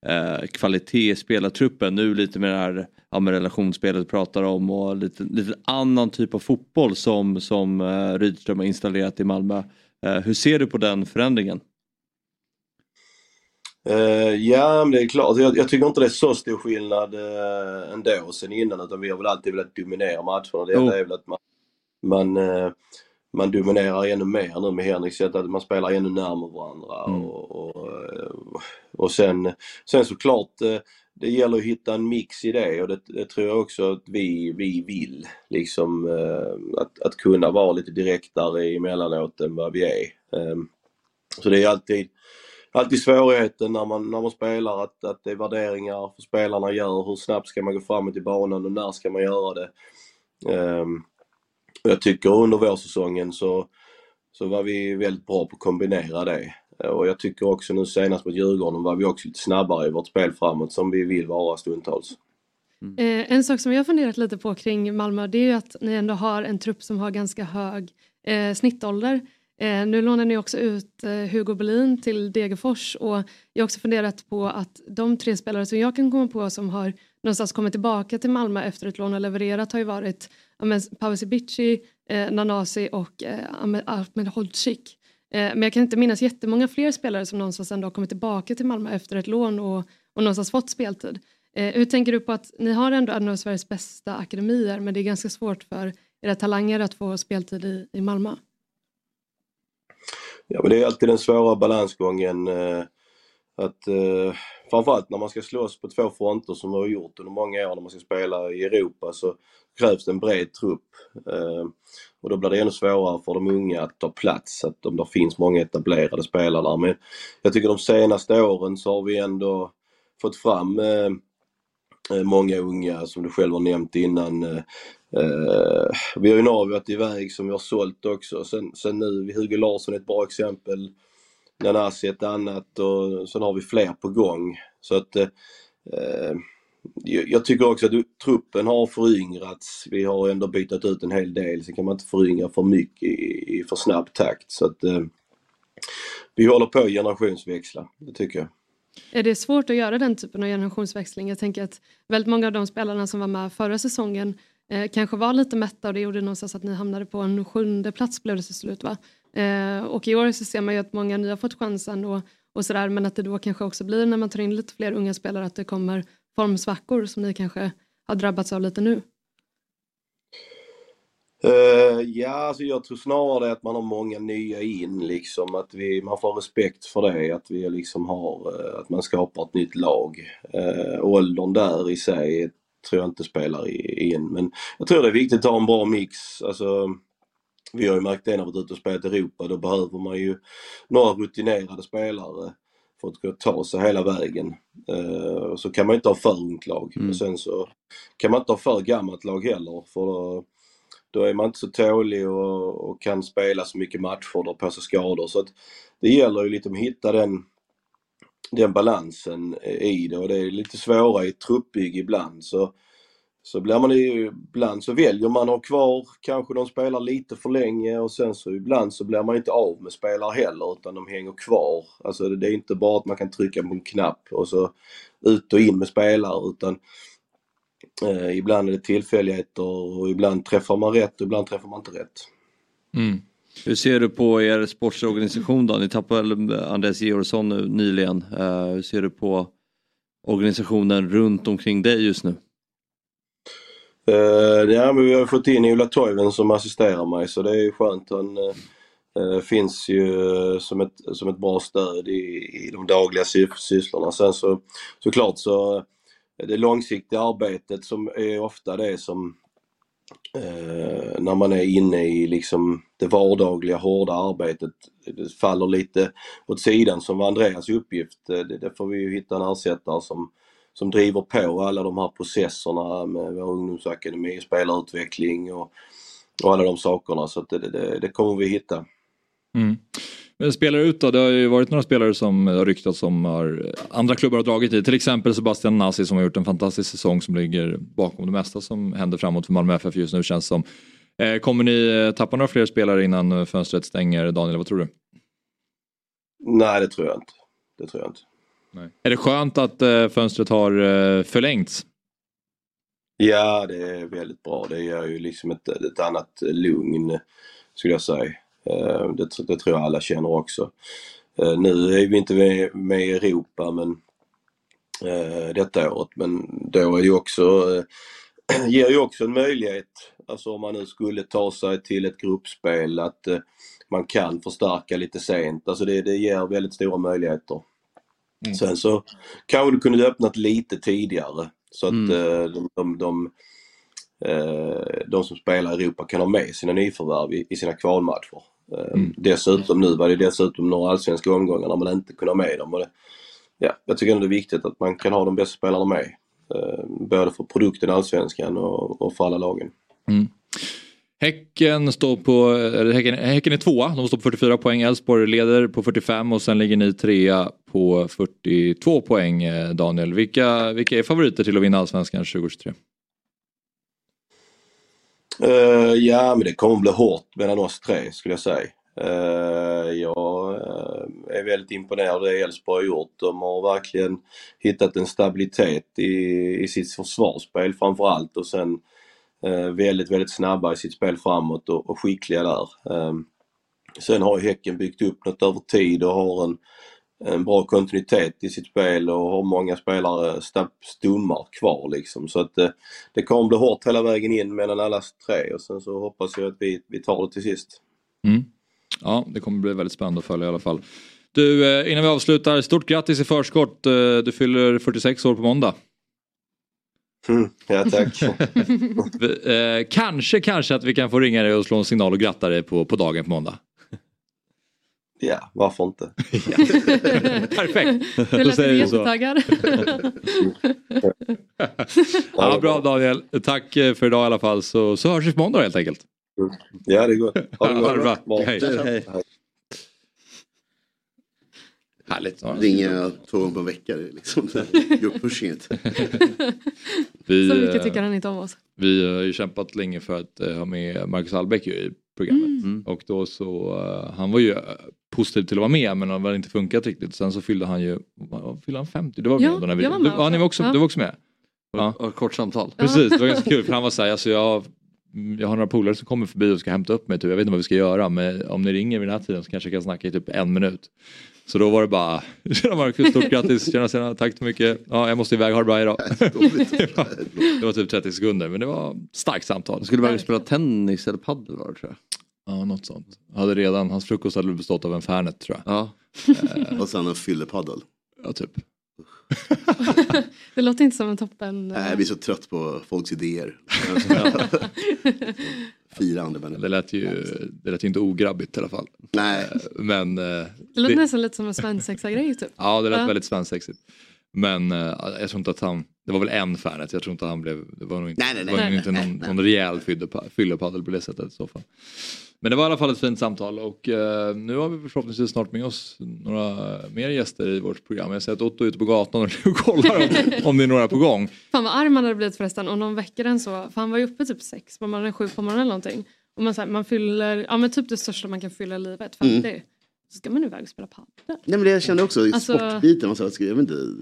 B: eh, kvalitet i spelartruppen. Nu lite med det här ja, med relationsspelet du pratar om och lite, lite annan typ av fotboll som, som eh, Rydström har installerat i Malmö. Eh, hur ser du på den förändringen?
J: Uh, ja, men det är klart. Jag, jag, tycker inte det är så stor skillnad uh, ändå sen innan utan vi har väl alltid velat dominera matcherna. Det oh. är väl att man, man uh, man dominerar ännu mer nu med Henrik sätt att man spelar ännu närmare varandra. Mm. Och, och, och sen, sen såklart eh, det gäller att hitta en mix i det och det, det tror jag också att vi, vi vill. Liksom eh, att, att kunna vara lite direktare emellanåt än vad vi är. Ehm, så det är alltid, alltid svårigheten när man, när man spelar att, att det är värderingar för spelarna gör. Hur snabbt ska man gå framåt i banan och när ska man göra det? Um, jag tycker under vårsäsongen så, så var vi väldigt bra på att kombinera det. Och jag tycker också nu senast mot Djurgården var vi också lite snabbare i vårt spel framåt som vi vill vara stundtals.
D: Mm. Eh, en sak som jag funderat lite på kring Malmö det är ju att ni ändå har en trupp som har ganska hög eh, snittålder. Eh, nu lånar ni också ut eh, Hugo Bolin till Degerfors och jag har också funderat på att de tre spelare som jag kan komma på som har någonstans kommit tillbaka till Malmö efter ett lån och levererat har ju varit ja, Pavel Sibici, eh, Nanasi och eh, Ahmed Hodzic. Eh, men jag kan inte minnas jättemånga fler spelare som någonstans ändå har kommit tillbaka till Malmö efter ett lån och, och någonstans fått speltid. Eh, hur tänker du på att ni har ändå en av Sveriges bästa akademier men det är ganska svårt för era talanger att få speltid i, i Malmö?
J: Ja men det är alltid den svåra balansgången eh, att eh, framförallt när man ska slåss på två fronter som vi har gjort under många år när man ska spela i Europa så krävs det en bred trupp. Eh, och då blir det ännu svårare för de unga att ta plats, att om det finns många etablerade spelare där. Men jag tycker de senaste åren så har vi ändå fått fram eh, eh många unga som du själv har nämnt innan. Eh, Eh, vi har ju varit iväg som vi har sålt också. Sen, sen nu, Hugo Larsson är ett bra exempel. Nanasi ett annat och sen har vi fler på gång. Så att eh, eh jag tycker också att truppen har föryngrats. Vi har ändå bytt ut en hel del. Sen kan man inte föryngra för mycket i, i för snabb takt. Så att eh, vi håller på att generationsväxla, det tycker jag.
D: Är det svårt att göra den typen av generationsväxling? Jag tänker att väldigt många av de spelarna som var med förra säsongen eh, kanske var lite mätta och det gjorde någonstans att ni hamnade på en sjunde plats blev det till slut va? Eh, och i år så ser man ju att många nya fått chansen och, och sådär men att det då kanske också blir när man tar in lite fler unga spelare att det kommer formsvackor som ni kanske har drabbats av lite nu?
J: Uh, ja, alltså jag tror snarare att man har många nya in liksom. Att vi, man får respekt för det. Att vi liksom har, uh, att man skapar ett nytt lag. Uh, åldern där i sig tror jag inte spelar in. Men jag tror det är viktigt att ha en bra mix. Alltså, vi har ju märkt det när vi varit ute och spelat i Europa. Då behöver man ju några rutinerade spelare för att kunna ta sig hela vägen. Uh, så kan man inte ha för ungt lag. Mm. Och sen så kan man inte ha för gammalt lag heller för då, då är man inte så tålig och, och kan spela så mycket matcher och på sig skador. Så att det gäller ju lite att hitta den, den balansen i det och det är lite svårare i truppbygge ibland. Så så blir man ju, ibland så väljer man att ha kvar, kanske de spelar lite för länge och sen så ibland så blir man inte av med spelare heller utan de hänger kvar. Alltså det är inte bara att man kan trycka på en knapp och så ut och in med spelare utan eh, ibland är det tillfälligheter och ibland träffar man rätt och ibland träffar man inte rätt.
B: Mm. Hur ser du på er sportsorganisation då? Ni tappade eh, Andreas Georgsson nu nyligen. Uh, hur ser du på organisationen runt omkring dig just nu?
J: Uh, ja, men vi har fått in Ola Toivonen som assisterar mig så det är skönt. Han uh, finns ju som ett, som ett bra stöd i, i de dagliga sysslorna. Sen så såklart så det långsiktiga arbetet som är ofta det som eh, när man är inne i liksom det vardagliga hårda arbetet det faller lite åt sidan som var Andreas uppgift. Eh, det, det får vi ju hitta en ersättare som som driver på alla de här processerna med vår ungdomsakademi, spelarutveckling och, och alla de sakerna. Så det, det, det kommer vi hitta.
A: Mm. Men spelare ut då, det har ju varit några spelare som har ryktats som har andra klubbar har dragit i. Till exempel Sebastian Nasi som har gjort en fantastisk säsong som ligger bakom det mesta som händer framåt för Malmö FF just nu känns som. Eh, kommer ni tappa några fler spelare innan fönstret stänger Daniel, vad tror du?
J: Nej det tror jag inte. Det tror jag inte.
A: Nej. Är det skönt att fönstret har förlängts?
J: Ja, det är väldigt bra. Det ger ju liksom ett, ett annat lugn skulle jag säga. Äh, det, det, tror jag alla känner också. nu är vi inte med, i Europa men detta året men då är det också ger ju också en möjlighet, alltså om man nu skulle ta sig till ett gruppspel att man kan förstärka lite sent. Alltså det, det ger väldigt stora möjligheter. Mm. Sen så kanske du kunde öppnat lite tidigare så att mm. Eh, de, de, de, eh, de, som spelar i Europa kan ha med sina nyförvärv i, i sina kvalmatcher. Eh, mm. Dessutom nu var det dessutom några allsvenska omgångar när man inte kunde ha med dem. Det, ja, jag tycker ändå det är viktigt att man kan ha de bästa spelarna med. Både för produkten allsvenskan och, och för alla lagen. Mm.
A: Häcken står på, häcken, häcken är tvåa, de står på 44 poäng. Elfsborg leder på 45 och sen ligger ni trea på 42 poäng. Eh, Daniel, vilka, vilka är favoriter till att vinna Allsvenskan 2023?
J: Uh, ja, men det kommer bli hårt mellan oss tre skulle jag säga. Uh, jag uh, är väldigt imponerad av det Elfsborg har gjort. De har verkligen hittat en stabilitet i, i sitt försvarsspel framförallt och sen uh, väldigt, väldigt snabba i sitt spel framåt och, och skickliga där. Eh, sen har ju Häcken byggt upp något över tid och har en, en bra kontinuitet i sitt spel och har många spelare stummar kvar liksom. Så att eh, det kommer bli hårt hela vägen in mellan alla tre och sen så hoppas jag att vi, vi tar det till sist.
A: Mm. Ja, det kommer bli väldigt spännande att följa i alla fall. Du, eh, innan vi avslutar, stort grattis i förskott. Eh, du fyller 46 år på måndag.
J: Mm, ja, tack.
A: eh, kanske, kanske att vi kan få ringa dig och slå en signal och gratta dig på, på dagen på måndag.
J: Ja, varför inte?
A: Perfekt.
D: Du lät jättetaggad.
A: ja, bra Daniel. Tack för idag i alla fall så, så hörs vi på måndag helt enkelt.
J: Ja, det går. Ha det,
A: ha det bra.
J: bra.
A: Hej.
B: Hej.
A: Härligt.
H: Ringa två gånger på en vecka, det är liksom grupppushing.
A: Vi,
D: Så mycket
A: eh,
D: tycker han inte om oss.
A: Vi har ju kämpat länge för att eh, ha med Marcus Albeck i programmet.
D: Mm.
A: Och då så, eh, han var ju eh, positiv till att vara med men det har inte funkat riktigt. Sen så fyllde han ju, fyllde han 50? Du var med
D: Ja,
A: då när vi,
D: jag var med
A: du, ja, ni var också,
D: också.
A: du var också med. Ja.
B: Och kort samtal.
A: Precis, det var ganska kul för han var såhär, alltså jag, jag har några polare som kommer förbi och ska hämta upp mig typ. jag vet inte vad vi ska göra men om ni ringer vid den här tiden så kanske jag kan snacka i typ en minut. Så då var det bara, tjena Marcus, stort grattis, tjena tjena, tack så mycket, ja jag måste iväg, ha det bra idag. det, var, det var typ 30 sekunder men det var starkt samtal.
B: Han skulle börja spela tennis eller padel var det tror jag.
A: Ja, något sånt. Hade redan, hans frukost hade bestått av en Fernet tror jag.
B: Ja.
H: Och sen en fyllepaddel.
A: Ja, typ.
D: Det låter inte som en toppen...
H: Nej, jag blir så trött på folks idéer. Fyra andra människor.
A: Det lät ju, det lät ju inte ograbbigt i alla fall.
H: Nej.
A: Men... eh,
D: Det låter nästan lite som en svensexa-grej typ.
A: Ja, det lät
D: Ja.
A: väldigt svensexigt. Men eh, jag tror inte att han, det var väl en Fernet, jag tror inte han blev, det var nog inte,
H: Nej, nej, nej.
A: det var nog
H: Nej,
A: inte
H: nej,
A: någon,
H: nej.
A: någon rejäl fyllepa- fyllepaddel på det sättet i så fall. Men det var i alla fall ett fint samtal och eh, nu har vi förhoppningsvis snart med oss några mer gäster i vårt program. Jag ser att Otto är ute på gatan och kollar om, om det är några på gång.
D: Fan vad arg man hade blivit förresten om någon väcker en så. För han var ju uppe typ sex på morgonen, sju på morgonen eller någonting. Och man, så här, man fyller, ja men typ det största man kan fylla i livet, 50.
H: Mm.
D: Ska man iväg och spela padel.
H: Nej men det jag kände också i
D: Alltså-
H: sportbiten, man sa, ska jag vet inte,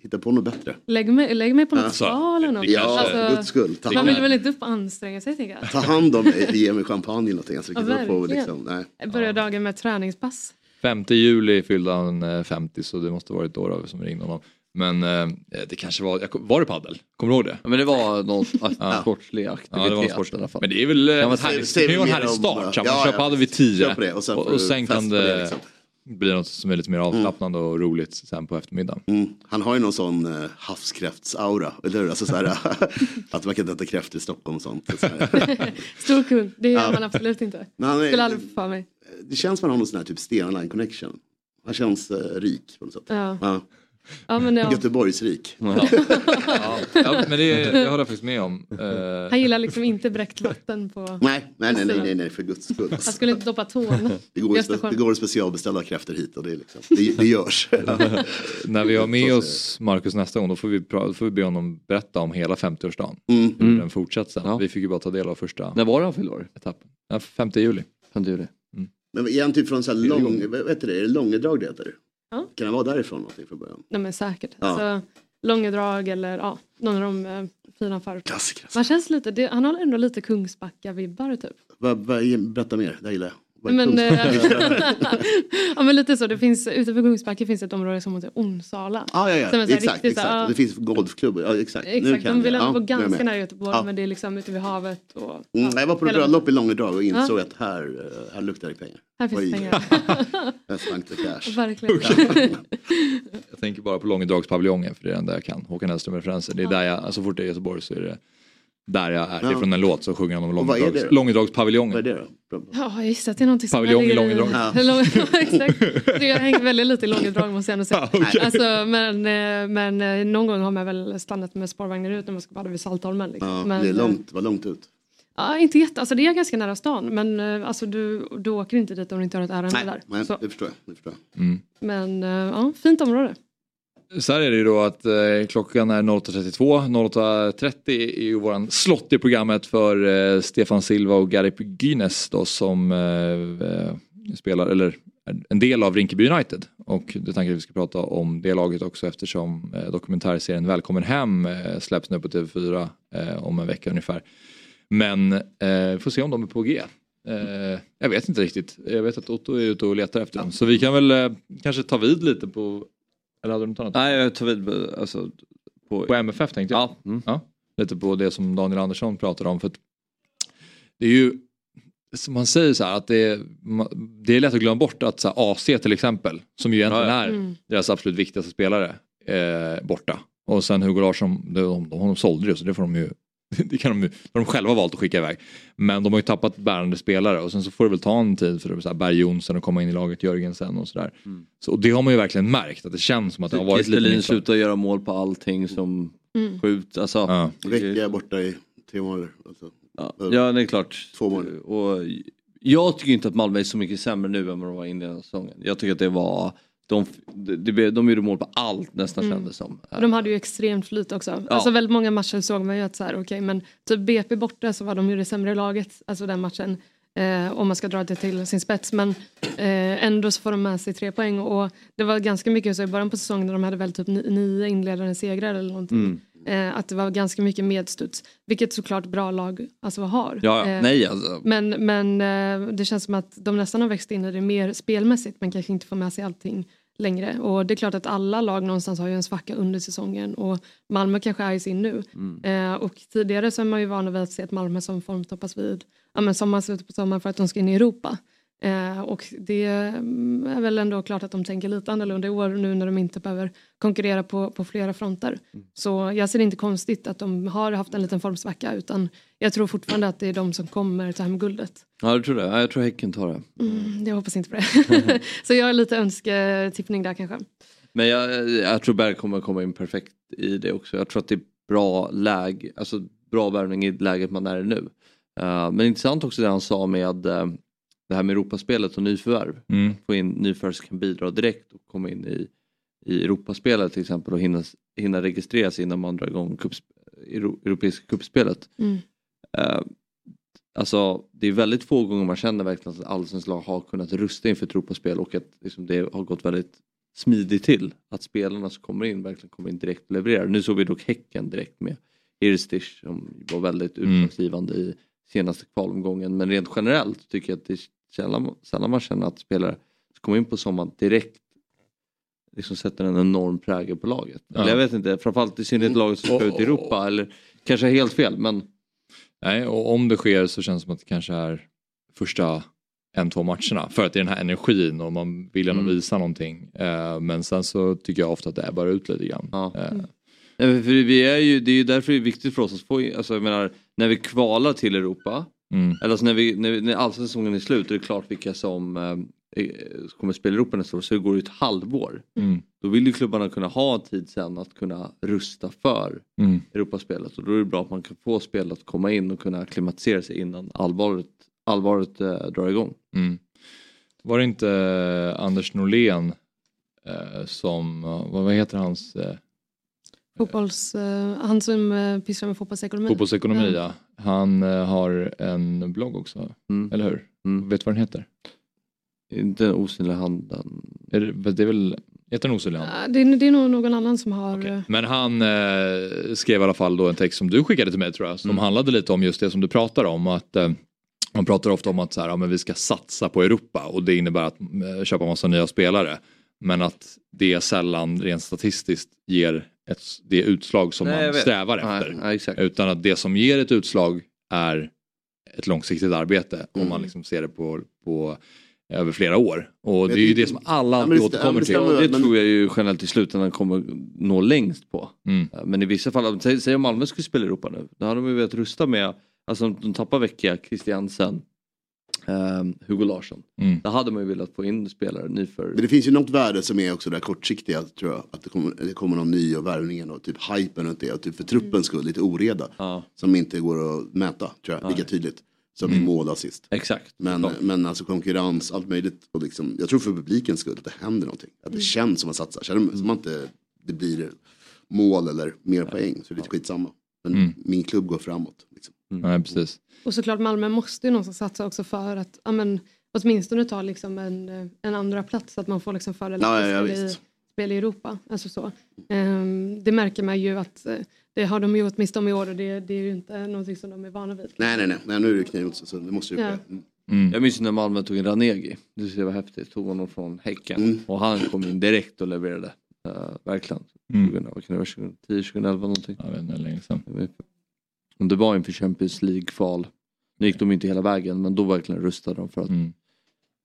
H: hitta på något bättre.
D: Lägg mig, lägg mig på något
H: Alltså,
D: spa eller något.
H: Ja, för guds skull. Ta
D: man vill väl inte upp och anstränga sig tänker jag.
H: ta hand om mig, ge mig champagne eller någonting. Alltså,
D: Ja,
H: på, liksom, nej.
D: Börja dagen med träningspass.
A: 5 juli fyllde han eh, 50 så det måste varit då, då som ringde honom. Men eh, det kanske var, jag var det paddel? Kommer du ihåg det?
B: Ja, men det var någon
A: Ja.
B: sportslig aktivitet
A: Ja, det var
B: i
A: sportsligt.
B: alla fall.
A: Men det är väl eh, härligt,
H: säg
A: det kan ju vara en härlig start.
H: ja,
A: man
H: ja,
A: kör padel vid 10
H: kör på det, och sen
A: och, och sen kan det
H: det, liksom.
A: bli något som är lite mer avslappnande och roligt sen på eftermiddagen.
H: Mm. Han har ju någon sån uh, havskräftsaura, eller hur? Alltså, så här, att man kan inte äta kräftor i Stockholm och sånt. Så här.
D: Stor kung, det gör
H: Ja.
D: man absolut inte.
H: Är-
D: Skulle aldrig få för mig.
H: Det känns som att han har någon sån här typ Stena Line connection. Han känns eh, rik på något sätt.
D: Ja.
H: Ja.
D: Ja, men ja.
H: Göteborgsrik.
A: Ja. ja, men det, det håller jag faktiskt med om. Eh,
D: Han gillar liksom inte bräckt vatten på...
H: Nej, nej, nej, nej, nej, nej, för guds skull.
D: Han skulle inte doppa tårna
H: Det går, spe- det går att specialbeställa kräftor hit och det, är liksom, det, det görs.
A: när vi har med oss Marcus nästa gång då får vi, då får vi be honom berätta om hela 50-årsdagen.
H: Mm.
A: Hur den fortsatt sen. Vi fick ju bara ta del av första
B: När var det han fyllde år?
A: etappen. Ja, 5 juli.
B: 5 juli.
H: Men är han typ från så här lång, vad heter det, är det Långedrag det heter?
D: Ja.
H: Kan han vara därifrån någonting från början?
D: Nej men säkert.
H: Ja.
D: Alltså, Långedrag eller ja, någon av de eh, fina förorterna.
H: Klassiker.
D: Man känns lite, det, han har ändå lite Kungsbacka-vibbar typ.
H: Vad- vad- Berätta mer, det gillar jag.
D: Men, eh, ja men lite så, det finns, ute på Kungsbacka finns ett område som heter Onsala.
H: Ja, ja,
D: Som
H: ja.
D: är så
H: exakt.
D: riktigt så
H: exakt.
D: här,
H: Och det finns golfklubbor. Ja, exakt. Nu
D: Exakt, de vill ändå
H: Ja,
D: vara ganska nära Göteborg
H: Ja.
D: men det är liksom ute vid havet. Och,
H: Mm, jag var på bröllop i Långedrag och insåg
D: Ja.
H: att här, eh, här luktar det pengar.
D: Här finns
H: Oj.
D: pengar.
H: Här stank det cash.
D: Verkligen.
A: Jag tänker bara på Långedragspaviljongen för det är den där jag kan. Håkan Hellström-referenser. Det är där jag, alltså, så fort det är Göteborg så är det där jag är. Det är
H: Ja.
A: från en låt så sjunger han om? Långedragspaviljongen.
H: Vad är det då?
D: Ja, jag gissar att det är någonting som
A: Paviljong i Långedrag.
D: Ja. Ja, exakt. Jag hänger väldigt lite i Långedrag måste jag ändå säga. alltså, men, eh, men eh, någon gång har man väl stannat med spårvagnar ut när man ska bada vid Saltholmen. Liksom.
H: Ja,
D: men,
H: det är
D: eh,
H: långt, var långt ut.
D: Ja, inte jätte, alltså det är ganska nära stan men alltså, du, du åker inte dit om du inte har ett ärende
H: Nej,
D: där.
H: nej det förstår jag. Det förstår jag.
A: Mm.
D: Men ja, fint område.
A: Så här är det ju då att eh, klockan är 08.32. 08.30 är ju våran slott i programmet för eh, Stefan Silva och Garip Gynes då som eh, eh spelar, eller en del av Rinkeby United. Och det tänker att vi ska prata om det laget också eftersom eh, dokumentärserien Välkommen hem eh, släpps nu på TV4 eh, om en vecka ungefär. Men eh, får se om de är på G. Eh, jag vet inte riktigt. Jag vet att Otto är ute och letar efter dem. Så vi kan väl eh, kanske ta vid lite på... Eller hade du något annat?
B: Nej, jag tar vid alltså,
A: på... på MFF tänkte jag.
B: Ja. Mm.
A: ja. Lite på det som Daniel Andersson pratade om. För att det är ju som man säger så här att det är, det är lätt att glömma bort att så här, AC till exempel, som ju egentligen är mm. deras absolut viktigaste spelare, eh, borta. Och sen Hugo Larsson, de, de, de sålde det så det får de ju det kan de, har de själva valt att skicka iväg. Men de har ju tappat bärande spelare och sen så får det väl ta en tid för här Berg Jonsson att komma in i laget, Jörgensen och sådär. Mm. Så, och det har man ju verkligen märkt att det känns som att det har varit
B: Kristelin lite slutar göra mål på allting som mm. skjut. Alltså,
H: ja. Vecka borta i tre månader. Alltså.
B: Ja. ja, det är klart. Två månader. Och jag tycker inte att Malmö är så mycket sämre nu än vad de var innan säsongen. Jag tycker att det var de, de, de gjorde mål på allt nästan mm. kändes som.
D: Och de hade ju extremt flyt också. Ja. Alltså väldigt många matcher såg man ju att så här, okay, men typ BP borta så var de ju det sämre laget, alltså den matchen. Eh, om man ska dra det till sin spets men eh, ändå så får de med sig tre poäng och det var ganska mycket så i början på säsongen när de hade väl typ nio inledande segrar eller någonting. Mm. Eh, att det var ganska mycket medstuds. Vilket såklart bra lag alltså har.
B: Ja, eh, nej, alltså.
D: Men, men eh, det känns som att de nästan har växt in i det mer spelmässigt men kanske inte får med sig allting längre. Och det är klart att alla lag någonstans har ju en svacka under säsongen och Malmö kanske är i sin nu. Mm. Eh, och tidigare så är man ju van vid att se att Malmö som formtoppas vid ja, men sommarslutet på sommaren för att de ska in i Europa. Eh, och det är väl ändå klart att de tänker lite annorlunda i år nu när de inte behöver konkurrera på, på flera fronter. Mm. Så jag ser det inte konstigt att de har haft en liten formsvacka utan jag tror fortfarande att det är de som kommer ta hem guldet.
B: Ja du tror det? Ja, jag tror Häcken tar det.
D: Mm, jag hoppas inte på det. Så jag har lite önsketippning där kanske.
B: Men jag, jag tror Berg kommer komma in perfekt i det också. Jag tror att det är bra läge, alltså bra värvning i läget man är i nu. Uh, men intressant också det han sa med uh, det här med Europaspelet och nyförvärv. Mm. Få in nyförvärv som kan bidra direkt och komma in i, i Europaspelet till exempel och hinna, hinna registreras innan man drar igång kups, Europeiska kuppspelet. Mm. Uh, alltså det är väldigt få gånger man känner verkligen att allsvenskt lag har kunnat rusta inför ett Europaspel och att liksom, det har gått väldigt smidigt till. Att spelarna som kommer in verkligen kommer in direkt och levererar. Nu såg vi dock Häcken direkt med Irstich som var väldigt mm. utslagsgivande mm. i senaste kvalomgången. Men rent generellt tycker jag att det sällan, sällan man känner att spelare som kommer in på sommaren direkt liksom sätter en enorm prägel på laget. Ja. Eller jag vet inte, framförallt i synnerhet laget som ska ut i Europa. Eller kanske helt fel men...
A: Nej, och om det sker så känns det som att det kanske är första en, två matcherna. För att det är den här energin och man vill gärna mm. visa någonting. Uh, men sen så tycker jag ofta att det är bara ut lite grann. Ja. Uh.
B: Mm. För vi är ju, det är ju därför det är viktigt för oss att få, alltså jag menar, när vi kvalar till Europa Mm. Eller alltså när, vi, när, när all säsongen är slut är det klart vilka som eh, kommer spela i Europa nästa år så det går ett halvår. Mm. Då vill ju klubbarna kunna ha tid sen att kunna rusta för mm. Europaspelet och då är det bra att man kan få spelet att komma in och kunna klimatisera sig innan allvaret, allvaret eh, drar igång. Mm.
A: Var det inte eh, Anders Norlén eh, som, vad heter hans eh,
D: Fotbolls, uh, han som uh, pysslar med fotbollsekonomi.
A: Fotbollsekonomi ja. ja. Han uh, har en blogg också, mm. eller hur? Mm. Vet du vad den heter?
B: Inte osynliga handen.
A: Är det, det är väl, heter den osynliga handen?
D: Det, det, är nog någon annan som har... Okay.
A: Men han skrev i alla fall då en text som du skickade till mig tror jag, som mm. handlade lite om just det som du pratar om. Att, man pratar ofta om att så här, ja, men vi ska satsa på Europa och det innebär att köpa massa nya spelare. Men att det sällan rent statistiskt ger ett, det utslag som Nej, man strävar efter. Nej, utan att det som ger ett utslag är ett långsiktigt arbete mm. om man liksom ser det på, på över flera år. Och det är ju det som alla ja, återkommer till.
B: Det, det tror jag ju generellt i slutändan kommer nå längst på. Mm. Men i vissa fall, säg, säg om Malmö skulle spela i Europa nu, då hade de ju velat rusta med, alltså de tappar Vecchia, Christiansen, Um, Hugo Larsson. Mm. Där hade man ju velat få in spelare ny för...
H: Men det finns ju något värde som är också det kortsiktiga tror jag. Att det kommer, det kommer någon ny och värvningen och typ hypen runt det. Och typ för truppens skull lite oreda. Ja. Som inte går att mäta tror jag, lika tydligt. Som mm. i mål assist.
B: Exakt.
H: Men, men alltså konkurrens, allt möjligt. Och liksom, jag tror för publikens skull att det händer någonting. Att det mm. känns som att man satsar. Känner man, som att inte det blir mål eller mer poäng så är det lite skitsamma. Men mm. min klubb går framåt. Liksom.
A: Mm. Ja, precis.
D: Och såklart Malmö måste ju någonstans satsa också för att amen, åtminstone ta liksom en, en andra plats så att man får liksom föra lite
H: Ja, ja,
D: spel, i,
H: visst.
D: spel i Europa. Alltså så. Ehm, det märker man ju att eh, det har de gjort åtminstone i år och det, det är ju inte någonting som de är vana vid.
H: Nej, nej, nej, nej nu är det kniv mot sig så det måste ju
D: Ja.
H: ske. Mm.
B: Mm. Jag minns när Malmö tog in Ranegi. Det tyckte jag var häftigt. Tog honom från Häcken.
H: Mm.
B: Och han kom in direkt och levererade. Uh, verkligen.
A: Mm.
B: 2000, vad kan det vara, 2010, 2011 någonting.
A: Jag vet inte länge sedan.
B: Det var inför Champions League-kval. Nu gick de inte hela vägen men då verkligen rustade de för att
A: Mm.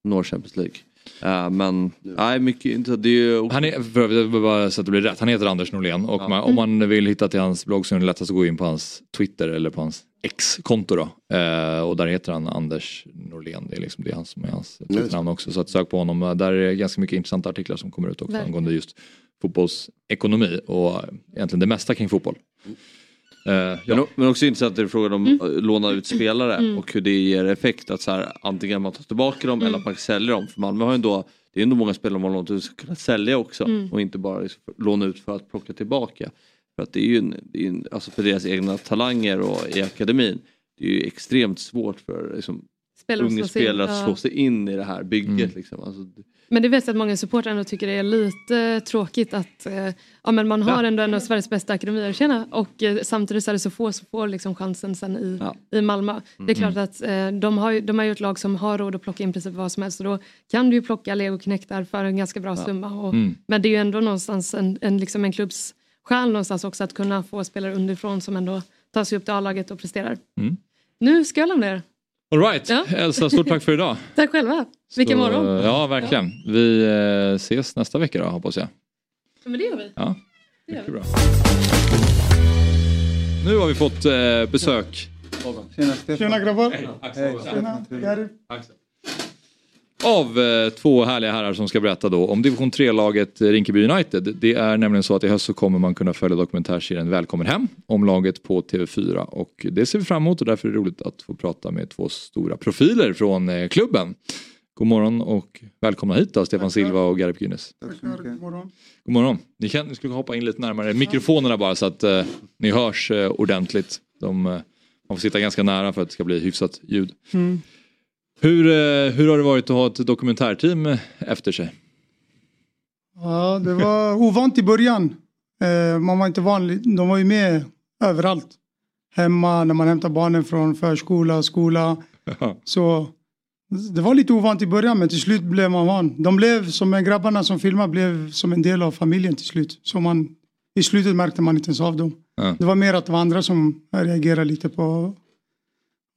B: nå Champions League. Eh, men nej, mycket inte. Det är.
A: Han är, för bara så att det blir rätt, han heter Anders Norlén och man, om man vill hitta till hans blogg så är det lättast att gå in på hans Twitter eller på hans X-konto då. Eh, och där heter han Anders Norlén, det är liksom det är han som är hans namn också. Så att sök på honom, där är ganska mycket intressanta artiklar som kommer ut också
D: Verkligen.
A: angående just fotbollsekonomi och egentligen det mesta kring fotboll. Eh,
B: Men,
A: ja.
B: o- men också intressant det frågan om
D: Mm.
B: att låna ut spelare
D: Mm.
B: och hur det ger effekt. Att så här, antingen man tar tillbaka dem
D: Mm.
B: eller att man säljer dem. För Malmö har ju ändå, det är ändå många spelare man lånat ut som ska kunna sälja också.
D: Mm.
B: Och inte bara liksom låna ut för att plocka tillbaka. För att det är ju, en, är en, alltså för deras egna talanger och i akademin. Det är ju extremt svårt för liksom,
D: Spelare
B: unga spelare att
D: ja.
B: slå sig in i det här bygget.
A: Mm.
B: Liksom. Alltså,
D: Men det vet jag att många supportrar ändå tycker det är lite tråkigt att eh, ja, men man har ändå en av Sveriges bästa akademier tjena och eh, samtidigt så är det så få som får liksom chansen sen i, i Malmö. Det är klart att eh, de, har, ju- de har ju ett lag som har råd att plocka in precis vad som helst och då kan du ju plocka legoknektar för en ganska bra summa. Och,
A: Mm.
D: Men det är ju ändå någonstans en, en, liksom en klubbs själ någonstans också att kunna få spelare underifrån som ändå tar sig upp till A-laget och presterar.
A: Mm.
D: Nu ska jag lämna er.
A: All right,
D: Ja.
A: Elsa stort tack för idag.
D: Tack själva. Vilken
A: Så,
D: morgon.
A: Ja verkligen. Vi eh, ses nästa vecka då hoppas jag.
D: Ja, men det gör vi.
A: Ja,
D: Det gör
A: mycket bra. Nu har vi fått eh, besök.
K: Tjena grabbar.
A: Axel.
K: Tjena. Garib.
A: Av eh, två härliga herrar som ska berätta då om division 3-laget Rinkeby United. Det är nämligen så att i höst så kommer man kunna följa dokumentärserien Välkommen hem om laget på TV4 och det ser vi fram emot och därför är det roligt att få prata med två stora profiler från eh, klubben. God morgon och välkomna hit då Stefan Silva och Garip Gynes.
K: God morgon.
A: God morgon. Ni, kan, ni skulle hoppa in lite närmare mikrofonerna bara så att eh, ni hörs eh, ordentligt. De, eh, man får sitta ganska nära för att det ska bli hyfsat ljud.
K: Mm.
A: Hur, eh, hur har det varit att ha ett dokumentärteam efter sig?
K: Ja, det var ovant i början. Eh, man var inte van. De var ju med överallt. Hemma, när man hämtar barnen från förskola, skola. Så det var lite ovant i början men till slut blev man van. De blev som en grabbarna som filmade blev som en del av familjen till slut. Så man, I slutet märkte man inte ens av dem.
A: Ja.
K: Det var mer att det var andra som reagerade lite på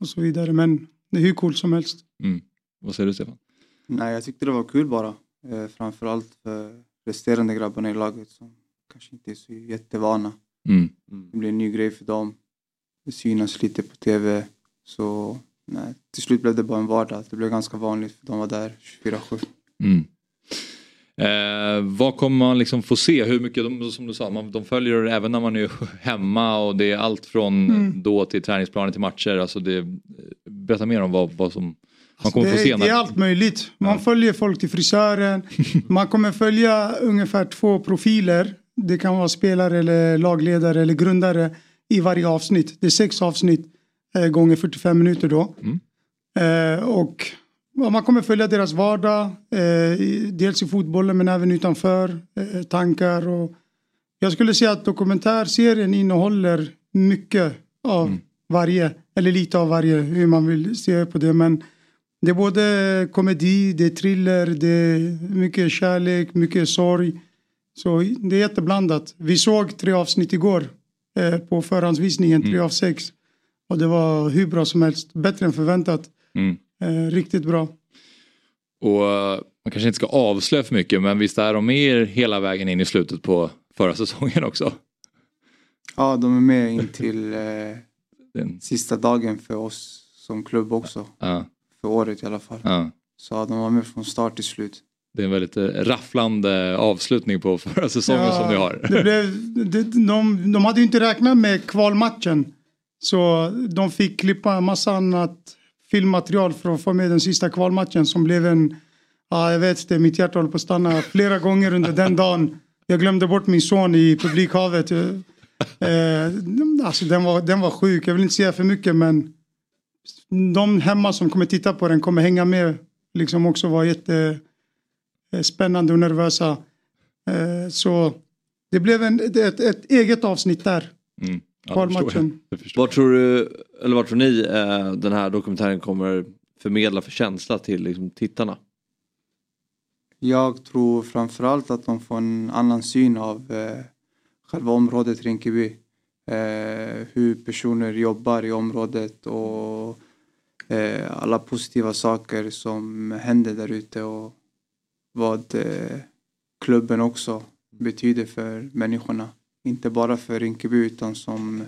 K: och så vidare. Men det är hur coolt som helst.
A: Mm. Vad säger du Stefan?
L: Nej, jag tyckte det var kul bara. Eh, framförallt för resterande grabbarna i laget som kanske inte är så jättevana.
A: Mm.
L: Det blir en ny grej för dem. Det synas lite på tv. Så nej, till slut blev det bara en vardag. Det blev ganska vanligt för de var där 24-7.
A: Mm. Eh, vad kommer man liksom få se? Hur mycket, de, som du sa, man, de följer även när man är hemma och det är allt från
K: Mm.
A: då till träningsplanen till matcher. Alltså det, berätta mer om vad, vad som man kommer
K: det,
A: få se.
K: det är allt möjligt. Man följer folk till frisören. Man kommer följa ungefär två profiler. Det kan vara spelare eller lagledare eller grundare i varje avsnitt. Det är sex avsnitt eh, gånger 45 minuter då. Eh, och ja, man kommer följa deras vardag. Eh, dels i fotbollen men även utanför. Eh, tankar och jag skulle säga att dokumentärserien innehåller mycket av varje. Eller lite av varje hur man vill se på det. Men det är både komedi, det är thriller, det är mycket kärlek, mycket sorg. Så det är jätteblandat. Vi såg tre avsnitt igår eh, på förhandsvisningen, tre av sex. Och det var hur bra som helst, bättre än förväntat.
A: Mm.
K: Eh, riktigt bra.
A: Och eh, man kanske inte ska avslöja för mycket men visst är de med er hela vägen in i slutet på förra säsongen också?
L: Ja, de är med in till eh, sista dagen för oss som klubb också.
A: Ja.
L: För året i alla fall.
A: Ja.
L: Så de var med från start till slut.
A: Det är en väldigt eh, rafflande avslutning på förra säsongen
K: Ja,
A: som ni har.
K: Det blev, det, de, de hade ju inte räknat med kvalmatchen. Så de fick klippa massa annat filmmaterial för att få med den sista kvalmatchen som blev en, ja jag vet inte, mitt hjärta håller på att stanna flera gånger under den dagen. Jag glömde bort min son i publikhavet. Eh, alltså den var, den var sjuk, jag vill inte säga för mycket men de hemma som kommer titta på den kommer hänga med liksom också vara jättespännande eh, och nervösa. Eh, så det blev en, ett, ett eget avsnitt där.
A: Mm.
K: Kvalmatchen.
B: Vad tror du, eller vad tror ni eh, den här dokumentären kommer förmedla för känsla till liksom, tittarna?
L: Jag tror framförallt att de får en annan syn av eh, själva området Rinkeby. Eh, hur personer jobbar i området och eh, alla positiva saker som händer där ute och vad eh, klubben också betyder för människorna. Inte bara för Rinkeby utan som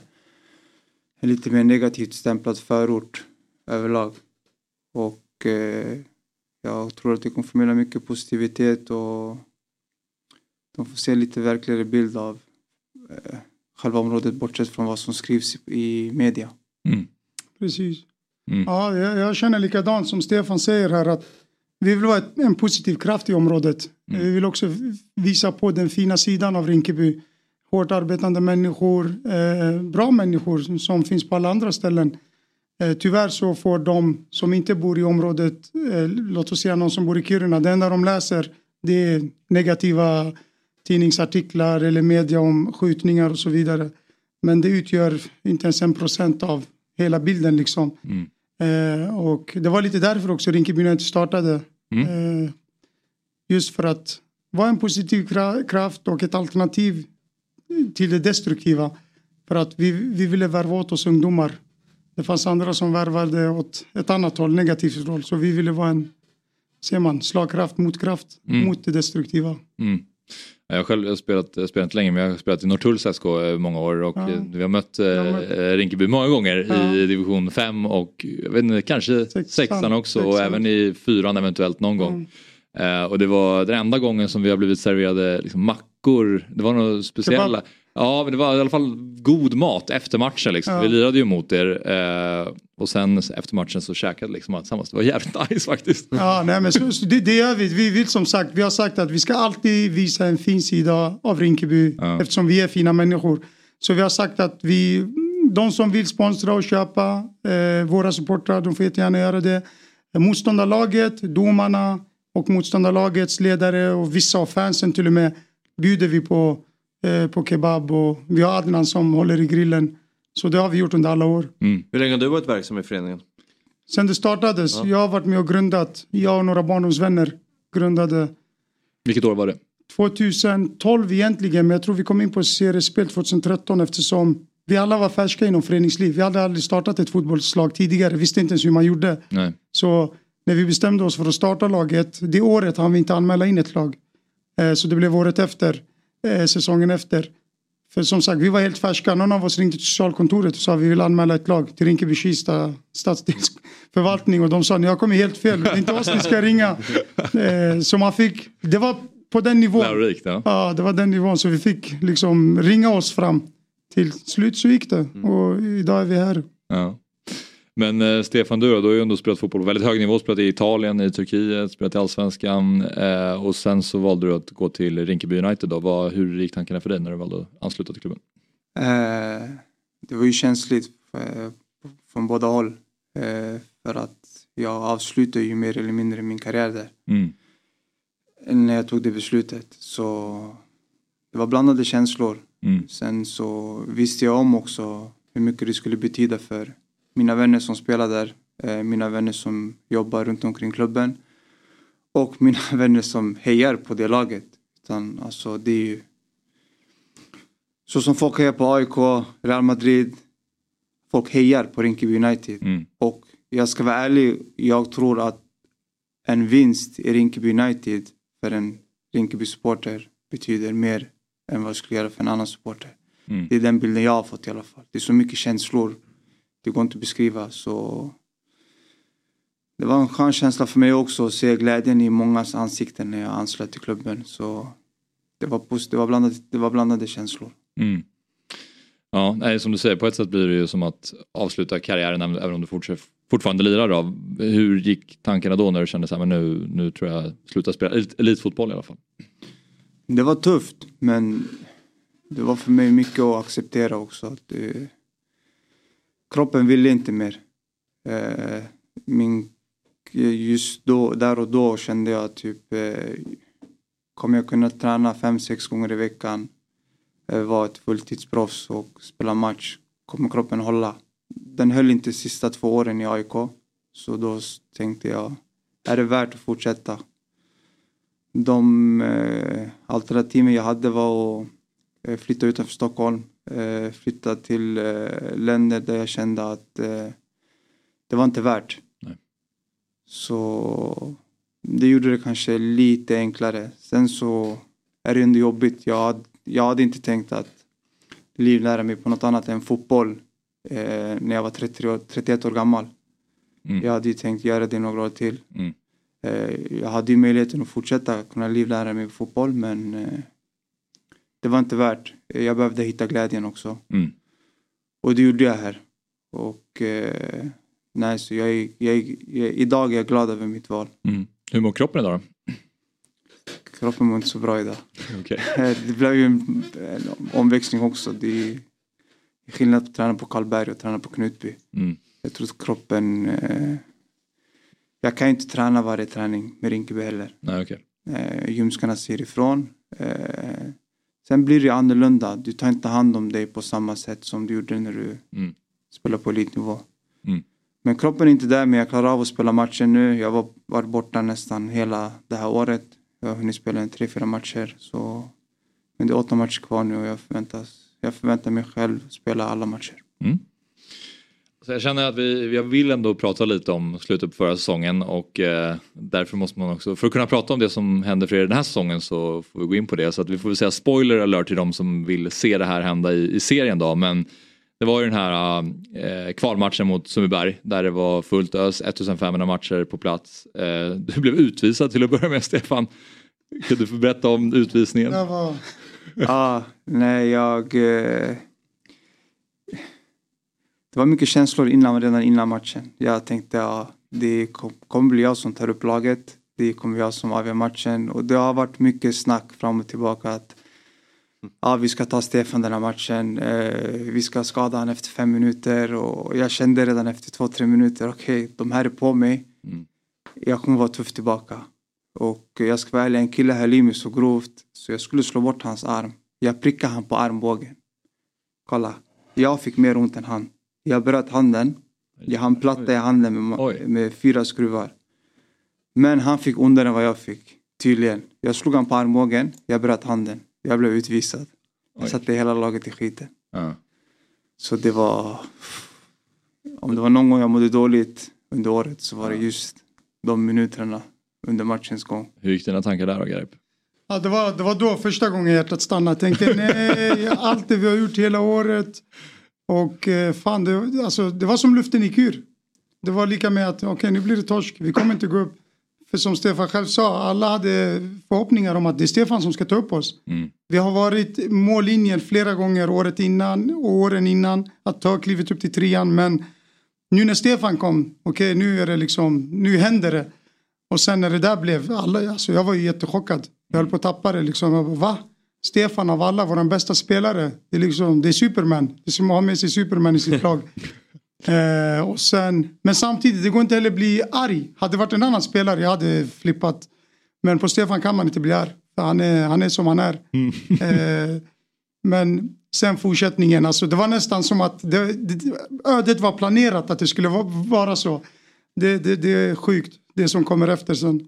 L: en lite mer negativt stämplad förort överlag. Och eh, jag tror att det kommer förmedla mycket positivitet och de får se lite verkligare bild av eh, själva området bortsett från vad som skrivs i media.
A: Mm.
K: Precis.
A: Mm.
K: Ja, jag, jag känner likadant som Stefan säger här att vi vill vara en positiv kraft i området.
A: Mm.
K: Vi vill också visa på den fina sidan av Rinkeby. Hårt arbetande människor, eh, bra människor som, som, finns på alla andra ställen. Eh, tyvärr så får de som inte bor i området, eh, låt oss säga någon som bor i Kiruna, det enda de läser det är negativa tidningsartiklar eller media om skjutningar och så vidare. Men det utgör inte ens en procent av hela bilden liksom.
A: Mm.
K: Eh, och det var lite därför också Rinkeby United startade.
A: Mm.
K: Eh, just för att vara en positiv kraft och ett alternativ till det destruktiva. För att vi, vi ville värva åt oss ungdomar. Det fanns andra som värvade åt ett annat håll, negativt håll. Så vi ville vara en, ser man, slagkraft, motkraft
A: Mm.
K: mot det destruktiva.
A: Mm. Jag har själv spelat, jag har spelat inte länge men jag har spelat i Norrtulls SK i många år och
K: Ja.
A: eh, vi har mött eh, Rinkeby många gånger
K: Ja.
A: i division 5 och jag vet inte, kanske sexan också och
K: sexan.
A: även i fyran eventuellt någon gång. Eh, och det var den enda gången som vi har blivit serverade liksom, mackor, det var något speciella.
K: Kebab.
A: Ja men det var i alla fall god mat efter matchen liksom.
K: Ja.
A: Vi lirade ju mot er eh, och sen efter matchen så käkade liksom tillsammans. Det var jävligt nice faktiskt.
K: Ja, nej, men så det, det gör vi. Vi vill som sagt, vi har sagt att vi ska alltid visa en fin sida av Rinkeby
A: Ja.
K: eftersom vi är fina människor. Så vi har sagt att vi, de som vill sponsra och köpa eh, våra supportrar, de får jättegärna göra det. Motståndarlaget, domarna och motståndarlagets ledare och vissa av fansen till och med bjuder vi på, eh, på kebab och vi har Adnan som håller i grillen. Så det har vi gjort under alla år.
B: Hur länge har du varit verksam i föreningen?
K: Sen det startades,
B: Ja.
K: jag har varit med och grundat, jag och några barndomsvänner grundade
A: Vilket år var det?
K: 2012 egentligen, men jag tror vi kom in på seriespel 2013 eftersom vi alla var färska inom föreningsliv. Vi hade aldrig startat ett fotbollslag tidigare, visste inte ens hur man gjorde.
A: Nej.
K: Så när vi bestämde oss för att starta laget, det året hann vi inte anmäla in ett lag. Eh, Så det blev året efter, eh, säsongen efter. För som sagt, vi var helt färska. Någon av oss ringde till socialkontoret och sa vi vill anmäla ett lag till Rinkeby-Kista stadsdelsförvaltning och de sa ni har kommit helt fel, det är inte oss ni ska ringa. Eh, Så man fick, det var på den nivån.
A: Lärorikt ja.
K: Ja, det var den nivån så vi fick liksom ringa oss fram. Till slut så gick det och idag är vi här.
A: Ja. Men eh, Stefan du då, du har ju ändå spelat fotboll på väldigt hög nivå, spelat i Italien, i Turkiet, spelat i Allsvenskan eh, och sen så valde du att gå till Rinkeby United då. Vad, hur gick tankarna för dig när du valde att ansluta till klubben?
L: Eh, det var ju känsligt eh, från båda håll. Eh, för att jag avslutade ju mer eller mindre min karriär där.
A: Mm.
L: När jag tog det beslutet. Så det var blandade känslor.
A: Mm.
L: Sen så visste jag om också hur mycket det skulle betyda för mina vänner som spelar där. Eh, mina vänner som jobbar runt omkring klubben. Och mina vänner som hejar på det laget. Utan, alltså, det är ju så som folk hejar på AIK, Real Madrid. Folk hejar på Rinkeby United.
A: Mm.
L: Och jag ska vara ärlig, jag tror att en vinst i Rinkeby United för en Rinkeby-supporter betyder mer än vad det skulle göra för en annan supporter.
A: Mm.
L: Det är den bilden jag har fått i alla fall. Det är så mycket känslor. Det går inte att beskriva. Så det var en skön känsla för mig också att se glädjen i mångas ansikten när jag anslöt till klubben. Så det var, posit- det var, blandade, det var blandade känslor.
A: Mm. Ja, nej, som du säger, på ett sätt blir det ju som att avsluta karriären även om du fortsätter, fortfarande lirar då. Hur gick tankarna då när du kände men nu, nu tror jag sluta spela elit, elitfotboll i alla fall?
L: Det var tufft men det var för mig mycket att acceptera också. Att det, kroppen ville inte mer. Eh, min just då, där och då kände jag typ eh, kommer jag kunna träna fem, sex gånger i veckan, eh, vara ett fulltidsproffs och spela match, kommer kroppen hålla? Den höll inte sista två åren i AIK. Så då tänkte jag, är det värt att fortsätta? De eh, alternativen jag hade var att eh, flytta utanför Stockholm, eh, flytta till eh, länder där jag kände att eh, det var inte värt.
A: Nej.
L: Så det gjorde det kanske lite enklare. Sen så är det ändå jobbigt. Jag hade, jag hade inte tänkt att livnära mig på något annat än fotboll eh, när jag var 30, 31 år gammal.
A: Mm.
L: Jag hade ju tänkt göra det några år till.
A: Mm.
L: Eh, jag hade ju möjligheten att fortsätta kunna livnära mig på fotboll men eh, det var inte värt. Jag behövde hitta glädjen också.
A: Mm.
L: Och det gjorde jag här. Och eh, nej, så jag, jag, jag, idag är jag glad över mitt val.
A: Mm. Hur mår kroppen idag då?
L: Kroppen mår inte så bra idag.
A: Okej.
L: Eh, Det blev ju en, en omväxling också. Det är skillnad på att träna på Karlberg och träna på Knutby.
A: Mm.
L: Jag tror att kroppen... Eh, jag kan ju inte träna varje träning med Rinkeby heller.
A: Nej, okej.
L: Eh, ljumskarna ser ifrån. Eh, sen blir det annorlunda. Du tar inte hand om dig på samma sätt som du gjorde när du
A: Mm.
L: spelade på elitnivå.
A: Mm.
L: Men kroppen är inte där, men jag klarar av att spela matcher nu. Jag var varit borta nästan hela det här året. Jag har hunnit spela en tre, fyra matcher. Så... Men det är åtta matcher kvar nu och jag, förväntas, jag förväntar mig själv spela alla matcher.
A: Så jag känner att vi, jag vill ändå prata lite om slutet på förra säsongen och eh, därför måste man också, för att kunna prata om det som händer för er den här säsongen så får vi gå in på det. Så att vi får väl säga spoiler alert till de som vill se det här hända i, i serien då. Men det var ju den här eh, kvalmatchen mot Sundbyberg där det var fullt ös, 1500 matcher på plats. Eh, du blev utvisad till att börja med Stefan. Kan du få berätta om utvisningen?
K: Var...
L: ah, nej jag... Eh, det var mycket känslor innan, redan innan matchen. Jag tänkte ja, det kom- kommer bli jag som tar upp laget. Det kommer jag som avgör matchen. Och det har varit mycket snack fram och tillbaka att ja, vi ska ta Stefan den här matchen. Eh, vi ska skada honom efter fem minuter. Och jag kände redan efter två, tre minuter, okej, de här är på mig. Jag kommer vara tuff tillbaka. Och jag ska vara ärlig, en kille höll i mig så grovt så jag skulle slå bort hans arm. Jag prickade han på armbågen. Kolla, jag fick mer ont än han. Jag bröt handen. Jag hann platta i handen med, med fyra skruvar. Men han fick ondare än vad jag fick. Tydligen. Jag slog han på armbågen, jag bröt handen. Jag blev utvisad. Jag satte hela laget i skiten.
A: Ja.
L: Så det var... Om det var någon gång jag mådde dåligt under året så var det just de minuterna under matchens gång.
A: Hur gick dina tankar där då Garip?
K: Ja, det, var, det var då första gången hjärtat stannade. Jag tänkte nej, allt det vi har gjort hela året. Och eh, fan, det, alltså, det var som luften gick ur. Det var lika med att okej nu blir det torsk, vi kommer inte gå upp. För som Stefan själv sa, alla hade förhoppningar om att det är Stefan som ska ta upp oss. Vi har varit mållinjen flera gånger året innan och åren innan att ta klivet upp till trean. Men nu när Stefan kom, okej nu är det liksom, nu händer det. Och sen när det där blev, alla, alltså jag var ju jättechockad. Jag höll på att tappa det liksom. Jag bara, va? Stefan av alla, vår bästa spelare. Det är liksom, det är Superman. Det är som att ha med sig Superman i sitt lag. eh, och sen, men samtidigt, det går inte heller att bli arg. Hade det varit en annan spelare, jag hade flippat. Men på Stefan kan man inte bli arg. Han, är, han är som han är. Eh, men sen fortsättningen, alltså det var nästan som att det, det, ödet var planerat att det skulle va- vara så. Det, det, det är sjukt, det som kommer efter sen.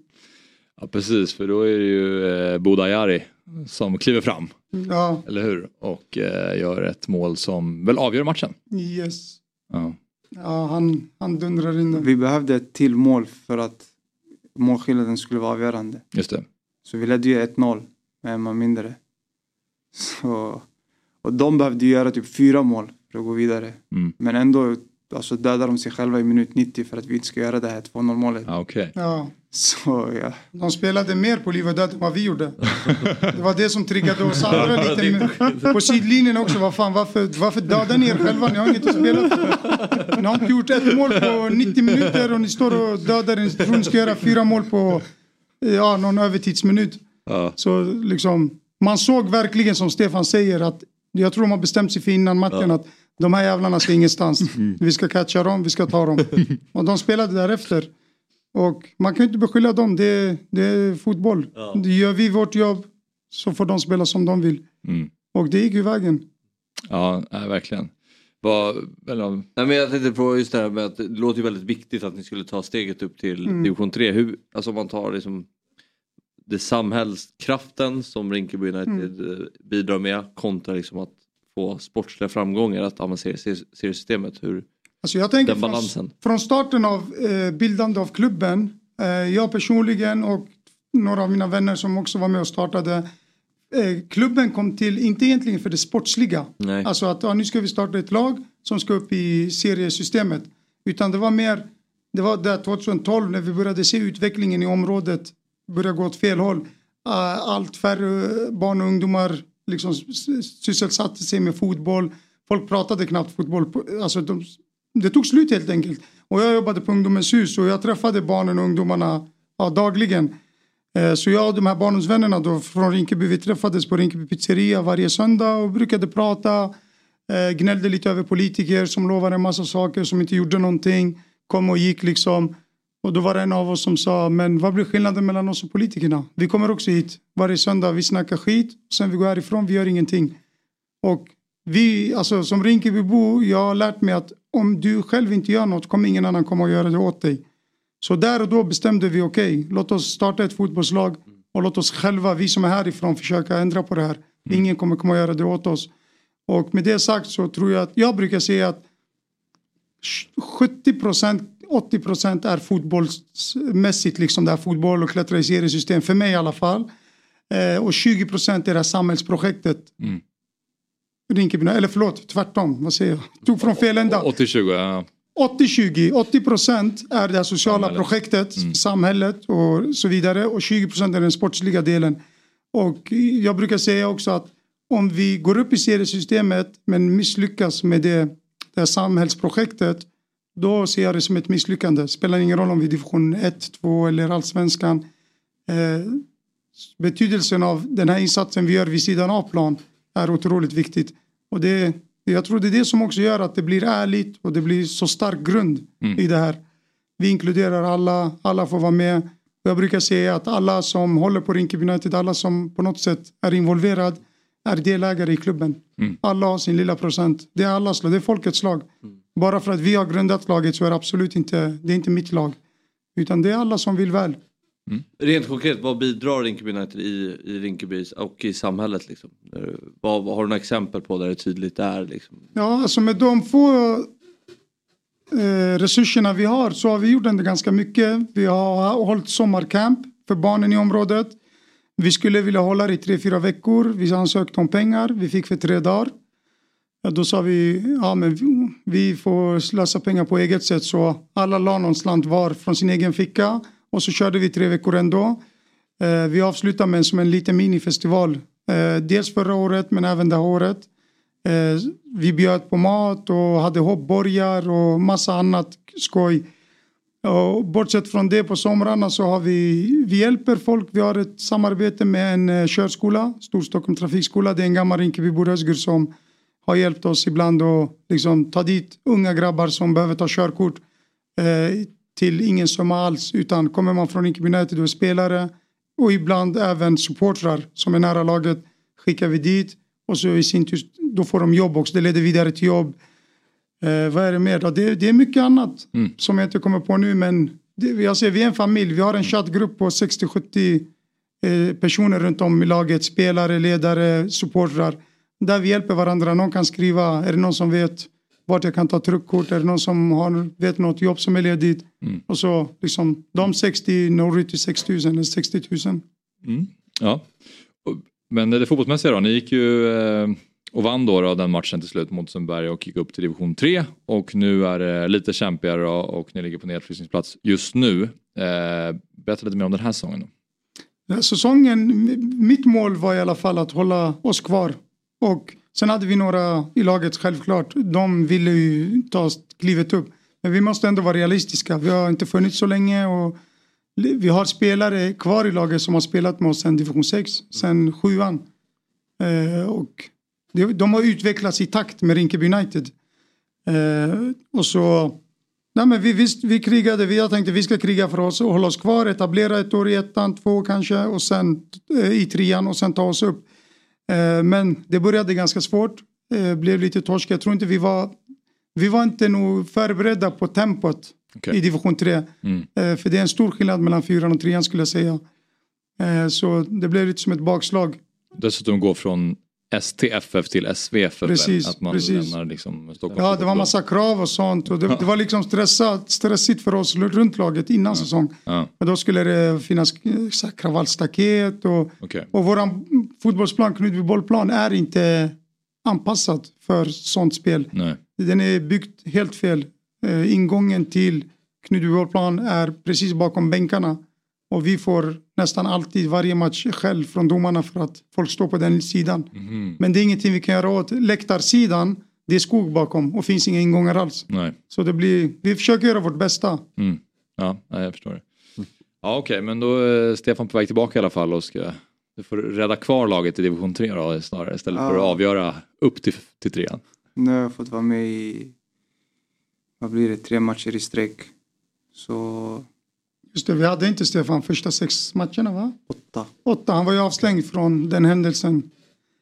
A: Ja precis, för då är det ju eh, Bodajari som kliver fram.
K: Ja,
A: Eller hur? Och eh, gör ett mål som väl avgör matchen.
K: yes.
A: Ja.
K: Ja, han, han dundrar in den.
L: Vi behövde ett till mål för att målskillnaden skulle vara avgörande.
A: Just det.
L: Så vi ledde ju 1-0 med en man mindre. Så, och de behövde göra typ fyra mål för att gå vidare.
A: Mm.
L: Men ändå alltså, dödade de sig själva i minut 90 för att vi inte ska göra det här 2-0 målet.
A: Ja, okej.
K: Ja.
L: Så ja.
K: De spelade mer på liv och död än vad vi gjorde. Det var det som triggade oss andra lite. På sidlinjen också, vad fan, varför, varför dödar ni er själva? Ni har inget att spela för. Ni har inte gjort ett mål på 90 minuter och ni står och dödar er. Tror ni ska göra fyra mål på ja, någon övertidsminut.
A: Ja.
K: Så liksom, man såg verkligen som Stefan säger att jag tror de har bestämt sig för innan matchen att de här jävlarna ska ingenstans. Vi ska catcha dem, vi ska ta dem. Och de spelade därefter. Och man kan inte beskylla dem, det, det är fotboll. Ja. Gör vi vårt jobb så får de spela som de vill. Mm. Och det gick ju vägen.
A: Ja, nej, verkligen.
B: Vad, eller... Nej, men jag tänkte på just det här med att det låter ju väldigt viktigt att ni skulle ta steget upp till mm. division 3. Hur, alltså om man tar liksom det samhällskraften som Rinkeby United mm. Eh, bidrar med kontra liksom att få sportsliga framgångar att avancera seriesystemet. Hur,
K: alltså jag tänker den balansen. Från, från starten av eh, bildande av klubben, eh, jag personligen och några av mina vänner som också var med och startade eh, klubben kom till, inte egentligen för det sportsliga. Nej. Alltså att ja, nu ska vi starta ett lag som ska upp i seriesystemet. Utan det var mer, det var där 2012 när vi började se utvecklingen i området börja gå åt fel håll. Uh, allt färre barn och ungdomar liksom sysselsatte sig med fotboll. Folk pratade knappt fotboll. Alltså de, det tog slut helt enkelt. Och jag jobbade på Ungdomens hus och jag träffade barnen och ungdomarna ja, dagligen. Eh, så jag och de här barndomsvännerna då från Rinkeby, vi träffades på Rinkeby pizzeria varje söndag och brukade prata. Eh, gnällde lite över politiker som lovade en massa saker som inte gjorde någonting. Kom och gick liksom. Och då var det en av oss som sa, men vad blir skillnaden mellan oss och politikerna? Vi kommer också hit varje söndag, vi snackar skit. Sen vi går härifrån, vi gör ingenting. Och vi, alltså som Rinkeby-bo, jag har lärt mig att om du själv inte gör något kommer ingen annan komma och göra det åt dig. Så där och då bestämde vi okej, okay, låt oss starta ett fotbollslag och låt oss själva, vi som är härifrån, försöka ändra på det här. Mm. Ingen kommer komma och göra det åt oss. Och med det sagt så tror jag att, jag brukar säga att 70 procent 80 procent är fotbollsmässigt, liksom det här fotboll och klättra i seriesystem, för mig i alla fall. Eh, och 20 procent är det här samhällsprojektet. Mm. Rinkeby, eller förlåt, tvärtom, vad säger jag? Tog från fel ända.
A: 80-20, ja.
K: 80-20, 80 procent är det sociala samhället. projektet, mm. samhället och så vidare och 20 procent är den sportsliga delen. Och jag brukar säga också att om vi går upp i seriesystemet men misslyckas med det, det här samhällsprojektet då ser jag det som ett misslyckande. Spelar ingen roll om vi är division 1, 2 eller allsvenskan. Eh, betydelsen av den här insatsen vi gör vid sidan av plan är otroligt viktigt. Och det, jag tror det är det som också gör att det blir ärligt och det blir så stark grund mm. i det här. Vi inkluderar alla, alla får vara med. Jag brukar säga att alla som håller på Rinkeby United, alla som på något sätt är involverad är delägare i klubben. Mm. Alla har sin lilla procent. Det är allas lag, det är folkets lag. Mm. Bara för att vi har grundat laget så är det absolut inte, det är inte mitt lag. Utan det är alla som vill väl.
B: Mm. Rent konkret, vad bidrar Rinkeby United i, i Rinkeby och i samhället? Liksom? Vad, har du några exempel på där det tydligt är? Liksom?
K: Ja, alltså med de få eh, resurserna vi har så har vi gjort ändå ganska mycket. Vi har hållit sommarcamp för barnen i området. Vi skulle vilja hålla det i tre, fyra veckor. Vi ansökte om pengar. Vi fick för tre dagar. Då sa vi ja, men vi får slösa pengar på eget sätt så alla la någon slant var från sin egen ficka och så körde vi tre veckor ändå. Eh, vi avslutade med som en liten minifestival. Eh, dels förra året men även det här året. Eh, vi bjöd på mat och hade hoppborgar och massa annat skoj. Och bortsett från det på somrarna så har vi, vi hjälper folk. Vi har ett samarbete med en eh, körskola, Storstockholm trafikskola. Det är en gammal Rinkeby Borösgur som har hjälpt oss ibland att liksom, ta dit unga grabbar som behöver ta körkort eh, till ingen summa alls utan kommer man från Rinkeby United och spelare och ibland även supportrar som är nära laget skickar vi dit och så i sin tur då får de jobb också, det leder vidare till jobb. Eh, vad är det mer då? Det, det är mycket annat mm. som jag inte kommer på nu men det, jag säger, vi är en familj, vi har en chattgrupp på 60-70 eh, personer runt om i laget, spelare, ledare, supportrar där vi hjälper varandra. Någon kan skriva, är det någon som vet vart jag kan ta truckkort? Är det någon som har, vet något jobb som är ledigt? Mm. Och så liksom de 60 når ut till 6 000 eller 60 000.
A: Mm. Ja. Men det fotbollsmässiga då, ni gick ju eh, och vann då, då den matchen till slut mot Sundberg och gick upp till division 3 och nu är det lite kämpigare och ni ligger på nedfrysningsplats just nu. Eh, berätta lite mer om den här säsongen. Då.
K: Säsongen, mitt mål var i alla fall att hålla oss kvar och sen hade vi några i laget självklart. De ville ju ta klivet upp. Men vi måste ändå vara realistiska. Vi har inte funnits så länge och vi har spelare kvar i laget som har spelat med oss sen division 6, sen sjuan. Eh, och de har utvecklats i takt med Rinkeby United. Eh, och så Nej, men vi, visst, vi krigade, vi, jag tänkte vi ska kriga för oss och hålla oss kvar, etablera ett år i ettan, två kanske och sen eh, i trean och sen ta oss upp. Eh, men det började ganska svårt, eh, blev lite torsk. Jag tror inte vi var, vi var inte nog förberedda på tempot okay. i division 3. Mm. Eh, för det är en stor skillnad mellan fyran och trean skulle jag säga. Så det blev lite som ett bakslag.
A: Dessutom gå från STFF till SVFF.
K: Precis,
A: att man
K: precis.
A: lämnar liksom
K: Ja, det var massa krav och sånt. Och det, det var liksom stressat, stressigt för oss runt laget innan ja. säsong. Ja. Men då skulle det finnas eh, kravallstaket och, okay. och våran fotbollsplan, Knutby bollplan, är inte anpassad för sånt spel.
A: Nej.
K: Den är byggd helt fel. Uh, ingången till Knutby bollplan är precis bakom bänkarna. Och vi får nästan alltid varje match själv från domarna för att folk står på den sidan. Mm. Men det är ingenting vi kan göra åt. Läktarsidan, det är skog bakom och finns inga ingångar alls.
A: Nej.
K: Så det blir, vi försöker göra vårt bästa.
A: Mm. Ja, jag förstår det. Ja okej, okay, men då är Stefan på väg tillbaka i alla fall och ska du får rädda kvar laget i division 3 då snarare istället ja. för att avgöra upp till, till trean.
L: Nu har jag fått vara med i, vad blir det, tre matcher i sträck. Så
K: Just det, vi hade inte Stefan första sex matcherna va?
L: Åtta.
K: Åtta, han var ju avslängd från den händelsen.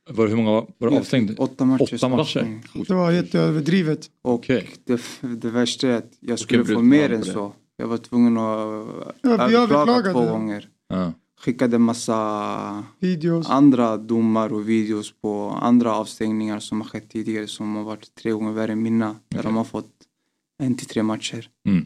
A: Var, hur många var, var det avstängd?
L: Åtta matcher.
A: Åtta matcher.
K: Det var jätteöverdrivet.
L: Och okay. det, det värsta är att jag skulle få mer än så. Jag var tvungen att ja, överklaga två gånger.
A: Ja.
L: Skickade massa
K: videos.
L: andra domar och videos på andra avstängningar som har skett tidigare som har varit tre gånger värre än mina. Okay. Där de har fått en till tre matcher.
A: Mm.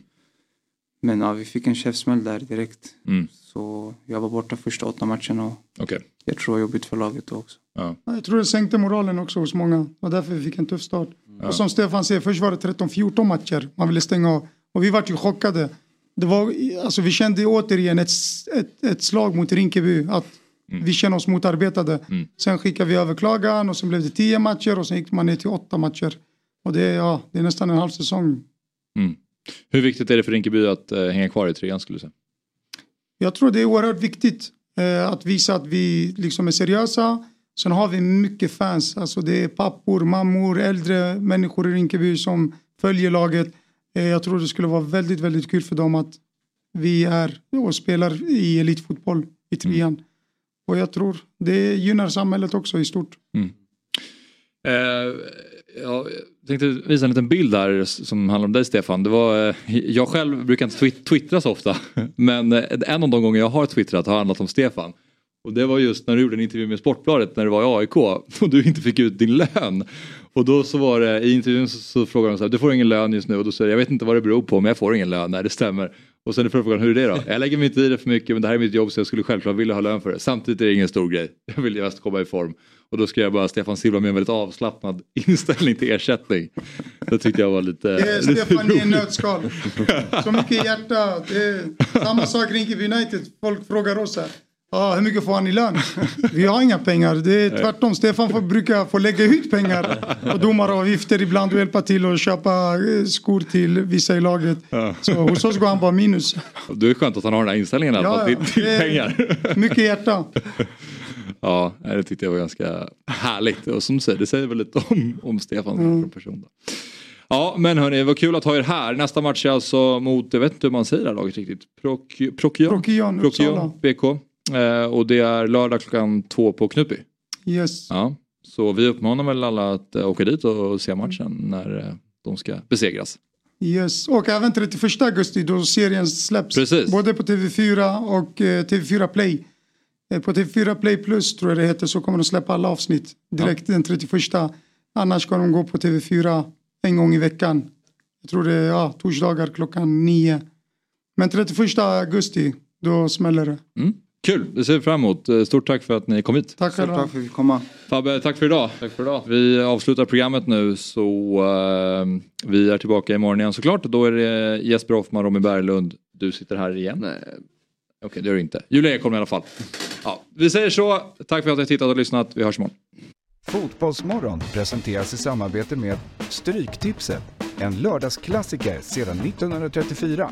L: Men ja, vi fick en käftsmäll där direkt.
A: Mm.
L: Så jag var borta första åtta matcherna. Och
A: okay.
L: Jag tror det var jobbigt för laget också.
A: Ja.
K: Jag tror det sänkte moralen också hos många. Och därför vi fick en tuff start. Ja. Och som Stefan säger, först var det 13-14 matcher man ville stänga av. Och vi var ju chockade. Det var, alltså, vi kände återigen ett, ett, ett slag mot Rinkeby. Att mm. vi känner oss motarbetade.
A: Mm.
K: Sen skickade vi över klagan och sen blev det tio matcher och sen gick man ner till åtta matcher. Och det, ja, det är nästan en halv säsong.
A: Mm. Hur viktigt är det för Rinkeby att eh, hänga kvar i trean skulle du säga?
K: Jag tror det är oerhört viktigt eh, att visa att vi liksom är seriösa. Sen har vi mycket fans, alltså det är pappor, mammor, äldre människor i Rinkeby som följer laget. Eh, jag tror det skulle vara väldigt, väldigt kul för dem att vi är och spelar i elitfotboll i trean. Mm. Och jag tror det gynnar samhället också i stort.
A: Mm. Eh, jag tänkte visa en liten bild här som handlar om dig Stefan. Det var, eh, jag själv brukar inte twittra så ofta men eh, en av de gånger jag har twittrat har handlat om Stefan. Och det var just när du gjorde en intervju med Sportbladet när du var i AIK och du inte fick ut din lön. Och då så var det i intervjun så, så frågade de så här, du får ingen lön just nu och då säger jag vet inte vad det beror på men jag får ingen lön, nej det stämmer. Och sen är frågan hur är det då? Jag lägger mig inte i det för mycket men det här är mitt jobb så jag skulle självklart vilja ha lön för det. Samtidigt är det ingen stor grej. Jag vill mest komma i form. Och då skrev jag bara Stefan Silva med en väldigt avslappnad inställning till ersättning. Det tyckte jag var lite...
K: Det är Stefan i en nötskal. Så mycket hjärta. Samma sak Rinkeby United. Folk frågar oss här. Ah, hur mycket får han i lön? Vi har inga pengar. Det är tvärtom. Stefan får, brukar få lägga ut pengar och domaravgifter ibland och hjälpa till att köpa eh, skor till vissa i laget.
A: Ja.
K: Så hos oss går han bara minus.
A: Det är skönt att han har den här inställningen ja, till, till pengar.
K: Mycket hjärta.
A: Ja, det tyckte jag var ganska härligt. Och som du säger, det säger väl lite om, om Stefan mm. som person. Då. Ja, men hörni, vad kul att ha er här. Nästa match är alltså mot, jag vet inte hur man säger det här laget riktigt. Prokion?
K: Prokion,
A: Prokion BK. Eh, och det är lördag klockan två på Knutby.
K: Yes.
A: Ja, så vi uppmanar väl alla att uh, åka dit och se matchen när uh, de ska besegras.
K: Yes, och även 31 augusti då serien släpps.
A: Precis.
K: Både på TV4 och uh, TV4 Play. På TV4 Play Plus tror jag det heter så kommer de släppa alla avsnitt direkt ja. den 31. Annars ska de gå på TV4 en gång i veckan. Jag tror det är ja, torsdagar klockan nio. Men 31 augusti, då smäller det.
A: Mm. Kul, det ser vi fram emot. Eh, stort tack för att ni kom hit.
K: Tack
L: själva. Tack för att vi komma.
A: Fabbe, tack för idag.
L: Tack för idag.
A: Vi avslutar programmet nu så uh, vi är tillbaka imorgon igen såklart. Då är det Jesper Hoffman, Robin Berglund. Du sitter här igen.
B: Nej.
A: Okej, okay, det gör du inte. Julia Ekholm i alla fall. Ja, vi säger så. Tack för att ni har tittat och lyssnat. Vi hörs imorgon.
C: Fotbollsmorgon presenteras i samarbete med Stryktipset. En lördagsklassiker sedan 1934.